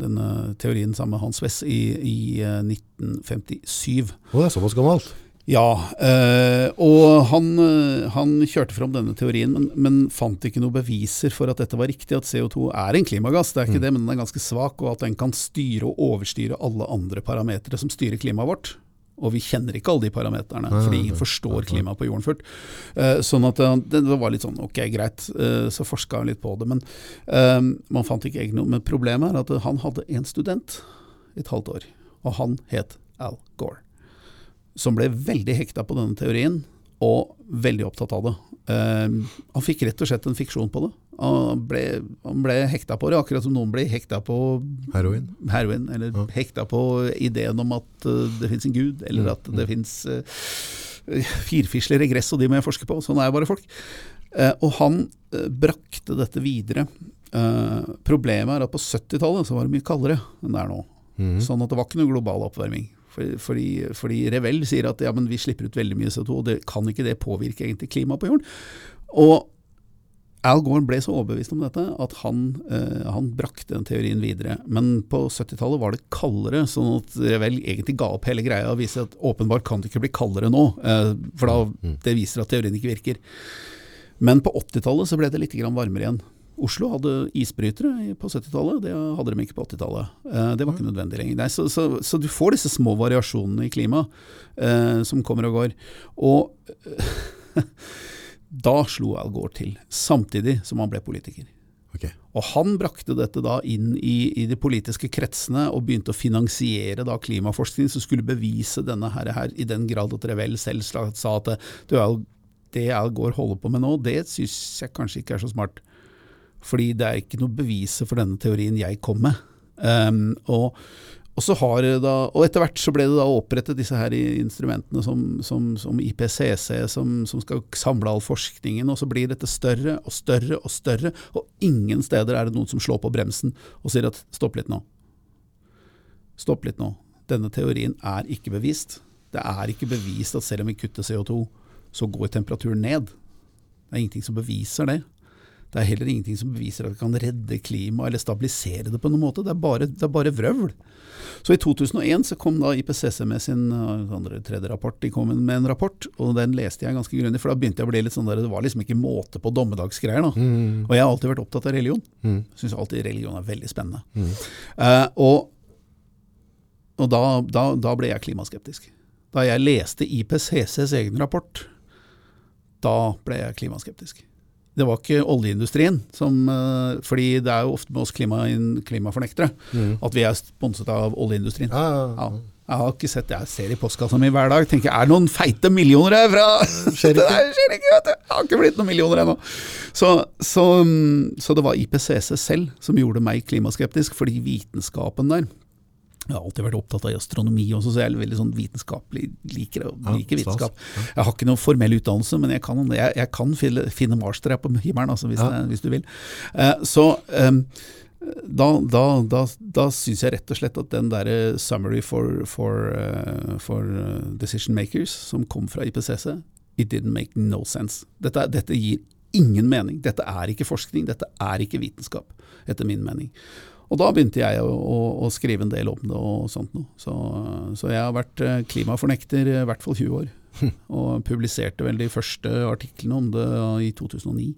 denne teorien sammen med Hans Wess i, i eh, 1957. Å, det er såpass gammelt. Ja, øh, og han, eh, han kjørte fram denne teorien, men, men fant ikke noen beviser for at dette var riktig, at CO2 er en klimagass, det er ikke det, men den er ganske svak, og at den kan styre og overstyre alle andre parametere som styrer klimaet vårt. Og vi kjenner ikke alle de parameterne, fordi ingen forstår klimaet på jorden fullt. Eh, sånn at det, det var litt sånn, ok, greit, så forska han litt på det, men man fant ikke egentlig noe. Men problemet er at han hadde en student et halvt år, og han het Al Gore som ble veldig hekta på denne teorien, og veldig opptatt av det. Uh, han fikk rett og slett en fiksjon på det. Han ble, han ble hekta på det, akkurat som noen blir hekta på Heroin. heroin, eller Ja. hekta på ideen om at uh, det fins en gud, eller Mm, at det fins uh, firfisler i gress, og de må jeg forske på. Sånn er bare folk. Eh, og han eh, brakte dette videre. Eh, problemet er at på 70-tallet så var det mye kaldere enn det er nå. Mm. Sånn at det var ikke noe global oppvarming. Fordi, fordi, Revell sier at ja, men vi slipper ut veldig mye CO2, og det, kan ikke det påvirke egentlig klimaet på jorden? Og Al Gore ble så overbevist om dette at han, eh, han brakte den teorien videre. Men på 70-tallet var det kaldere, sånn at Revell egentlig ga opp hele greia og viste at åpenbart kan det ikke bli kaldere nå, eh, for da det viser at teorien ikke virker. Men på 80-tallet så ble det litt grann varmere igjen. Oslo hadde isbrytere på 70-tallet, det hadde de ikke på 80-tallet. Eh, det var ikke nødvendig lenger. Nei, så, så, så du får disse små variasjonene i klimaet eh, som kommer og går. Og da slo Al Gore til, samtidig som han ble politiker. Okay. Og han brakte dette da inn i, i de politiske kretsene og begynte å finansiere da klimaforskning som skulle bevise denne her, her i den grad at Revel selv sa at du, Al, det Al Gore holder på med nå, det syns jeg kanskje ikke er så smart. Fordi det er ikke noe beviser for denne teorien jeg kom med. Um, og, og, da, og etter hvert så ble det da opprettet disse her instrumentene som, som, som IPCC, som, som skal samle all forskningen, og så blir dette større og større og større, og ingen steder er det noen som slår på bremsen og sier at stopp litt nå. Stopp litt nå. Denne teorien er ikke bevist. Det er ikke bevist at selv om vi kutter CO2, så går temperaturen ned. Det er ingenting som beviser det. Det er heller ingenting som beviser at det kan redde klimaet eller stabilisere det på noen måte. Det er bare, det er bare vrøvl. Så i 2001 så kom da IPCC med sin uh, andre, tredje rapport. De kom med en rapport, og den leste jeg ganske grundig. For da begynte jeg å bli litt sånn der, det var liksom ikke måte på dommedagsgreier. da. Og jeg har alltid vært opptatt av religion. Mm. Syns alltid religion er veldig spennende. Eh, og og da, da, da ble jeg klimaskeptisk. Da jeg leste IPCCs egen rapport, da ble jeg klimaskeptisk. Det var ikke oljeindustrien som eh, Fordi det er jo ofte med oss klima, klimafornektere at vi er sponset av oljeindustrien. Ja, ja, ja. Jeg har ikke sett Jeg ser i postkassa mi hver dag tenker er det noen feite millioner her fra Skjer. Det skjer ikke, vet du. Jeg har ikke blitt noen millioner ennå. Så, så, mm, så det var IPCC selv som gjorde meg klimaskeptisk, fordi vitenskapen der jeg har alltid vært opptatt av astronomi også, så jeg er veldig sånn vitenskapelig, liker, liker vitenskap. Jeg har ikke noen formell utdannelse, men jeg kan, jeg, jeg kan finne, Mars-tre på himmelen, altså, hvis, Ja. det, hvis du vil. Eh, så da, da, da, da syns jeg rett og slett at den derre summary for, for, eh, for eh, decision makers som kom fra IPCC, it didn't make no sense. Dette, dette gir ingen mening. Dette er ikke forskning, dette er ikke vitenskap, etter min mening. Og da begynte jeg å, å, å skrive en del om det og sånt noe. Så, så jeg har vært eh, klimafornekter i hvert fall 20 år. Og publiserte vel de første artiklene om det i 2009.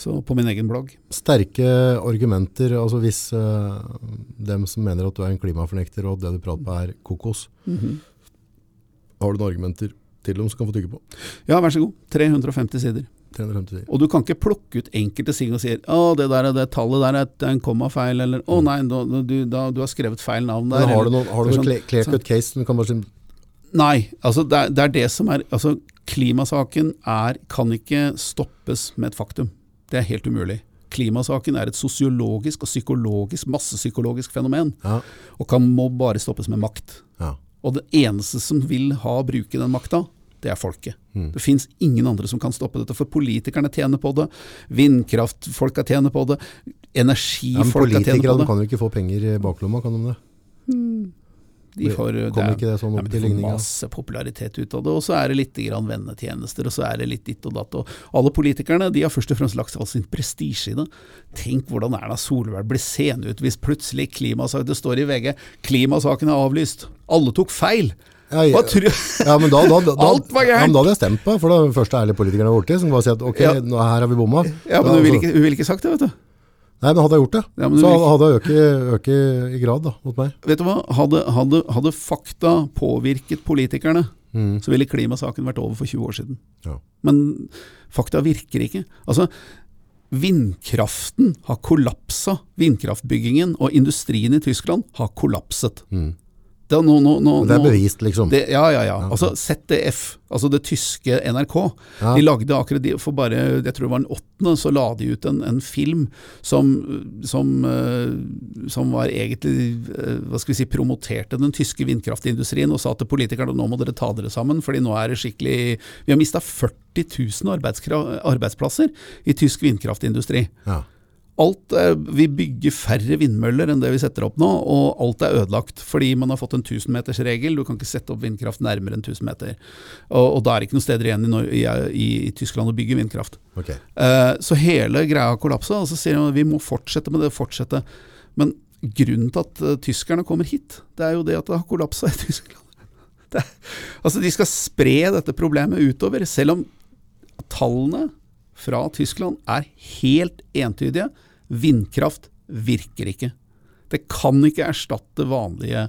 Så på min egen blogg. Sterke argumenter, altså hvis uh, dem som mener at du er en klimafornekter og det du prater på er kokos, har du noen argumenter til dem som kan få tygge på? Ja, vær så god. 350 sider. 350. Og du kan ikke plukke ut enkelte ting og si å, det der det tallet der er en kommafeil, eller å nei, du, du, da, du har skrevet feil navn der. Men har du noen, har du noen sånn. clear- clear cut case du kan bare si Nei, altså det er, det er det som er altså Klimasaken er, kan ikke stoppes med et faktum. Det er helt umulig. Klimasaken er et sosiologisk og psykologisk, massepsykologisk fenomen, Ja, og kan, må bare stoppes med makt. ja. Og det eneste som vil ha bruke den makta, det er folket. Det fins ingen andre som kan stoppe dette, for politikerne tjener på det, vindkraftfolka tjener på det, ja tjener på det. Politikerne kan jo ikke få penger i baklomma, kan de det? De får, er- ikke det sånn opp til ligninga? masse popularitet ut av det, og så er det litt grann vennetjenester, og så er det litt ditt og datt. Og alle politikerne de har først og fremst lagt all sin prestisje i det. Tenk hvordan Erna Solberg blir seende ut hvis plutselig klimasaken Det står i VG 'Klimasaken er avlyst'. Alle tok feil! Ja, ja. Ja, men da, da, da, Alt var gærent. ja, men da hadde jeg stemt på, for det første ærlige politikerne jeg har blitt, som bare sier at ok, nå, her har vi bomma. Ja, men Da, hun ville ikke, vil ikke sagt det, vet du. Nei, men hadde jeg gjort det, så vil hadde jeg øket i grad da, mot meg. Vet du hva? Hadde, hadde, hadde fakta påvirket politikerne, så ville klimasaken vært over for 20 år siden. Ja. Men fakta virker ikke. Altså, vindkraften har kollapsa. Vindkraftbyggingen og industrien i Tyskland har kollapset. Det, er nå, nå, nå, det er bevist, liksom. Det, ja, ja, ja. Altså ZDF, altså det tyske NRK, Ja. de lagde akkurat de, for bare, jeg tror det var den åttende, så la de ut en, en film som, som, eh, som var egentlig, eh, hva skal vi si, promoterte den tyske vindkraftindustrien og sa til politikerne nå må dere ta dere sammen, fordi nå er det skikkelig Vi har mista 40 000 arbeidsplasser i tysk vindkraftindustri. Ja. Alt er, vi bygger færre vindmøller enn det vi setter opp nå, og alt er ødelagt fordi man har fått en 1000-metersregel. Du kan ikke sette opp vindkraft nærmere enn 1000 meter. Og, og da er det ikke noen steder igjen i, i, i, i Tyskland å bygge vindkraft. Okay. Uh, så hele greia har kollapsa, og så sier de at vi må fortsette med det, fortsette. Men grunnen til at uh, tyskerne kommer hit, det er jo det at det har kollapsa i Tyskland. Det, altså De skal spre dette problemet utover, selv om tallene fra Tyskland er helt entydige. Vindkraft virker ikke. Det kan ikke erstatte vanlige,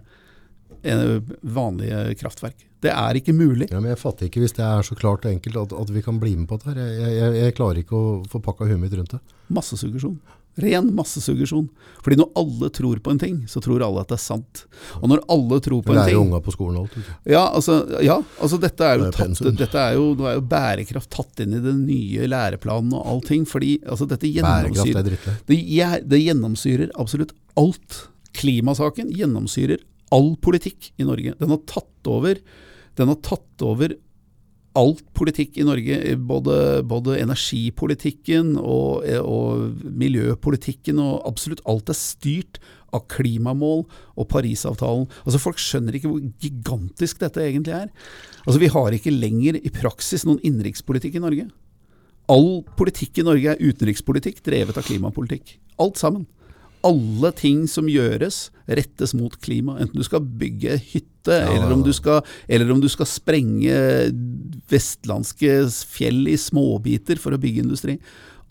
eh, vanlige kraftverk. Det er ikke mulig. Ja, men jeg fatter ikke hvis det er så klart og enkelt at, at vi kan bli med på dette her. Jeg, jeg, jeg klarer ikke å få pakka huet mitt rundt det. Massesuggesjon. Ren massesuggesjon. Fordi når alle tror på en ting, så tror alle at det er sant. Og når alle tror på en lærer jo unga på skolen alt. du. Ja, altså, ja, altså dette er tatt, dette er jo, er jo bærekraft tatt inn i den nye læreplanen og allting. Fordi altså, dette Bærekraft er gjennomsyrer det, det gjennomsyrer absolutt alt. Klimasaken gjennomsyrer all politikk i Norge. Den har tatt over, den har tatt over alt politikk i Norge, både, både energipolitikken og, og miljøpolitikken, og absolutt alt er styrt av klimamål og Parisavtalen. Altså Folk skjønner ikke hvor gigantisk dette egentlig er. Altså Vi har ikke lenger i praksis noen innenrikspolitikk i Norge. All politikk i Norge er utenrikspolitikk drevet av klimapolitikk. Alt sammen. Alle ting som gjøres, rettes mot klima. Enten du skal bygge hytte, eller, om du skal, eller om du skal sprenge vestlandske fjell i småbiter for å bygge industri.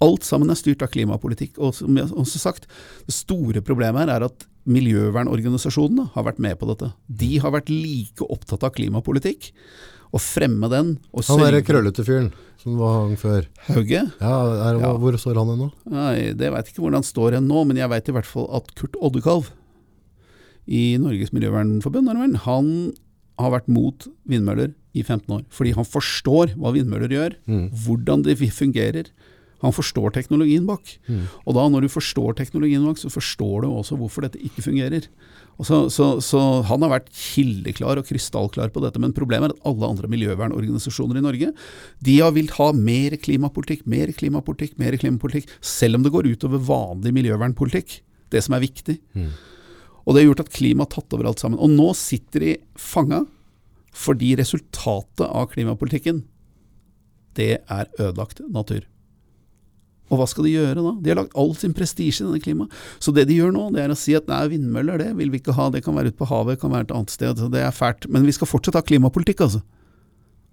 Alt sammen er styrt av klimapolitikk. Og som jeg også sagt, det store problemet her er at miljøvernorganisasjonene har vært med på dette. De har vært like opptatt av klimapolitikk, og fremme den. Og Han derre krøllete fyren som var hang før. Hauge? Ja, er, Ja. Hvor står han ennå? Nei, det veit ikke hvordan han står hen nå, men jeg veit i hvert fall at Kurt Oddekalv i Norges Miljøvernforbund, er han har vært mot vindmøller i 15 år. Fordi han forstår hva vindmøller gjør, hvordan de fungerer. Han forstår teknologien bak. Og da når du forstår teknologien bak, så forstår du også hvorfor dette ikke fungerer. Så, så, så Han har vært kildeklar og krystallklar på dette, men problemet er at alle andre miljøvernorganisasjoner i Norge de har villet ha mer klimapolitikk, mer klimapolitikk, mer klimapolitikk, selv om det går utover vanlig miljøvernpolitikk. Det som er viktig. Og det har gjort at klimaet har tatt over alt sammen. Og nå sitter de fanga fordi resultatet av klimapolitikken, det er ødelagt natur. Og hva skal de gjøre da? De har lagt all sin prestisje i denne klimaet. Så det de gjør nå, det er å si at nei, vindmøller det vil vi ikke ha, det kan være ute på havet, det kan være et annet sted, så det er fælt. Men vi skal fortsatt ha klimapolitikk, altså.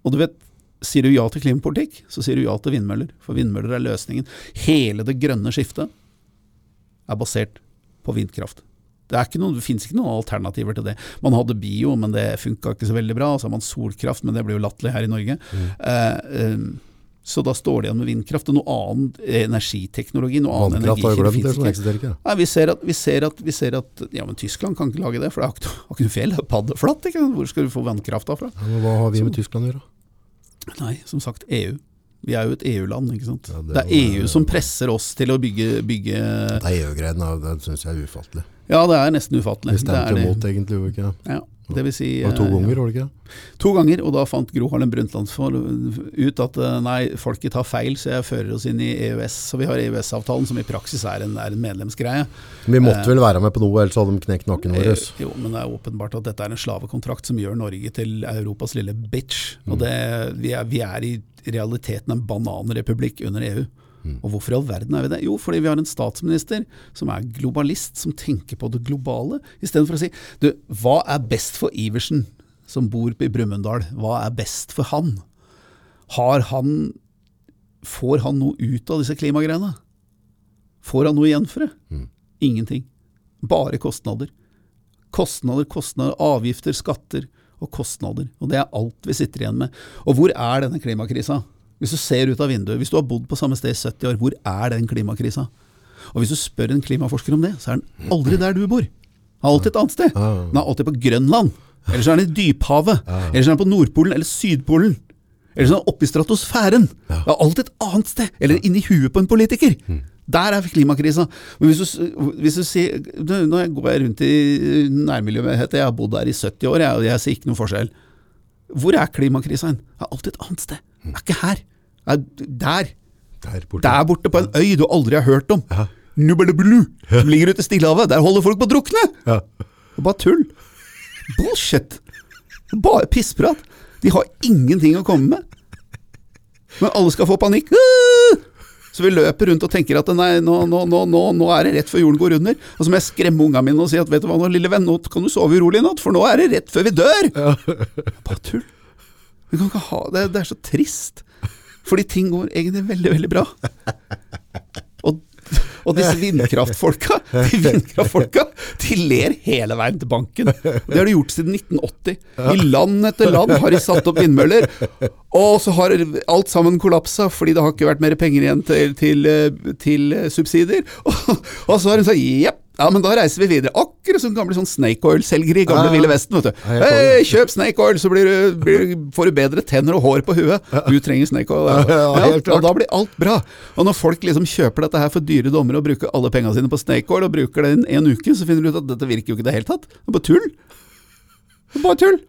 Og du vet, sier du ja til klimapolitikk, så sier du ja til vindmøller. For vindmøller er løsningen. Hele det grønne skiftet er basert på vindkraft. Det, er ikke noe, det finnes ikke noen alternativer til det. Man hadde bio, men det funka ikke så veldig bra. Så har man solkraft, men det blir jo latterlig her i Norge. Eh, eh, så da står det igjen med vindkraft og noe annen energiteknologi. Noe annen Vannkraft har glemt, det som eksisterer ikke. Nei, vi ser, at, vi, ser at, vi ser at Ja, men Tyskland kan ikke lage det, for det har ikke, har ikke noe fjell. Det er paddeflatt. Ikke? Hvor skal du få vannkrafta fra? Ja, hva har vi med Tyskland å gjøre? Nei, som sagt EU. Vi er jo et EU-land, ikke sant. Ja, det det, er EU som presser oss til å bygge, bygge Det EU-greiene det syns jeg er ufattelig. Ja, det er nesten ufattelig. Vi Det stemte imot egentlig, gjorde vi ikke det? Ja, det vil si to eh, ganger, var det ikke det? To ganger, og da fant Gro Harlem Brundtland ut at eh, nei, folket tar feil, så jeg fører oss inn i EØS. Så vi har EØS-avtalen, som i praksis er en, er en medlemsgreie. Vi måtte vel være med på noe, ellers hadde de knekt nakken vår. Eh, jo, men det er åpenbart at dette er en slavekontrakt som gjør Norge til Europas lille bitch. Mm. Og det, vi, er, vi er i realiteten en bananrepublikk under EU. Og hvorfor i all verden er vi det? Jo, fordi vi har en statsminister som er globalist, som tenker på det globale, istedenfor å si du, hva er best for Iversen, som bor i Brumunddal, hva er best for han? Har han Får han noe ut av disse klimagreiene? Får han noe igjen for det? Mm. Ingenting. Bare kostnader. Kostnader, kostnader, avgifter, skatter og kostnader. Og det er alt vi sitter igjen med. Og hvor er denne klimakrisa? Hvis du ser ut av vinduet, hvis du har bodd på samme sted i 70 år, hvor er den klimakrisa? Og hvis du spør en klimaforsker om det, så er den aldri der du bor. Den er alltid et annet sted. Den er alltid på Grønland. Eller så er den i dyphavet. Eller så er den på Nordpolen eller Sydpolen. Eller så er den oppe i stratosfæren. Det er alltid et annet sted. Eller inni huet på en politiker. Der er klimakrisa. Men hvis du, hvis du sier Nå går jeg rundt i nærmiljøet jeg har bodd der i 70 år, jeg, og jeg ser ikke noen forskjell. Hvor er klimakrisa hen? Det er alltid et annet sted. Det er ikke her. Det er der. Der borte. Der borte på en øy du aldri har hørt om. Nubeleblu, som ligger ute i Stillehavet. Der holder folk på å drukne! Ja. Det er bare tull. Bullshit. Bare pissprat. De har ingenting å komme med. Men alle skal få panikk. Så vi løper rundt og tenker at nei, nå, nå, nå, nå, nå er det rett før jorden går under. Og så må jeg skremme unga mine og si at vet du hva nå, lille venn, nå kan du sove urolig i natt, for nå er det rett før vi dør! Bare tull. Vi kan ikke ha det. Det er så trist. Fordi ting går egentlig veldig, veldig bra. Og, og disse vindkraftfolka, de vindkraftfolka, de ler hele veien til banken. Det har de gjort siden 1980. I land etter land har de satt opp vindmøller, og så har alt sammen kollapsa fordi det har ikke vært mer penger igjen til, til, eh, til eh, subsidier. Og, og så har hun sagt jepp. Ja, men da reiser vi videre. Akkurat som gamle sånn Snake Oil-selgere i gamle Ja, ja. Ville Vesten. vet du. Hei, kjøp Snake Oil, så blir du, blir, får du bedre tenner og hår på huet. Du trenger Snake Oil. Ja, og da blir alt bra. Og når folk liksom kjøper dette her for dyre dommer og bruker alle pengene sine på Snake Oil, og bruker det i en uke, så finner du ut at dette virker jo ikke i det hele tatt. Det er bare tull. Det er bare tull.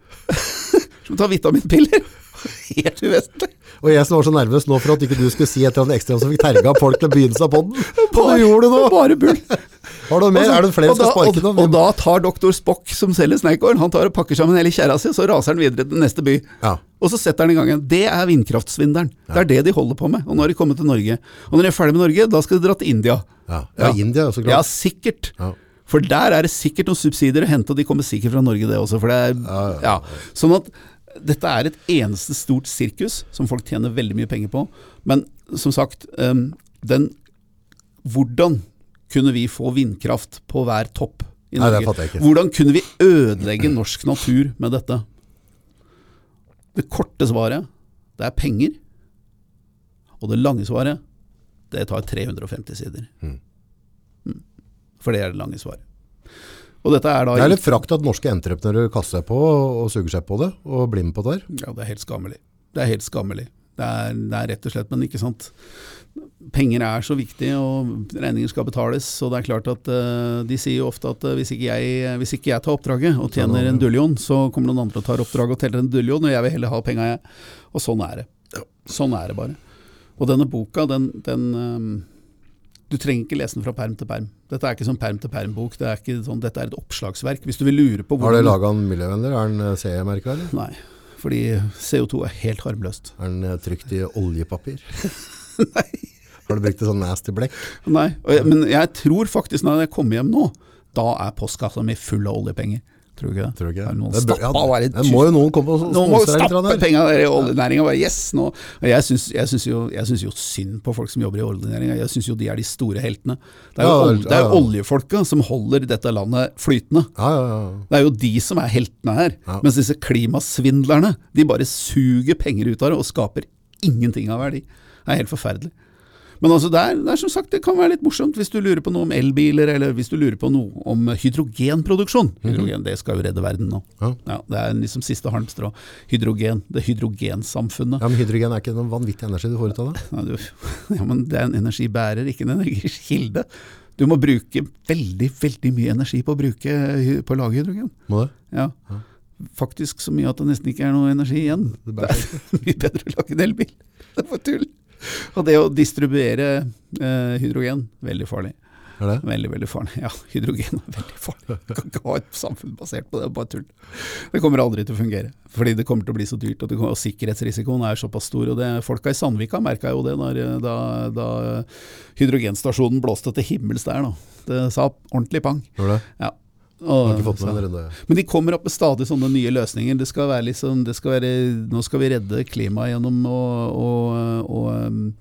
Som å ta vitaminpiller. Helt uvesentlig. Og jeg som var så nervøs nå for at ikke du skulle si et eller annet ekstra som fikk terga folk til å begynnelsen på den. Hva gjorde du nå? Bare bull. Har du mer? Er det flere som skal sparke og, nå? og da tar doktor Spock, som selger Snake han tar og pakker sammen hele kjerra si, og så raser han videre til neste by. Ja. Og så setter han i gang igjen. Det er vindkraftsvindelen. Det er det de holder på med. Og nå har de kommet til Norge. Og når de er ferdig med Norge, da skal de dra til India. Ja, ja, India, så klart. Ja, sikkert. Ja. For der er det sikkert noen subsidier å hente, og de kommer sikkert fra Norge, det også. For det er, ja, Sånn at dette er et eneste stort sirkus som folk tjener veldig mye penger på. Men som sagt, em, den Hvordan kunne vi få vindkraft på hver topp i Nei, det Norge? jeg ikke. Hvordan kunne vi ødelegge norsk natur med dette? Det korte svaret, det er penger. Og det lange svaret, det tar 350 sider. Mm. For det er det lange svaret. Og dette er da Det er litt frakt at norske entreprenører kaster seg på og suger seg på det, og blir med på det her. Ja, det er helt skammelig. Det er helt skammelig. Det er, det er rett og slett, men ikke sant. Penger er så viktig, og regninger skal betales. Så det er klart at uh, de sier jo ofte at uh, hvis, ikke jeg, hvis ikke jeg tar oppdraget og tjener en dullion, så kommer noen andre og tar oppdraget og teller en dullion, og jeg vil heller ha penga, jeg. Og sånn er det. Sånn er det bare. Og denne boka, den, den um, Du trenger ikke lese den fra perm til perm. Dette er ikke sånn perm til perm-bok. Det er ikke sånn, dette er et oppslagsverk. Hvis du vil lure på Har du laga en miljøvennlig? Er den CE-merka, eller? Nei, fordi CO2 er helt harmløst. Er den eh, trykt i oljepapir? Har du brukt et sånn nasty blekk? Nei, men jeg tror faktisk når jeg kommer hjem nå, da er postkassa mi full av oljepenger. Tror du ikke det? Tror ikke? Er det noen Det bør- ja, er det må jo noen komme og Nå må jo stappe penga i oljenæringa. Yes, nå. Jeg syns, jo, jo synd på folk som jobber i oljenæringa. Jeg syns jo de er de store heltene. Det er jo, Ja, det er jo ja. oljefolka som holder dette landet flytende. Ja, ja, ja. Det er jo de som er heltene her. Mens disse klimasvindlerne, de bare suger penger ut av det og skaper ingenting av verdi. Det er helt forferdelig. Men altså det, er, det er som sagt, det kan være litt morsomt hvis du lurer på noe om elbiler, eller hvis du lurer på noe om hydrogenproduksjon. Hydrogen, det skal jo redde verden nå. Ja. Ja, det er liksom siste halmstrå. Hydrogen, det hydrogensamfunnet. ja, men hydrogen er ikke noen vanvittig energi du får ut av det? Ja, ja, men det er en energibærer, ikke en energikilde. Du må bruke veldig, veldig mye energi på å, bruke, på å lage hydrogen. Må det? Ja. Faktisk så mye at det nesten ikke er noe energi igjen. Det Det er mye bedre å lage en elbil. Det er for tull. Og det å distribuere eh, hydrogen, veldig farlig. Er det? Veldig, veldig farlig. Ja, hydrogen er veldig farlig. Du kan ikke ha et samfunn basert på det, bare tull. Det kommer aldri til å fungere, fordi det kommer til å bli så dyrt, og, kommer, og sikkerhetsrisikoen er såpass stor. og det, Folka i Sandvika merka jo det når, da, da hydrogenstasjonen blåste til himmels der. Da. Det sa ordentlig pang. Det? Ja. Og, så- men de kommer opp med stadig sånne nye løsninger. Det skal være liksom, det skal være, nå skal vi redde klimaet gjennom å, å, å, um,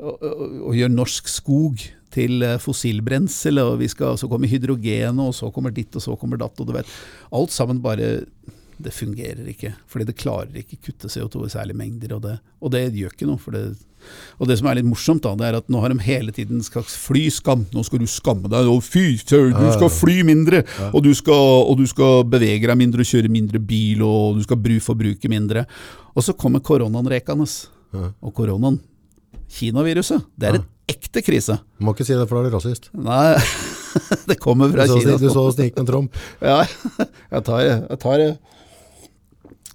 å, gjøre norsk skog til eh, fossilbrensel, og vi skal, så kommer hydrogen, og så kommer ditt, og så kommer datt, og du vet. Alt sammen bare Det fungerer ikke, fordi det klarer ikke kutte CO2 i særlige mengder, og det, og det gjør ikke noe. for det og det som er litt morsomt, da, det er at nå har de hele tiden skal fly skam. Nå skal du skamme deg. Og fy du skal fly mindre. Og, du skal, og du skal bevege deg mindre og kjøre mindre bil, og du skal forbruke mindre. Og så kommer koronaen rekende. Og koronaen, Kinaviruset, det er en ekte krise. Du må ikke si det, for da er du rasist. Nei, det kommer fra Kina. du så snik med Trump. Ja, jeg tar det. Jeg tar det.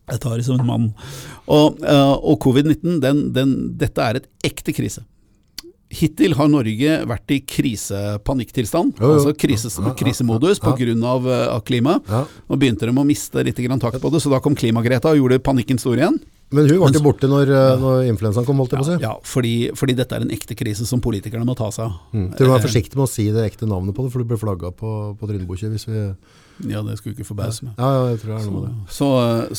Jeg tar det som en mann. Og, eh, og covid-19, den, den, dette er et ekte krise. Hittil har Norge vært i krisepanikktilstand, Jo, jo. altså krises, krisemodus ja. pga. Av, eh, av klima. Ja. Nå begynte de å miste litt takt på det, så da kom Klimagreta og gjorde panikken stor igjen. Men hun var ikke borte når, eh, når influensaen kom, holdt jeg på å si. Ja, fordi, fordi dette er en ekte krise som politikerne må ta seg av. Mm. Du må være forsiktig med å si det ekte navnet på det, for du blir flagga på, på Trynebukket hvis vi Ja, det skulle ikke forbause meg. Ja, ja, jeg tror det er noe med det. Så,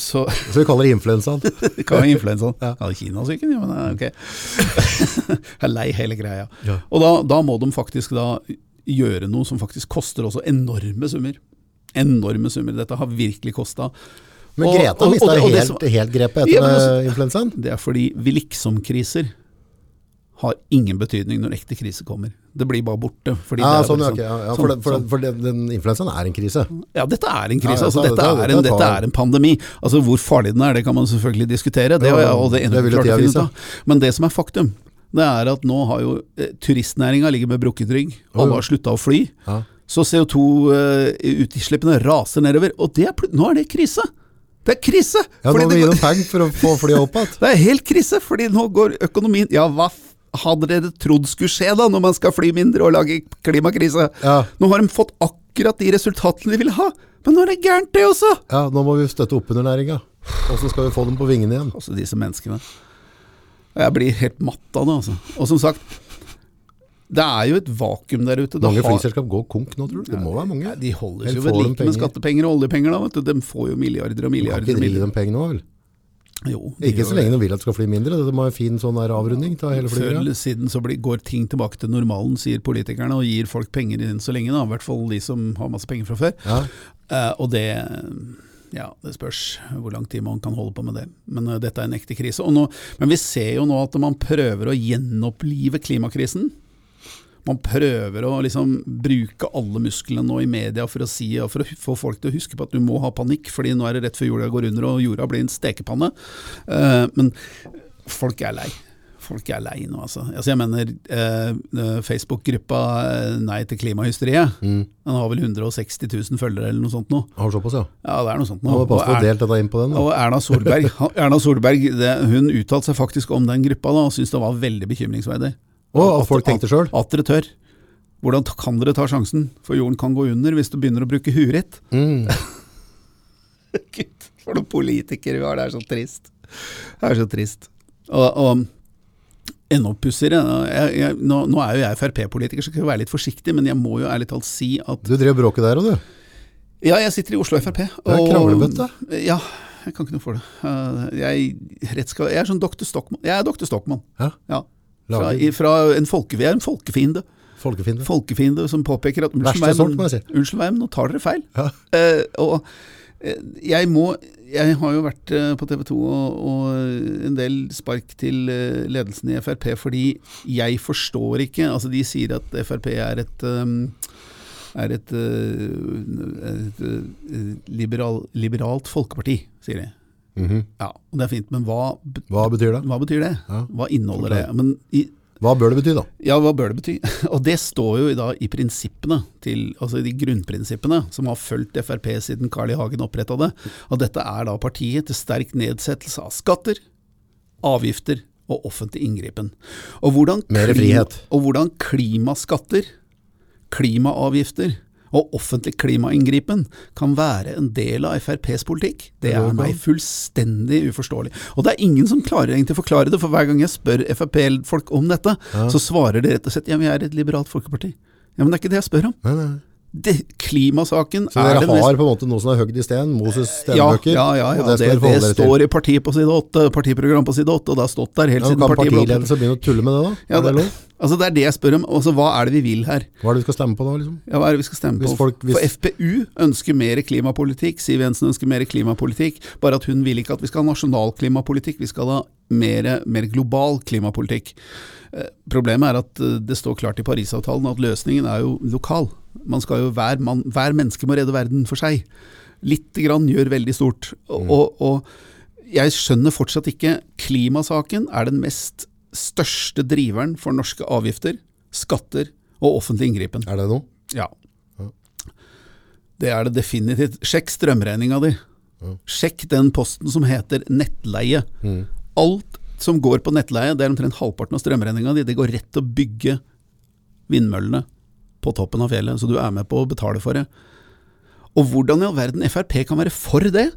så Så vi kaller det influensaen. kaller influensaen. Ja. Ja, Kinasyken, ja, men eh, ok. Jeg er lei hele greia. Ja. Og da, da må de faktisk da gjøre noe som faktisk koster også enorme summer. Enorme summer. Dette har virkelig kosta. Men Greta mista helt, helt grepet etter eh, influensaen. Det er fordi vi liksom-kriser har ingen betydning når ekte krise kommer. Det blir bare borte. Fordi Ja, det er sånn, bare ja, ja, for, sånn- det, for, sånn. for det, den influensaen er en krise. Ja, dette er en krise. Ja, ja, altså, dette, er en, dette er en pandemi. Altså, Hvor farlig den er, det kan man selvfølgelig diskutere. Det, Ja, ja, og det, det vil tida vise. Men det som er faktum, det er at nå har jo eh, turistnæringa ligget med brukket rygg. Alle har slutta å fly. Ja. Så CO2-utslippene raser nedover. Og det er, nå er det krise! Det er krise! Ja, nå må vi gi dem penger for å få flyet opp igjen. det er helt krise, fordi nå går økonomien Ja, hva hadde dere trodd skulle skje da, når man skal fly mindre og lage klimakrise? Ja. Nå har de fått akkurat de resultatene de vil ha, men nå er det gærent, det også! Ja, nå må vi støtte opp under næringa. Åssen skal vi få dem på vingene igjen? Altså disse menneskene. Jeg blir helt matt av det, altså. Og som sagt, det er jo et vakuum der ute. Mange har- flyselskap går konk nå, tror du? Det må være mange. Ja, de holdes seg jo ved like med skattepenger og oljepenger, da. Vet du. De får jo milliarder og Du kan milliarder. ikke drive dem penger nå, vel? Jo, Ikke så lenge de vil at det skal fly mindre. Det må være en fin sånn avrunding til hele Før flyet. eller siden så blir, går ting tilbake til normalen, sier politikerne, og gir folk penger inn så lenge. da, I hvert fall de som har masse penger fra før. Ja. Uh, og det ja, det spørs hvor lang tid man kan holde på med det. Men uh, dette er en ekte krise. Nå, men vi ser jo nå at man prøver å gjenopplive klimakrisen. Man prøver å liksom bruke alle musklene nå i media for å si, og for å få folk til å huske på at du må ha panikk, fordi nå er det rett før jorda går under og jorda blir en stekepanne. Uh, men folk er lei. Folk er lei nå, altså. altså jeg mener, eh, Facebook-gruppa Nei til klimahysteriet, Mm. den har vel 160 000 følgere eller noe sånt nå. Har såpass, ja. Ja, det er noe sånt nå. Og Er- og Erna Solberg, Erna Solberg det, hun uttalte seg faktisk om den gruppa da, og syntes det var veldig bekymringsverdig. Og at folk tenkte sjøl. At dere tør. Hvordan kan dere ta sjansen? For jorden kan gå under hvis du begynner å bruke huet ditt. Mm. Gud, for noen politikere vi har, det er så trist. Det er så trist. Og, og enda pussigere nå, nå er jo jeg Frp-politiker, så skal jeg være litt forsiktig, men jeg må jo ærlig talt si at Du drev bråket der òg, du. Ja, jeg sitter i Oslo Frp. Det er kranglebøtte. Ja, jeg kan ikke noe for det. Eh, Jeg, skal, jeg er sånn Dr. Stockmann. Jeg er Dr. Stockmann. Ja. Ja. Fra, fra en folke, vi er en folkefiende. Folkefiende. Folkefiende som påpeker at unnskyld meg, sort, men-. Unnskyld meg, men nå tar dere feil. Ja. Eh, og eh, jeg må Jeg har jo vært eh, på TV 2 og, og en del spark til eh, ledelsen i Frp, fordi jeg forstår ikke Altså, de sier at Frp er et um, er et, et, et et liberal, liberalt folkeparti, sier de. Mhm. Ja, og det er fint, men hva, Hva betyr det? hva betyr det? Ja. Hva inneholder det? Men i, Hva bør det bety, da? ja, hva bør det bety? Og det står jo da i prinsippene, til, altså de grunnprinsippene som har fulgt Frp siden Carl I. Hagen oppretta det. Og dette er da partiet til sterk nedsettelse av skatter, avgifter og offentlig inngripen. Og hvordan, Mer frihet. og hvordan klimaskatter, klimaavgifter og offentlig klimainngripen kan være en del av FrPs politikk, det er meg fullstendig uforståelig. Og det er ingen som klarer egentlig å forklare det, for hver gang jeg spør Frp-folk om dette, så svarer de rett og slett ja, vi er et liberalt folkeparti. Ja, Men det er ikke det jeg spør om. Nei, nei. Det, klimasaken Så er dere har mest på en måte noe som er høgd i sten, Moses ja, ja, ja, ja, det det, det, står i partiet på side 8, partiprogram på side 8, og det har stått der helt Ja, siden kan partiet ble opprettet. partiledelse begynne å tulle med det, da? Ja, det altså det er det jeg spør om. Altså, hva er det vi vil her? Hva er det vi skal stemme på da, liksom? Ja, hva er det vi skal stemme Hvis på? folk- hvis- For FPU ønsker mer klimapolitikk, Siv Jensen ønsker mer klimapolitikk, bare at hun vil ikke at vi skal ha nasjonal klimapolitikk, vi skal ha mer, mer global klimapolitikk. Eh, Problemet er at eh, det står klart i Parisavtalen at løsningen er jo lokal. Man skal jo, hver, man, hver menneske må redde verden for seg. Lite grann gjør veldig stort. Og, og, og jeg skjønner fortsatt ikke Klimasaken er den mest største driveren for norske avgifter, skatter og offentlig inngripen. Er det noe? Ja. Det er det definitivt. Sjekk strømregninga di. Sjekk den posten som heter nettleie. Alt som går på nettleie, det er omtrent halvparten av strømregninga di. Det går rett til å bygge vindmøllene på toppen av fjellet, så du er med på å betale for det. Og hvordan i all verden Frp kan være for det,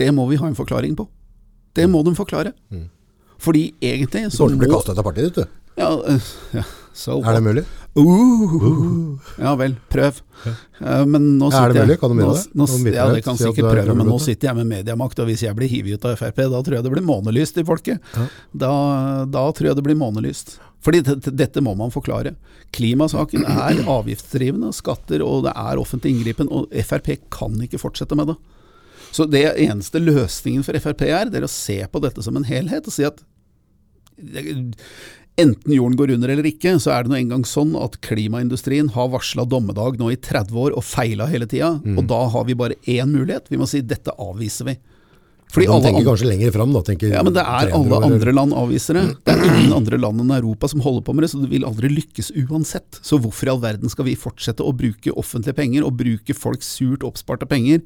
det må vi ha en forklaring på. Det må de forklare. Fordi egentlig så Kommer til å bli ut av partiet ditt, du. ja, øh, ja, so Er det mulig? Uh, ja vel, prøv. Uh, men nå er det mulig? Kan du mene det? Nå, ja, det kan si sikkert er prøve, men nå sitter jeg med mediemakt, og hvis jeg blir hivet ut av Frp, da tror jeg det blir månelyst i folket. Ja. Da, da tror jeg det blir månelyst. Fordi det- det- dette må man forklare. Klimasaken er avgiftsdrivende, skatter og det er offentlig inngripen, og Frp kan ikke fortsette med det. Så det eneste løsningen for Frp er, det er å se på dette som en helhet og si at enten jorden går under eller ikke, så er det nå engang sånn at klimaindustrien har varsla dommedag nå i 30 år og feila hele tida. Mm. Og da har vi bare én mulighet. Vi må si dette avviser vi. Fordi De tenker kanskje lenger fram, da. Tenker ja, men det er alle år, andre land avviser det. Det er ingen andre land enn Europa som holder på med det, så det vil aldri lykkes uansett. Så hvorfor i all verden skal vi fortsette å bruke offentlige penger, og bruke folks surt oppsparte penger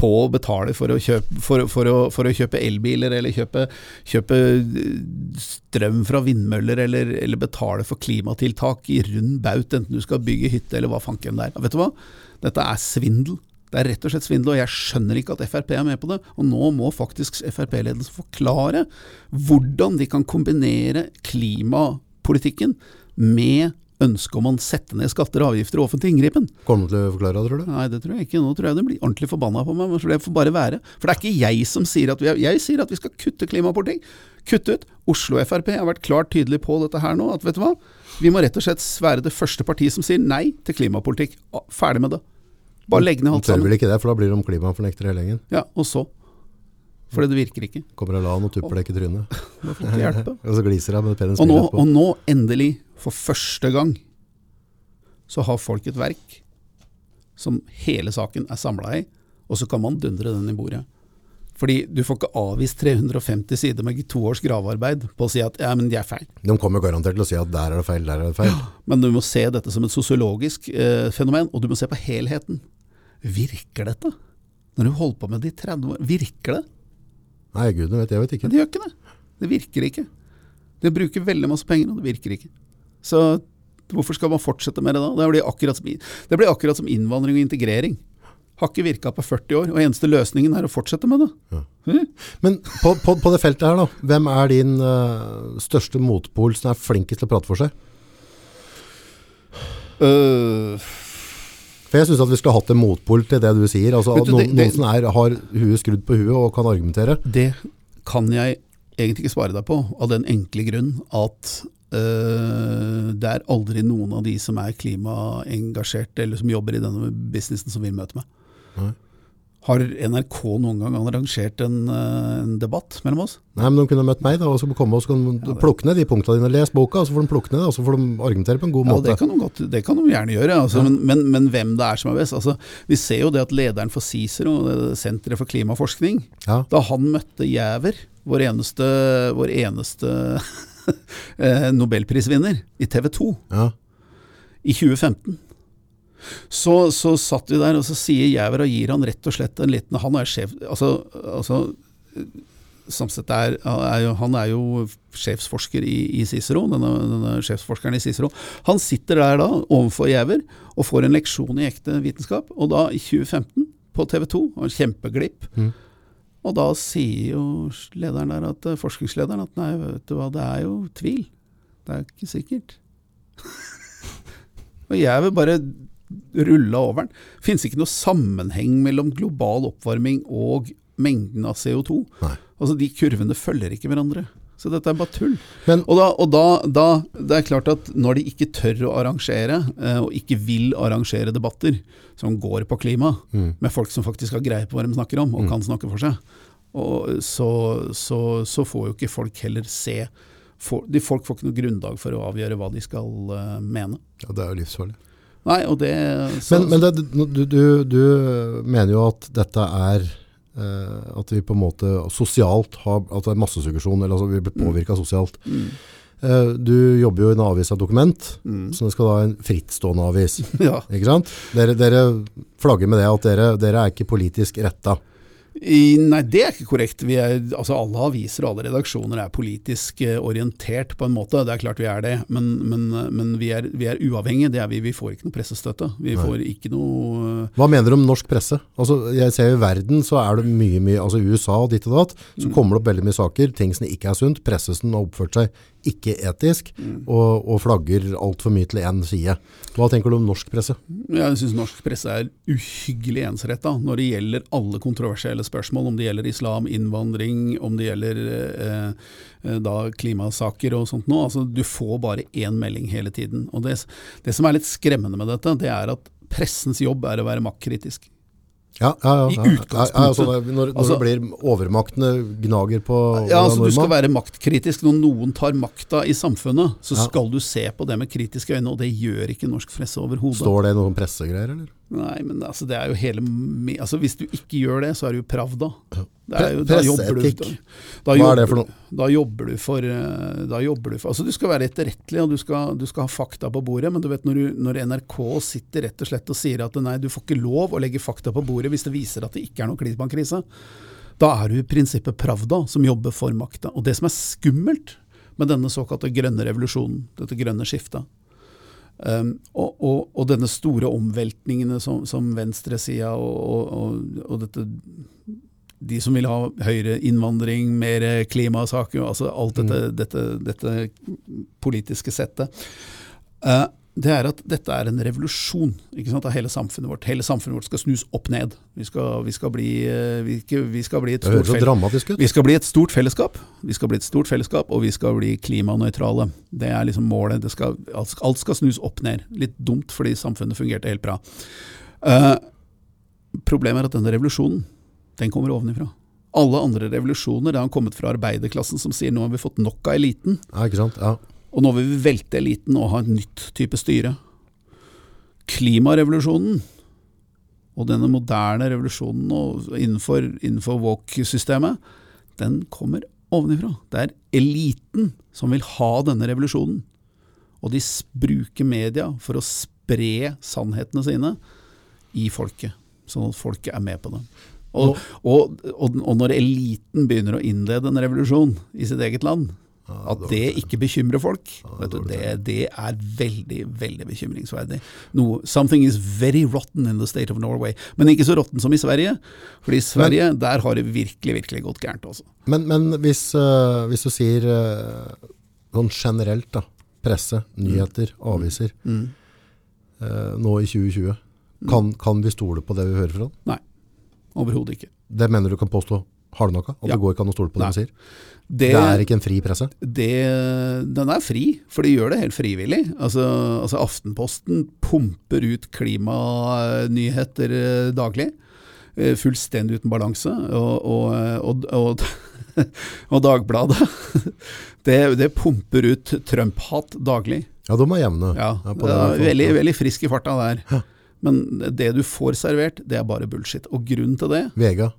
på å betale for å kjøpe, for, for å, for å kjøpe elbiler, eller kjøpe, kjøpe eh, strøm fra vindmøller, eller, eller betale for klimatiltak i rund baut, enten du skal bygge hytte eller hva fanken det er. Vet du hva? Dette er svindel. Det er rett og slett svindel, og jeg skjønner ikke at Frp er med på det. Og nå må faktisk Frp-ledelsen forklare hvordan de kan kombinere klimapolitikken med ønsket om å sette ned skatter og avgifter og offentlig inngripen. Kommer du til å forklare det, tror du? Nei, det tror jeg ikke. Nå tror jeg de blir ordentlig forbanna på meg. Men det får bare være. For det er ikke jeg som sier at vi er, Jeg sier at vi skal kutte klimapolitikk. Kutte ut. Oslo Frp har vært klart tydelig på dette her nå. At vet du hva? Vi må rett og slett være det første partiet som sier nei til klimapolitikk. Ferdig med det. Bare legg ned De alt tør vel ikke det, for da blir de klimafornektere hele gjengen. Ja, og så? Fordi det virker ikke. Kommer Alan og tupper deg i trynet. Får ikke hjelpe. og så gliser jeg med nå, smil etterpå. og nå, endelig, for første gang, så har folk et verk som hele saken er samla i, og så kan man dundre den i bordet. Fordi du får ikke avvist 350 sider med to års gravearbeid på å si at ja, men de er feil. De kommer garantert til å si at der er det feil, der er det feil. Men du må se dette som et sosiologisk eh, fenomen, og du må se på helheten. Virker dette? Når du holder på med det i 30 år, virker det? Nei, gudene vet, jeg vet ikke. Men det gjør ikke det. Det virker ikke. Det bruker veldig masse penger, og det virker ikke. Så hvorfor skal man fortsette med det da? Det blir akkurat som, det blir akkurat som innvandring og integrering. Har ikke virka på 40 år, og eneste løsningen er å fortsette med det. Men på, på, på det feltet her, da. Hvem er din uh, største motpol som er flinkest til å prate for seg? Uh, For jeg syns at vi skulle hatt en motpol til det du sier. Altså at du, noen, det- det- noen som er, har huet skrudd på huet og kan argumentere. det kan jeg egentlig ikke svare deg på, av den enkle grunn at øh, det er aldri noen av de som er klimaengasjerte, eller som jobber i denne businessen, som vil møte meg. Nei. Har NRK noen gang arrangert en, øh, en debatt mellom oss? Nei, men de kunne møtt meg da, og så komme og så kan de plukke ned de punktene dine. Les boka, og så får de plukke ned det, og så får de argumentere på en god Ja, måte. det kan de, godt, det kan de gjerne gjøre, altså, men, men, men hvem det er som er best. Altså, vi ser jo det at lederen for CICERO, det Senteret for klimaforskning, Ja. da han møtte Jæver, vår eneste, vår eneste eh, nobelprisvinner i TV 2 Ja. i 2015, så, så satt vi der, og så sier Jæver og gir han rett og slett en liten Han er sjef Altså, altså Samset er, er jo, han er jo sjefsforsker i, i Cicero, denne, denne sjefsforskeren i Cicero. Han sitter der da overfor Jæver og får en leksjon i ekte vitenskap. Og da, i 2015, på TV 2, en kjempeglipp. Mm. Og da sier jo lederen der, at, eh, forskningslederen, at nei, vet du hva, det er jo tvil. Det er ikke sikkert. og jeg bare rulle over den. Finnes ikke noe sammenheng mellom global oppvarming og mengden av CO2. Nei. Altså, de kurvene følger ikke hverandre. Så dette er bare tull. Men- og da, og da, da Det er klart at når de ikke tør å arrangere, eh, og ikke vil arrangere debatter som går på klima, Mm. med folk som faktisk har greie på hva de snakker om, og kan snakke for seg, så, så, så får jo ikke folk heller se for, de Folk får ikke noe grunnlag for å avgjøre hva de skal uh, mene. ja, det er jo livsfarlig. Nei, og det så, Men, men det, du, du, du mener jo at dette er eh, at vi på en måte sosialt har at det er massesuggesjon, eller altså vi blir påvirka sosialt. Mm. Eh, du jobber jo i en avis av dokument, Mm. så det skal da en frittstående avis. Ja. Ikke sant? Dere, dere flagger med det at dere, dere er ikke politisk retta. I, nei, det er ikke korrekt. Vi er, altså Alle aviser og alle redaksjoner er politisk eh, orientert på en måte. Det er klart vi er det, men, men, men vi, er, vi er uavhengige. Det er vi. Vi får ikke noe pressestøtte. Vi får ikke noe Hva mener du om norsk presse? Altså, jeg ser I verden så er det mye, mye altså USA og ditt og datt, så kommer det opp veldig mye saker. Ting som ikke er sunt. pressesen har oppført seg ikke etisk, og, og flagger altfor mye til én side. Hva tenker du om norsk presse? Jeg syns norsk presse er uhyggelig ensretta når det gjelder alle kontroversielle spørsmål, om det gjelder islam, innvandring, om det gjelder eh, eh, da klimasaker og sånt noe. Altså, du får bare én melding hele tiden. Og det, det som er litt skremmende med dette, det er at pressens jobb er å være maktkritisk. Ja, ja, ja. I utgangspunktet. altså, når, når Altså- det blir overmaktene gnager på Ja, altså Du skal være maktkritisk. Når noen tar makta i samfunnet, så skal du se på det med kritiske øyne, og det gjør ikke norsk presse overhodet. Står det noen pressegreier, eller? Nei, men altså, det er jo hele altså, Hvis du ikke gjør det, så er det jo Pravda. Presseetikk. Hva er det for noe? Da jobber du for eh, jobber du for Altså, du skal være etterrettelig, og du skal, du skal ha fakta på bordet, men du vet når, du, når NRK sitter rett og slett og sier at nei, du får ikke lov å legge fakta på bordet hvis det viser at det ikke er noen klimakrise, da er du i prinsippet Pravda som jobber for makta. Og det som er skummelt med denne såkalte grønne revolusjonen, dette grønne skiftet, Um, og, og, og denne store omveltningene som, som venstresida og, og, dette De som vil ha høyere innvandring, mer klimasaker, altså alt dette, dette, dette politiske settet. Uh, det er at dette er en revolusjon av hele samfunnet vårt. Hele samfunnet vårt skal snus opp ned. Vi skal, vi skal, bli, uh, vi, vi skal bli et stort ut. vi skal bli et stort fellesskap, vi skal bli et stort fellesskap, og vi skal bli klimanøytrale. Det er liksom målet. Det skal, alt, alt skal snus opp ned. Litt dumt, fordi samfunnet fungerte helt bra. Uh, problemet er at denne revolusjonen, den kommer ovenifra. Alle andre revolusjoner det har kommet fra arbeiderklassen som sier nå har vi fått nok av eliten, Ja, ikke sant? Ja. Og nå vil vi velte eliten og ha et nytt type styre. Klimarevolusjonen og denne moderne revolusjonen og innenfor, innenfor walk-systemet, den kommer ovenifra. Det er eliten som vil ha denne revolusjonen. Og de bruker media for å spre sannhetene sine i folket, sånn at folket er med på det. Og, og, og, og når eliten begynner å innlede en revolusjon i sitt eget land, at det ikke bekymrer folk, vet du, det, det er veldig, veldig bekymringsverdig. No, something is very rotten in the state of Norway. Men ikke så rotten som i Sverige. For i Sverige, der har det virkelig, virkelig gått gærent også. Men, men hvis, øh, hvis du sier øh, sånn generelt da, presse, nyheter, aviser, Mm. øh, nå i 2020, kan, kan vi stole på det vi hører fra den? Nei, overhodet ikke. Det mener du kan påstå har du noe? At Ja. det går ikke an å stole på det Nei. de sier? Det, Det er ikke en fri presse? det, den er fri, for de gjør det helt frivillig. Altså, altså Aftenposten pumper ut klimanyheter eh, daglig. eh, Fullstendig uten balanse. Og, og, og, og, og Dagbladet det, det pumper ut Trump-hat daglig. Ja, de er jevne. Ja, Ja, er veldig, veldig frisk i farta der. Men det du får servert, det er bare bullshit. Og grunnen til det Vega.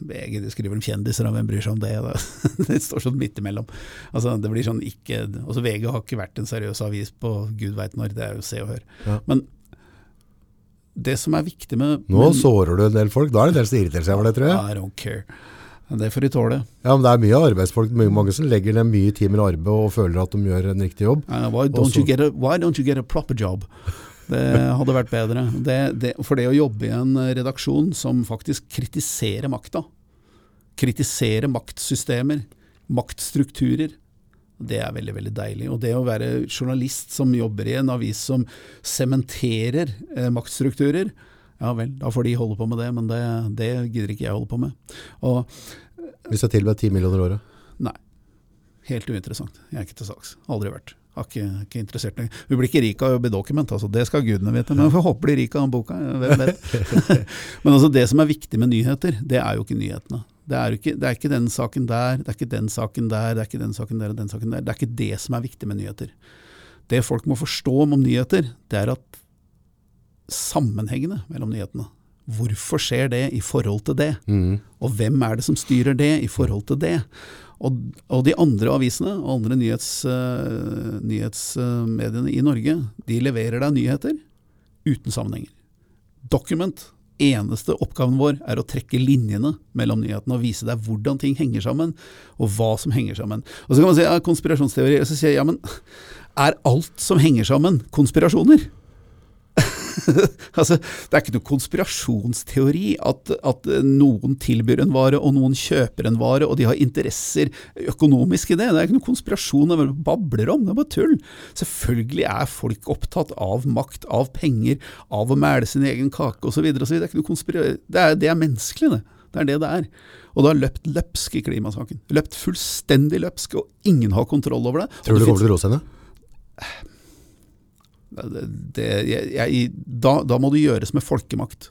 VG de skriver om kjendiser, og hvem bryr seg om det? Det, det står sånn midt imellom. Altså, det blir sånn ikke, altså VG har ikke vært en seriøs avis på gud veit når, det er jo Se og Hør. Ja. Men det som er viktig med Nå men, sårer du en del folk. Da er det en del som irriterer seg over det, tror jeg. I don't care. Det får de tåle. Ja, men det er mye arbeidsfolk, mange som legger ned mye timer arbeid og føler at de gjør en riktig jobb. Uh, why, don't Også- you get a, why don't you get a proper job? Det hadde vært bedre. Det, det, for det å jobbe i en redaksjon som faktisk kritiserer makta, kritiserer maktsystemer, maktstrukturer, det er veldig veldig deilig. Og det å være journalist som jobber i en avis som sementerer eh, maktstrukturer, ja vel, da får de holde på med det, men det, det gidder ikke jeg holde på med. Og Hvis jeg tilbyr 10 millioner året. Nei. Helt uinteressant. Jeg er ikke til saks. Aldri vært. Har ikke, ikke interessert meg. Vi blir ikke rik av å jobbe document, altså. det skal gudene vite. Men hun håper håpe blir rik av den boka. Hvem vet. men altså, det som er viktig med nyheter, det er jo ikke nyhetene. Det er, ikke, det er ikke den saken der, det er ikke den saken der, det er ikke den saken der og den saken der. Det er ikke det som er viktig med nyheter. Det folk må forstå om nyheter, det er at sammenhengene mellom nyhetene. Hvorfor skjer det i forhold til det? Og hvem er det som styrer det i forhold til det? Og, og de andre avisene og andre nyhets, uh, nyhetsmediene i Norge, de leverer deg nyheter uten sammenhenger. Document eneste oppgaven vår er å trekke linjene mellom nyhetene og vise deg hvordan ting henger sammen, og hva som henger sammen. Og Så kan man si ja, konspirasjonsteorier. Og så sier jeg ja, men er alt som henger sammen, konspirasjoner? altså, det er ikke noe konspirasjonsteori at, at noen tilbyr en vare og noen kjøper en vare, og de har interesser økonomisk i det. Det er ikke noe konspirasjon det babler om, det er bare tull. Selvfølgelig er folk opptatt av makt, av penger, av å mæle sin egen kake osv. Det er ikke noe konspira- det, er, det er menneskelig, det. Det er det det er. Og det har løpt løpsk i klimasaken. Løpt fullstendig løpsk, og ingen har kontroll over det. Tror du det kommer til ned? det, jeg, jeg, da, da må det gjøres med folkemakt.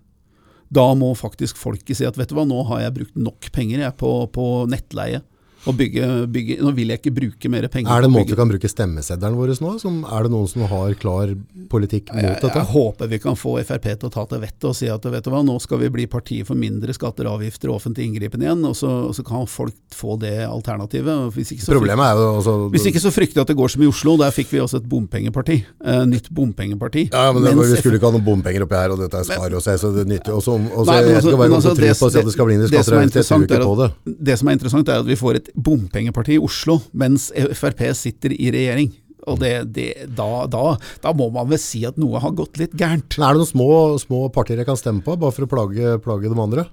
Da må faktisk folket si at vet du hva, nå har jeg brukt nok penger jeg, på, på nettleie. Og bygge, bygge, nå vil jeg ikke bruke mer penger. Er det en måte vi kan bruke stemmeseddelen vår nå? Som, er det noen som har klar politikk mot jeg, dette? jeg håper vi kan få Frp til å ta til vettet og si at vet du hva, nå skal vi bli partiet for mindre skatter, avgifter og offentlig inngripen igjen. Og så, og så kan folk få det alternativet. Hvis ikke så Problemet er jo også, Hvis ikke så frykter jeg at det går som i Oslo. Der fikk vi også et bompengeparti. Eh, nytt bompengeparti. Ja, men det, Vi skulle ikke ha noen bompenger oppi her, og dette er skar og se, så det nytter jo. Og så jeg altså- skal være noen som altså, tror på at det skal bli i skatter og avgifter, jeg tror ikke på det. Det som er interessant, er at vi får et bompengeparti i Oslo, mens Frp sitter i regjering. Og det, det, da, da, da må man vel si at noe har gått litt gærent. Er det noen små, små partier jeg kan stemme på, bare for å plage, plage de andre?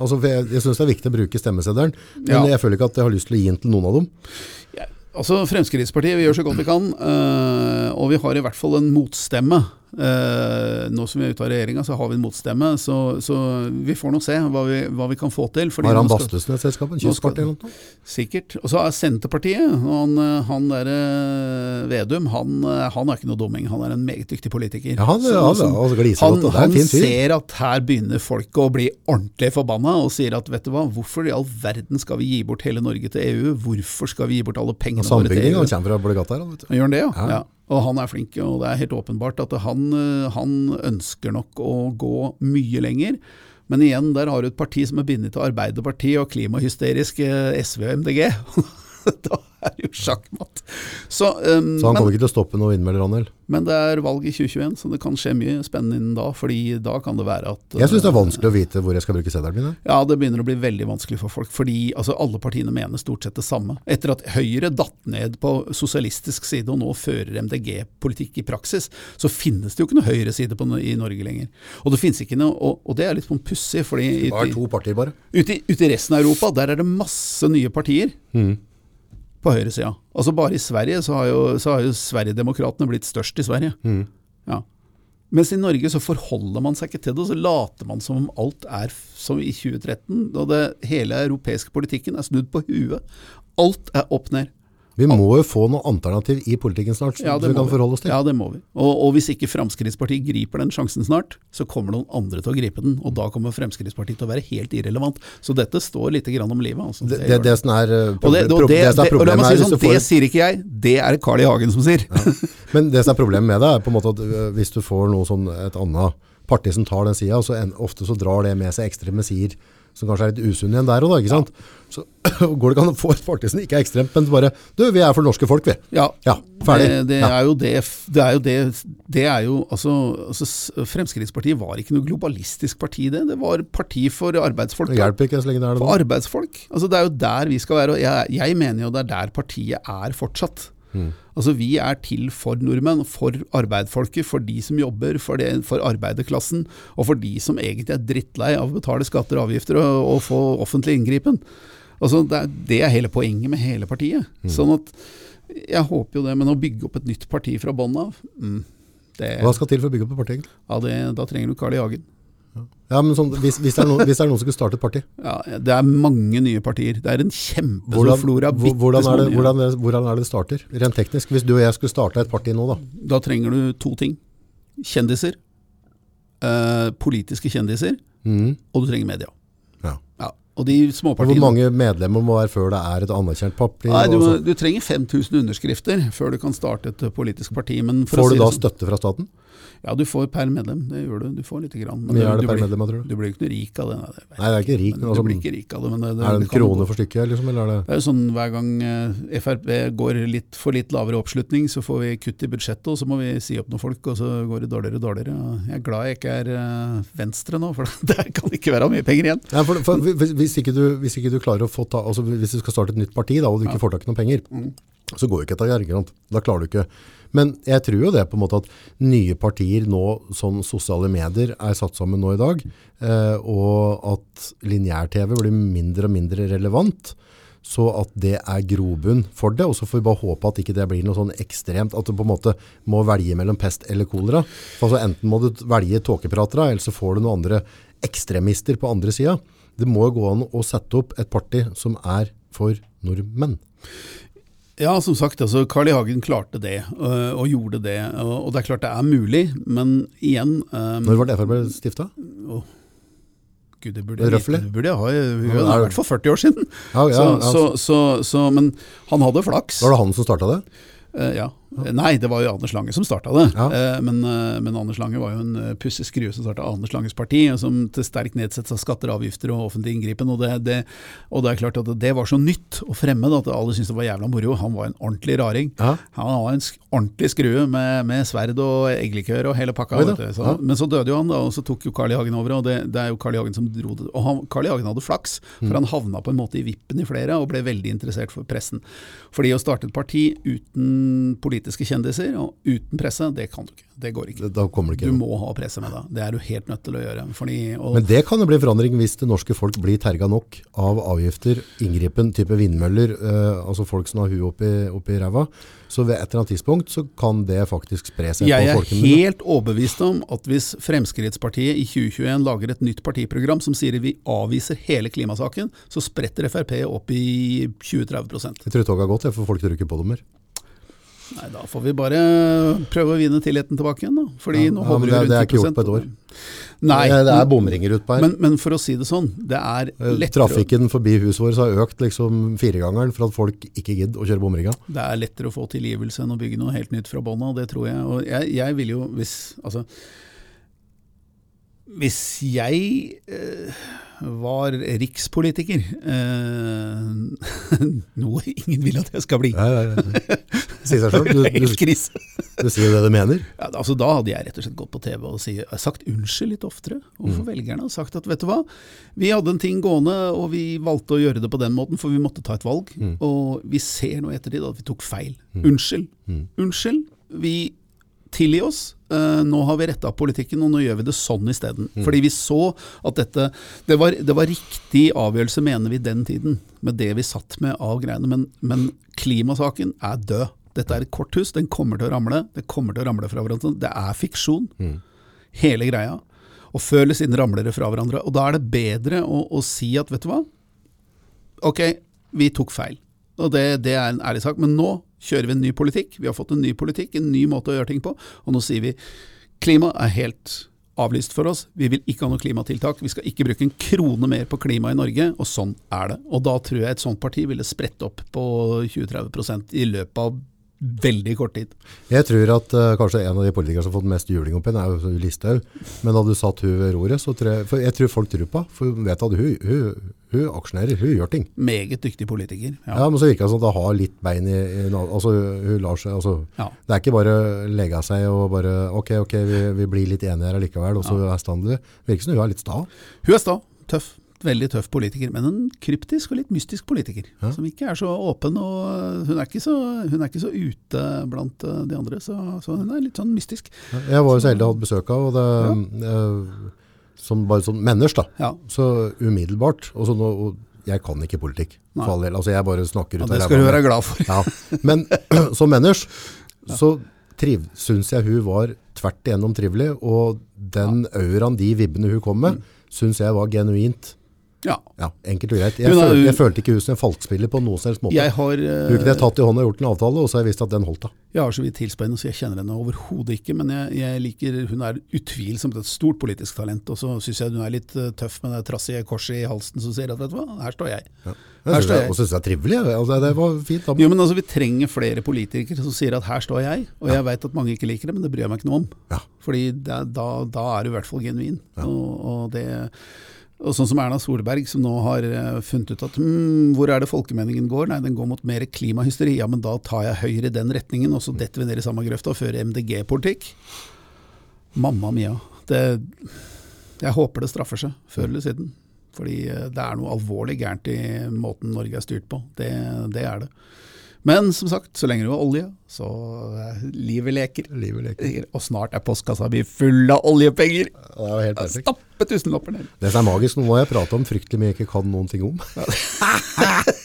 Altså, jeg jeg syns det er viktig å bruke stemmeseddelen, men Ja. jeg føler ikke at jeg har lyst til å gi den til noen av dem. Altså Fremskrittspartiet vi gjør så godt vi kan, øh, og vi har i hvert fall en motstemme. Eh, nå som vi er ute av regjeringa, så har vi en motstemme, så, så vi får nå se hva vi, hva vi kan få til. fordi Har han Bastøsnes-selskapet? Bastesen et selskap? En nå skal- kystparti eller noe? Sikkert. Og så er Senterpartiet, han, han derre Vedum, han, øh, han er ikke noe dumming. Han er en meget dyktig politiker. Ja, han, Så- altså, han, han ser at her begynner folk å bli ordentlig forbanna, og sier at vet du hva, hvorfor i all verden skal vi gi bort hele Norge til EU? Hvorfor skal vi gi bort alle pengene våre til EU? han kommer fra Bollegata her. Gjør han det, ja? Ja. ja. Og han er flink, og det er helt åpenbart at han, øh, han ønsker nok å gå mye lenger. Men igjen, der har du et parti som er bindet til Arbeiderpartiet og klimahysterisk eh, SV og MDG. da er det jo sjakkmatt. Så, um, Så han men, kommer ikke til å stoppe noe vindmøller, han men det er valg i 2021, så det kan skje mye spennende innen da. fordi da kan det være at Jeg syns det er øh, vanskelig å vite hvor jeg skal bruke seddelen min. ja, det begynner å bli veldig vanskelig for folk, fordi altså, alle partiene mener stort sett det samme. Etter at Høyre datt ned på sosialistisk side og nå fører MDG-politikk i praksis, så finnes det jo ikke noe høyreside på, no- i Norge lenger. Og det finnes ikke noe, og, og det er litt sånn pussig, fordi Det var to partier bare. ute, i, ute i resten av Europa, der er det masse nye partier. På høyresida. Altså bare i Sverige så har jo, så har jo Sverigedemokraterna blitt størst i Sverige. Ja. Mens i Norge så forholder man seg ikke til det, og så later man som om alt er som i 2013. da det hele europeiske politikken er snudd på huet. Alt er opp ned. Vi må jo få noe alternativ i politikken snart, som Ja, vi kan forholde oss til. Ja, det må vi. Og, og hvis ikke Fremskrittspartiet griper den sjansen snart, så kommer noen andre til å gripe den. Og da kommer Fremskrittspartiet til å være helt irrelevant. Så dette står litt grann om livet. Altså. Det, Det det, som er, eh, Og det, og som er og la problemet meg er si sånn, får det sier ikke jeg, det er det Carl I. Hagen som sier. Men det som er problemet med det, er på en måte at øh, hvis du får noe sånn, et annet parti som tar den sida, så en, ofte så drar det med seg ekstreme sider som kanskje er litt usunn igjen der da, ikke sant? Så går det ikke an å få et parti som ikke er ekstremt, men bare, du, vi er for norske folk, vi. Ja, Ja, ferdig. Det, det Ja. er jo det Det er jo det Det er jo altså, altså Fremskrittspartiet var ikke noe globalistisk parti, det. Det var parti for arbeidsfolk. Det hjelper ikke så lenge det er det. For arbeidsfolk. Altså, det er jo der vi skal være. Og jeg, jeg mener jo det er der partiet er fortsatt. Altså, vi er til for nordmenn, for arbeidsfolket, for de som jobber, for, det, for arbeiderklassen, og for de som egentlig er drittlei av å betale skatter og avgifter og, og få offentlig inngripen. Altså, det, er, det er hele poenget med hele partiet. Sånn at jeg håper jo det, men å bygge opp et nytt parti fra bånn av, mm, det, Hva skal til for å bygge opp et parti? ja, det, da trenger du Carl I. Hagen. Ja, men sånn, hvis, hvis, det noen, hvis det er noen som skulle starte et parti, Ja, det er mange nye partier. Det er en kjempestor hvordan, flora hvordan, er det, hvordan, er, hvordan er det det starter? Rent teknisk, hvis du og jeg skulle starte et parti nå da, Da trenger du to ting. Kjendiser, eh, politiske kjendiser, Mm. og du trenger media. ja. Ja. Og de småpartiene Hvor mange medlemmer må være før det er et anerkjent parti? Nei, du, Altså, du trenger 5000 underskrifter før du kan starte et politisk parti. Får si du da sånn- støtte fra staten? Ja, du får per medlem. Det gjør du. Du får lite grann. Men mye er det per blir, medlem, tror du? du blir ikke noe rik av det. Nei, det, Nei, det er ikke rik, men du altså, blir ikke rik av det. Men det, det, er det en krone for stykket, liksom? Eller er det Det er jo sånn hver gang eh, Frp går litt, for litt lavere oppslutning, så får vi kutt i budsjettet, og så må vi si opp noen folk, og så går det dårligere og dårligere. Jeg er glad jeg ikke er eh, Venstre nå, for der kan det ikke være mye penger igjen. Nei, for, for, hvis, hvis, ikke du, hvis ikke du klarer å få ta, altså hvis du skal starte et nytt parti da, og du ikke får tak i noen penger, Mm. så går jo ikke dette? Da klarer du ikke. Men jeg tror jo det på en måte at nye partier nå, sånn sosiale medier, er satt sammen nå i dag, eh, og at lineær-TV blir mindre og mindre relevant, så at det er grobunn for det, og så får vi bare håpe at ikke det blir noe sånn ekstremt, at du på en måte må velge mellom pest eller kolera. Altså enten må du velge tåkepratere, eller så får du noen andre ekstremister på andre sida. Det må jo gå an å sette opp et parti som er for nordmenn. Ja, som sagt, altså Carl I. Hagen klarte det, øh, og gjorde det. Og, det er klart det er mulig, men igjen um, Når var det Frp stifta? Gud, det burde Røffelig? Det burde jeg ha. Hun Ja, vært for i hvert fall 40 år siden. Ja, ja, så, ja, så, så, så, men han hadde flaks. Var det han som starta det? Uh, ja. Nei, det var jo Anders Lange som starta det. Ja. Eh, men, eh, men Anders Lange var jo en pussig skrue som starta Anders Langes parti, som til sterk nedsettelse av skatter, avgifter og offentlig inngripen. Og det, det, og det er klart at det var så nytt og fremmed at alle syntes det var jævla moro. Han var en ordentlig raring. Ja. Han var en ordentlig skrue med, med sverd og eggelikør og hele pakka. Oi. Så. Men så døde jo han, da, og så tok jo Carl I. Hagen over. Og det, det er jo Carl I. Hagen som dro det. Og han, Carl I. Hagen hadde flaks, Mm. for han havna på en måte i vippen i flere og ble veldig interessert for pressen. Fordi å starte et parti uten politiske kjendiser og uten presse, det kan du ikke. Det går ikke. Da kommer det Du må ha presse med deg. Det er du helt nødt til å gjøre. Fordi, Men det kan jo bli forandring hvis det norske folk blir terga nok av avgifter, inngripen, type vindmøller, eh, altså folk som har huet oppi, oppi ræva. Så ved et eller annet tidspunkt så kan det faktisk spre seg Jeg er helt overbevist om at hvis Fremskrittspartiet i 2021 lager et nytt partiprogram som sier vi avviser hele klimasaken, så spretter Frp opp i 20-30 Jeg tror toget har gått, for folk tror ikke på det mer. Nei, Da får vi bare prøve å vinne tilliten tilbake igjen, da. Fordi Ja, nå ja, holder vi det- rundt det er ikke gjort på et år. Nei, det, det er bomringer utpå her. men, men for å si det sånn, det er Eh, lettere, Trafikken forbi huset vårt har økt liksom firegangeren for at folk ikke gidder å kjøre bomringa. det er lettere å få tilgivelse enn å bygge noe helt nytt fra bånn av, det tror jeg. Og jeg, jeg vil jo, hvis Altså Hvis jeg eh, var rikspolitiker eh, Noe ingen vil at jeg skal bli. Si seg sjøl. Du, du, du sier det du mener. Ja, altså Da hadde jeg rett og slett gått på TV og si, sagt unnskyld litt oftere overfor velgerne. Og sagt at vet du hva, vi hadde en ting gående og vi valgte å gjøre det på den måten, for vi måtte ta et valg. Og vi ser nå i ettertid at vi tok feil. Unnskyld. Unnskyld. Vi tilgi oss. Eh, nå har vi retta politikken, og nå gjør vi det sånn isteden. Fordi vi så at dette det var, det var riktig avgjørelse, mener vi, den tiden, med det vi satt med av greiene. Men, men klimasaken er død. Dette er et korthus, den kommer til å ramle. Det kommer til å ramle fra hverandre. Det er fiksjon, hele greia. Og før eller siden ramler det fra hverandre. Og da er det bedre å, å si at, vet du hva, ok, vi tok feil. Og det, det er en ærlig sak. Men nå kjører vi en ny politikk. Vi har fått en ny politikk, en ny måte å gjøre ting på. Og nå sier vi klima er helt avlyst for oss. Vi vil ikke ha noe klimatiltak. Vi skal ikke bruke en krone mer på klima i Norge, og sånn er det. Og da tror jeg et sånt parti ville spredt opp på 20-30 i løpet av veldig kort tid. Jeg tror at uh, kanskje en av de politikere som har fått mest juling opp igjen, er jo Listhaug. Men da du satt hun ved roret, så tror jeg, for jeg tror folk tror på For hun vet at hun, hun, hun aksjonerer, hun gjør ting. Meget dyktig politiker. Ja, Ja. men så virker det som at hun har litt bein i, i altså hun lar seg, altså Ja. Det er ikke bare legge av seg og bare ok, ok, vi, vi blir litt enige her likevel, og så er standet. Virker som hun er litt sta. Hun er sta, tøff. Veldig tøff politiker, men en kryptisk og litt mystisk politiker. Ja. Som ikke er så åpen, og hun er ikke så, hun er ikke så ute blant eh, de andre. Så, så hun er litt sånn mystisk. Jeg var jo så heldig å ha besøk av, henne, ja. eh, som bare sånn mennesk da, Ja, så umiddelbart, og, så nå, og jeg kan ikke politikk, for all del, altså jeg bare snakker ut av Det skal du være glad for. Ja, men som menneske så triv, synes jeg hun var tvert igjennom trivelig, og den auraen, de vibbene hun kom med, synes jeg var genuint Ja. Ja, enkelt og greit. Jeg, da, følte, jeg følte ikke hun som en falskspiller på noen som helst måte. Jeg har, uh, jeg tatt i hånda og gjort en avtale, og så har jeg visst at den holdt da. jeg har så vidt hilst på henne, så jeg kjenner henne overhodet ikke. Men jeg, jeg liker, hun er utvilsomt et stort politisk talent. Og så syns jeg hun er litt eh, tøff med det trassige korset i halsen som sier at vet du hva, her står jeg. Ja. Jeg, synes det er trivelig. Altså, det var fint. Da. Jo, men altså, Vi trenger flere politikere som sier at her står jeg. Og jeg veit at mange ikke liker det, men det bryr jeg meg ikke noe om. Ja. Fordi det, da, da er du i hvert fall genuin. Og, og, det, og sånn som Erna Solberg, som nå har eh, funnet ut at hm, hvor er det folkemeningen går? Nei, den går mot mer klimahysteri. Ja, men da tar jeg Høyre i den retningen, og så detter vi ned i samme grøfta og fører MDG-politikk. Mamma mia. Det, jeg håper det straffer seg, før eller siden. Fordi eh, det er noe alvorlig gærent i måten Norge er styrt på. Det, det er det. Men som sagt, så lenge du har olje, så livet leker. Livet leker. Og snart er postkassa mi full av oljepenger. Det er jo helt perfekt. Stappe tusenlapper ned. Det som er magisk, nå må jeg prate om fryktelig mye jeg ikke kan noen ting om.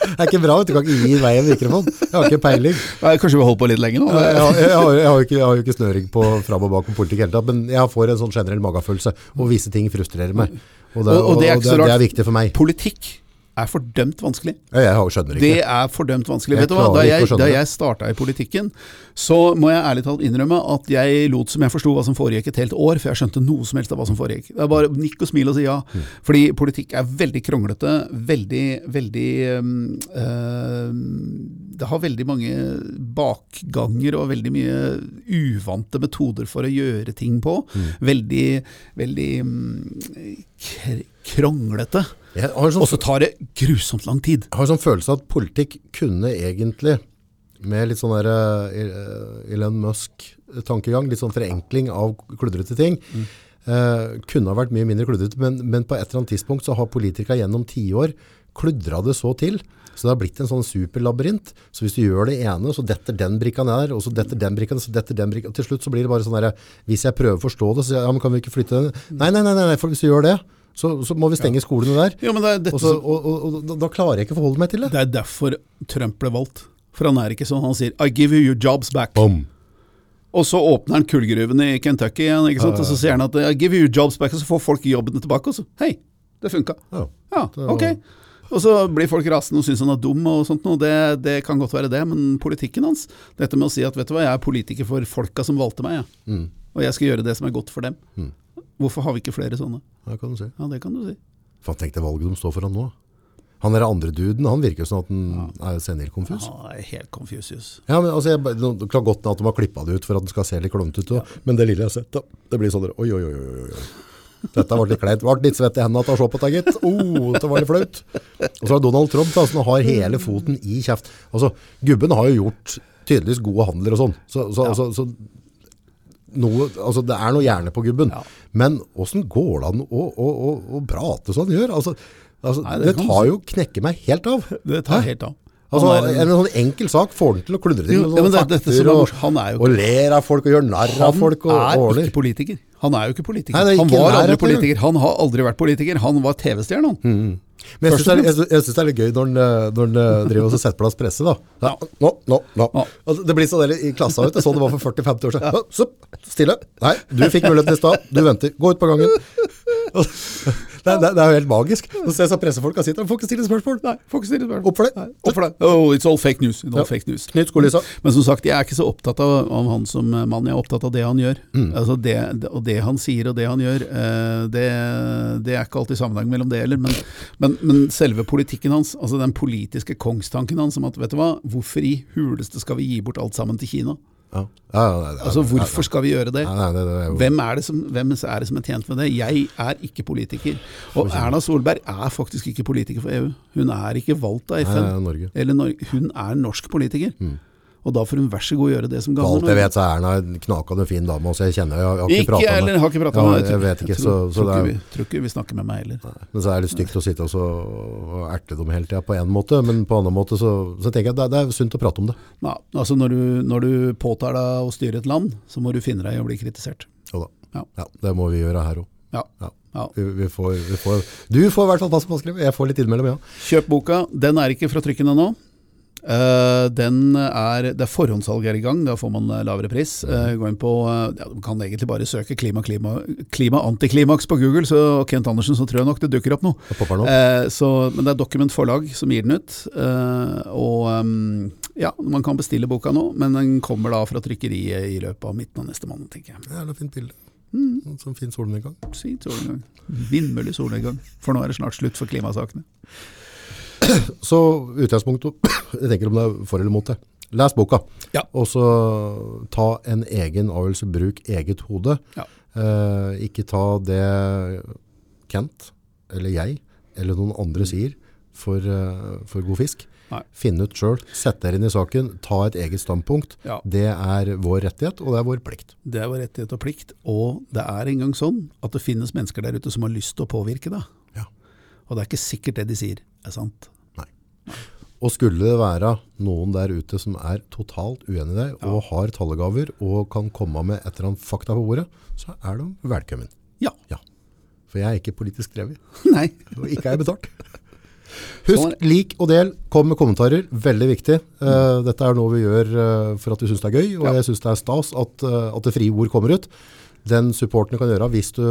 det er ikke bra, vet du kan ikke gi vei en mikrofon. Jeg har ikke peiling. Nei, kanskje vi holder på litt lenger nå? Jeg, har- jeg, har, ikke, jeg har jo ikke snøring på fram og bak om politikk hele tatt, men jeg får en sånn generell magefølelse, og visse ting frustrerer meg. Og det, Og- og det er og det, det er viktig for meg. Politikk er fordømt vanskelig. Jeg, skjønner Det er fordømt vanskelig. Jeg Vet du hva? Da jeg, da jeg starta i politikken, så må jeg ærlig talt innrømme at jeg lot som jeg forsto hva som foregikk et helt år, for jeg skjønte noe som helst av hva som foregikk. Det er bare nikk og smil og si ja. Mm. Fordi politikk er veldig kronglete, veldig, veldig eh, Det har veldig mange bakganger og veldig mye uvante metoder for å gjøre ting på. Mm. Veldig, veldig um, kr kronglete. Sånn, Og så tar det grusomt lang tid. jeg har en sånn følelse at politikk kunne egentlig, med litt sånn der uh, Elon Musk-tankegang, litt sånn forenkling av kludrete ting, eh, kunne ha vært mye mindre kludrete, men, men på et eller annet tidspunkt så har politikere gjennom tiår kludra det så til, så det har blitt en sånn superlabyrint. Så hvis du gjør det ene, så detter den brikka ned og så detter den brikka så detter den brikka. Til slutt så blir det bare sånn der, hvis jeg prøver å forstå det, så ja, men kan vi ikke flytte den? Nei, nei, nei, nei, for hvis du gjør det, så, så må vi stenge skolene der. Ja, men det er, dette, Og, så, og, og, og da- klarer jeg ikke å forholde meg til det. det er derfor Trump ble valgt. For han er ikke sånn. Han sier 'I give you your jobs back'. Bom. Og så åpner han kullgruven i Kentucky igjen, ikke sant? og så sier han at 'I give you your jobs back', og så får folk jobbene tilbake. Og så hei, det funka. Ja. Ja, ok. Og så blir folk rasende og syns han er dum og sånt noe. Det, det kan godt være det, men politikken hans Dette med å si at vet du hva, jeg er politiker for folka som valgte meg, jeg. og jeg skal gjøre det som er godt for dem. Hvorfor har vi ikke flere sånne? Ja, kan du si. Ja, det kan du si. Faen, tenk det valget de står foran nå. Han der andre duden, han virker jo sånn at han er senil-konfus. Han er helt Confucius. Ja, men altså, jeg, det kan godt at de har klippet det ut for at den skal se litt klonete ut, Ja. men det lille jeg har sett da, det blir sånn der, oi, oi, oi, oi, oi. Dette ble litt kleint. Det ble litt svett i hendene av å se på det, gitt. Oh, det var litt flaut. Og så har Donald Trump, da, som har hele foten i kjeft. Altså, gubben har jo gjort tydeligvis gode handler og sånn. Så, så, altså, så noe, altså det er noe hjerne på gubben. Ja. Men hvordan går det an å, å, å, å prate som han gjør? Altså, altså, Nei, det det, tar jo knekke meg helt av. Det tar Hæ? helt av. Altså, er en- sånn enkel sak får han til å kludre til Jo, ja, men det- er og, han og ler av folk og gjør narr av folk og er ordner. ikke politiker. Han er jo ikke politiker. Nei, er han var aldri politiker. Han har aldri vært politiker. Han var TV-stjerne, han. Men jeg syns det, det er litt gøy når han, eh, når han eh, driver og setter plass presse. da. Ja, nå, nå, nå. Altså, det blir sånn der i klassa vet du, sånn det var for 40-50 år siden. Ja. Stille. Nei, du fikk muligheten i stad. Du venter. Gå ut på gangen. Det det det er jo helt magisk. Så ser jeg så pressefolka sitter og får ikke stille spørsmål. Nei, får ikke stille spørsmål. Opp for det. Nei, Opp for det. Oh, it's all fake news. It's all Ja. fake news. Men som sagt, jeg er ikke så opptatt av, av han som mann, jeg er opptatt av det han gjør. Mm. Altså det, det- og det han sier og det han gjør, eh, det, det er ikke alltid sammenheng mellom det heller. Men, men, men selve politikken hans, altså den politiske kongstanken hans om at vet du hva, hvorfor i huleste skal vi gi bort alt sammen til Kina? Ja. Ja, ja, Altså hvorfor skal vi gjøre det? Hvem er, det som, hvem er det som er tjent med det? Jeg er ikke politiker. Og Erna Solberg er faktisk ikke politiker for EU. Hun er ikke valgt av FN. Norge. Eller Norge. Hun er norsk politiker. Og da får hun vær så god gjøre det som gagner alt jeg vet, så er Erna en knakende fin dame. Også jeg kjenner jeg, jeg har ikke, Ikke prata med henne. jeg vet ikke, så- så tror, ikke vi, tror ikke vi snakker med meg heller. Men så er det stygt å sitte og, så, og erte dem hele tida på en måte, men på en annen måte så, så tenker jeg det, det er sunt å prate om det. Ja, altså når du, når du påtar deg å styre et land, så må du finne deg i å bli kritisert. Jo da. Ja. Ja, det må vi gjøre her òg. Ja. Ja. Ja. Vi, vi får, vi får, du får i hvert fall passe på å skrive. Jeg får litt innimellom, ja. Kjøp boka. Den er ikke fra trykken ennå. Eh, den er, det er forhåndssalg her i gang, da får man eh, lavere pris. Uh, gå inn på, ja, Du kan egentlig bare søke klima, klima, klima antiklimaks på Google, så og Kent Andersen, så tror jeg nok det dukker opp noe. Det. Eh, så, men det er Document forlag som gir den ut. Eh, og um, ja, man kan bestille boka nå, men den kommer da fra trykkeriet i løpet av midten av neste måned, tenker jeg. Jævla fint bilde. Mm. Sånn fin solnedgang. Fint solnedgang. Vindmølle solnedgang. For nå er det snart slutt for klimasakene. Så utgangspunktet, jeg tenker om det er for eller mot det. Les boka, Ja. og så ta en egen avgjørelse, bruk eget hode. Ja. Eh, ikke ta det Kent, eller jeg, eller noen andre sier for, eh, for god fisk. Nei. Finn ut selv, sett dere inn i saken, ta et eget standpunkt. Ja. Det er vår rettighet, og det er vår plikt. Det er vår rettighet og plikt, og det er engang sånn at det finnes mennesker der ute som har lyst til å påvirke deg. Ja. Og det er ikke sikkert det de sier er sant. Og skulle det være noen der ute som er totalt uenig i deg, og har tallegaver, og kan komme med et eller annet fakta på bordet, så er de velkommen. Ja. Ja. For jeg er ikke politisk drevet, Nei. og ikke er jeg betalt. Husk, lik og del, kom med kommentarer, veldig viktig. Uh, dette er noe vi gjør uh, for at vi synes det er gøy, og Ja. jeg synes det er stas at, uh, at det frie ord kommer ut. Den supporten du kan gjøre hvis du,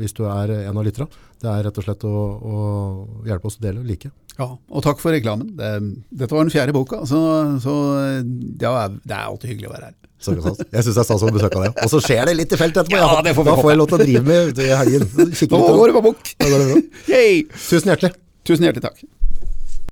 hvis du er en av lytterne, det er rett og slett å, å hjelpe oss å dele og like. Ja, og takk for reklamen. Det, dette var den fjerde boka, så, så ja, det er alltid hyggelig å være her. Jeg synes det er stas å besøke deg. Og så skjer det litt i feltet etterpå. Ja, det får vi da får jeg lov til å drive med i helgen. Nå går det på bok! Det! Tusen hjertelig. Tusen hjertelig takk.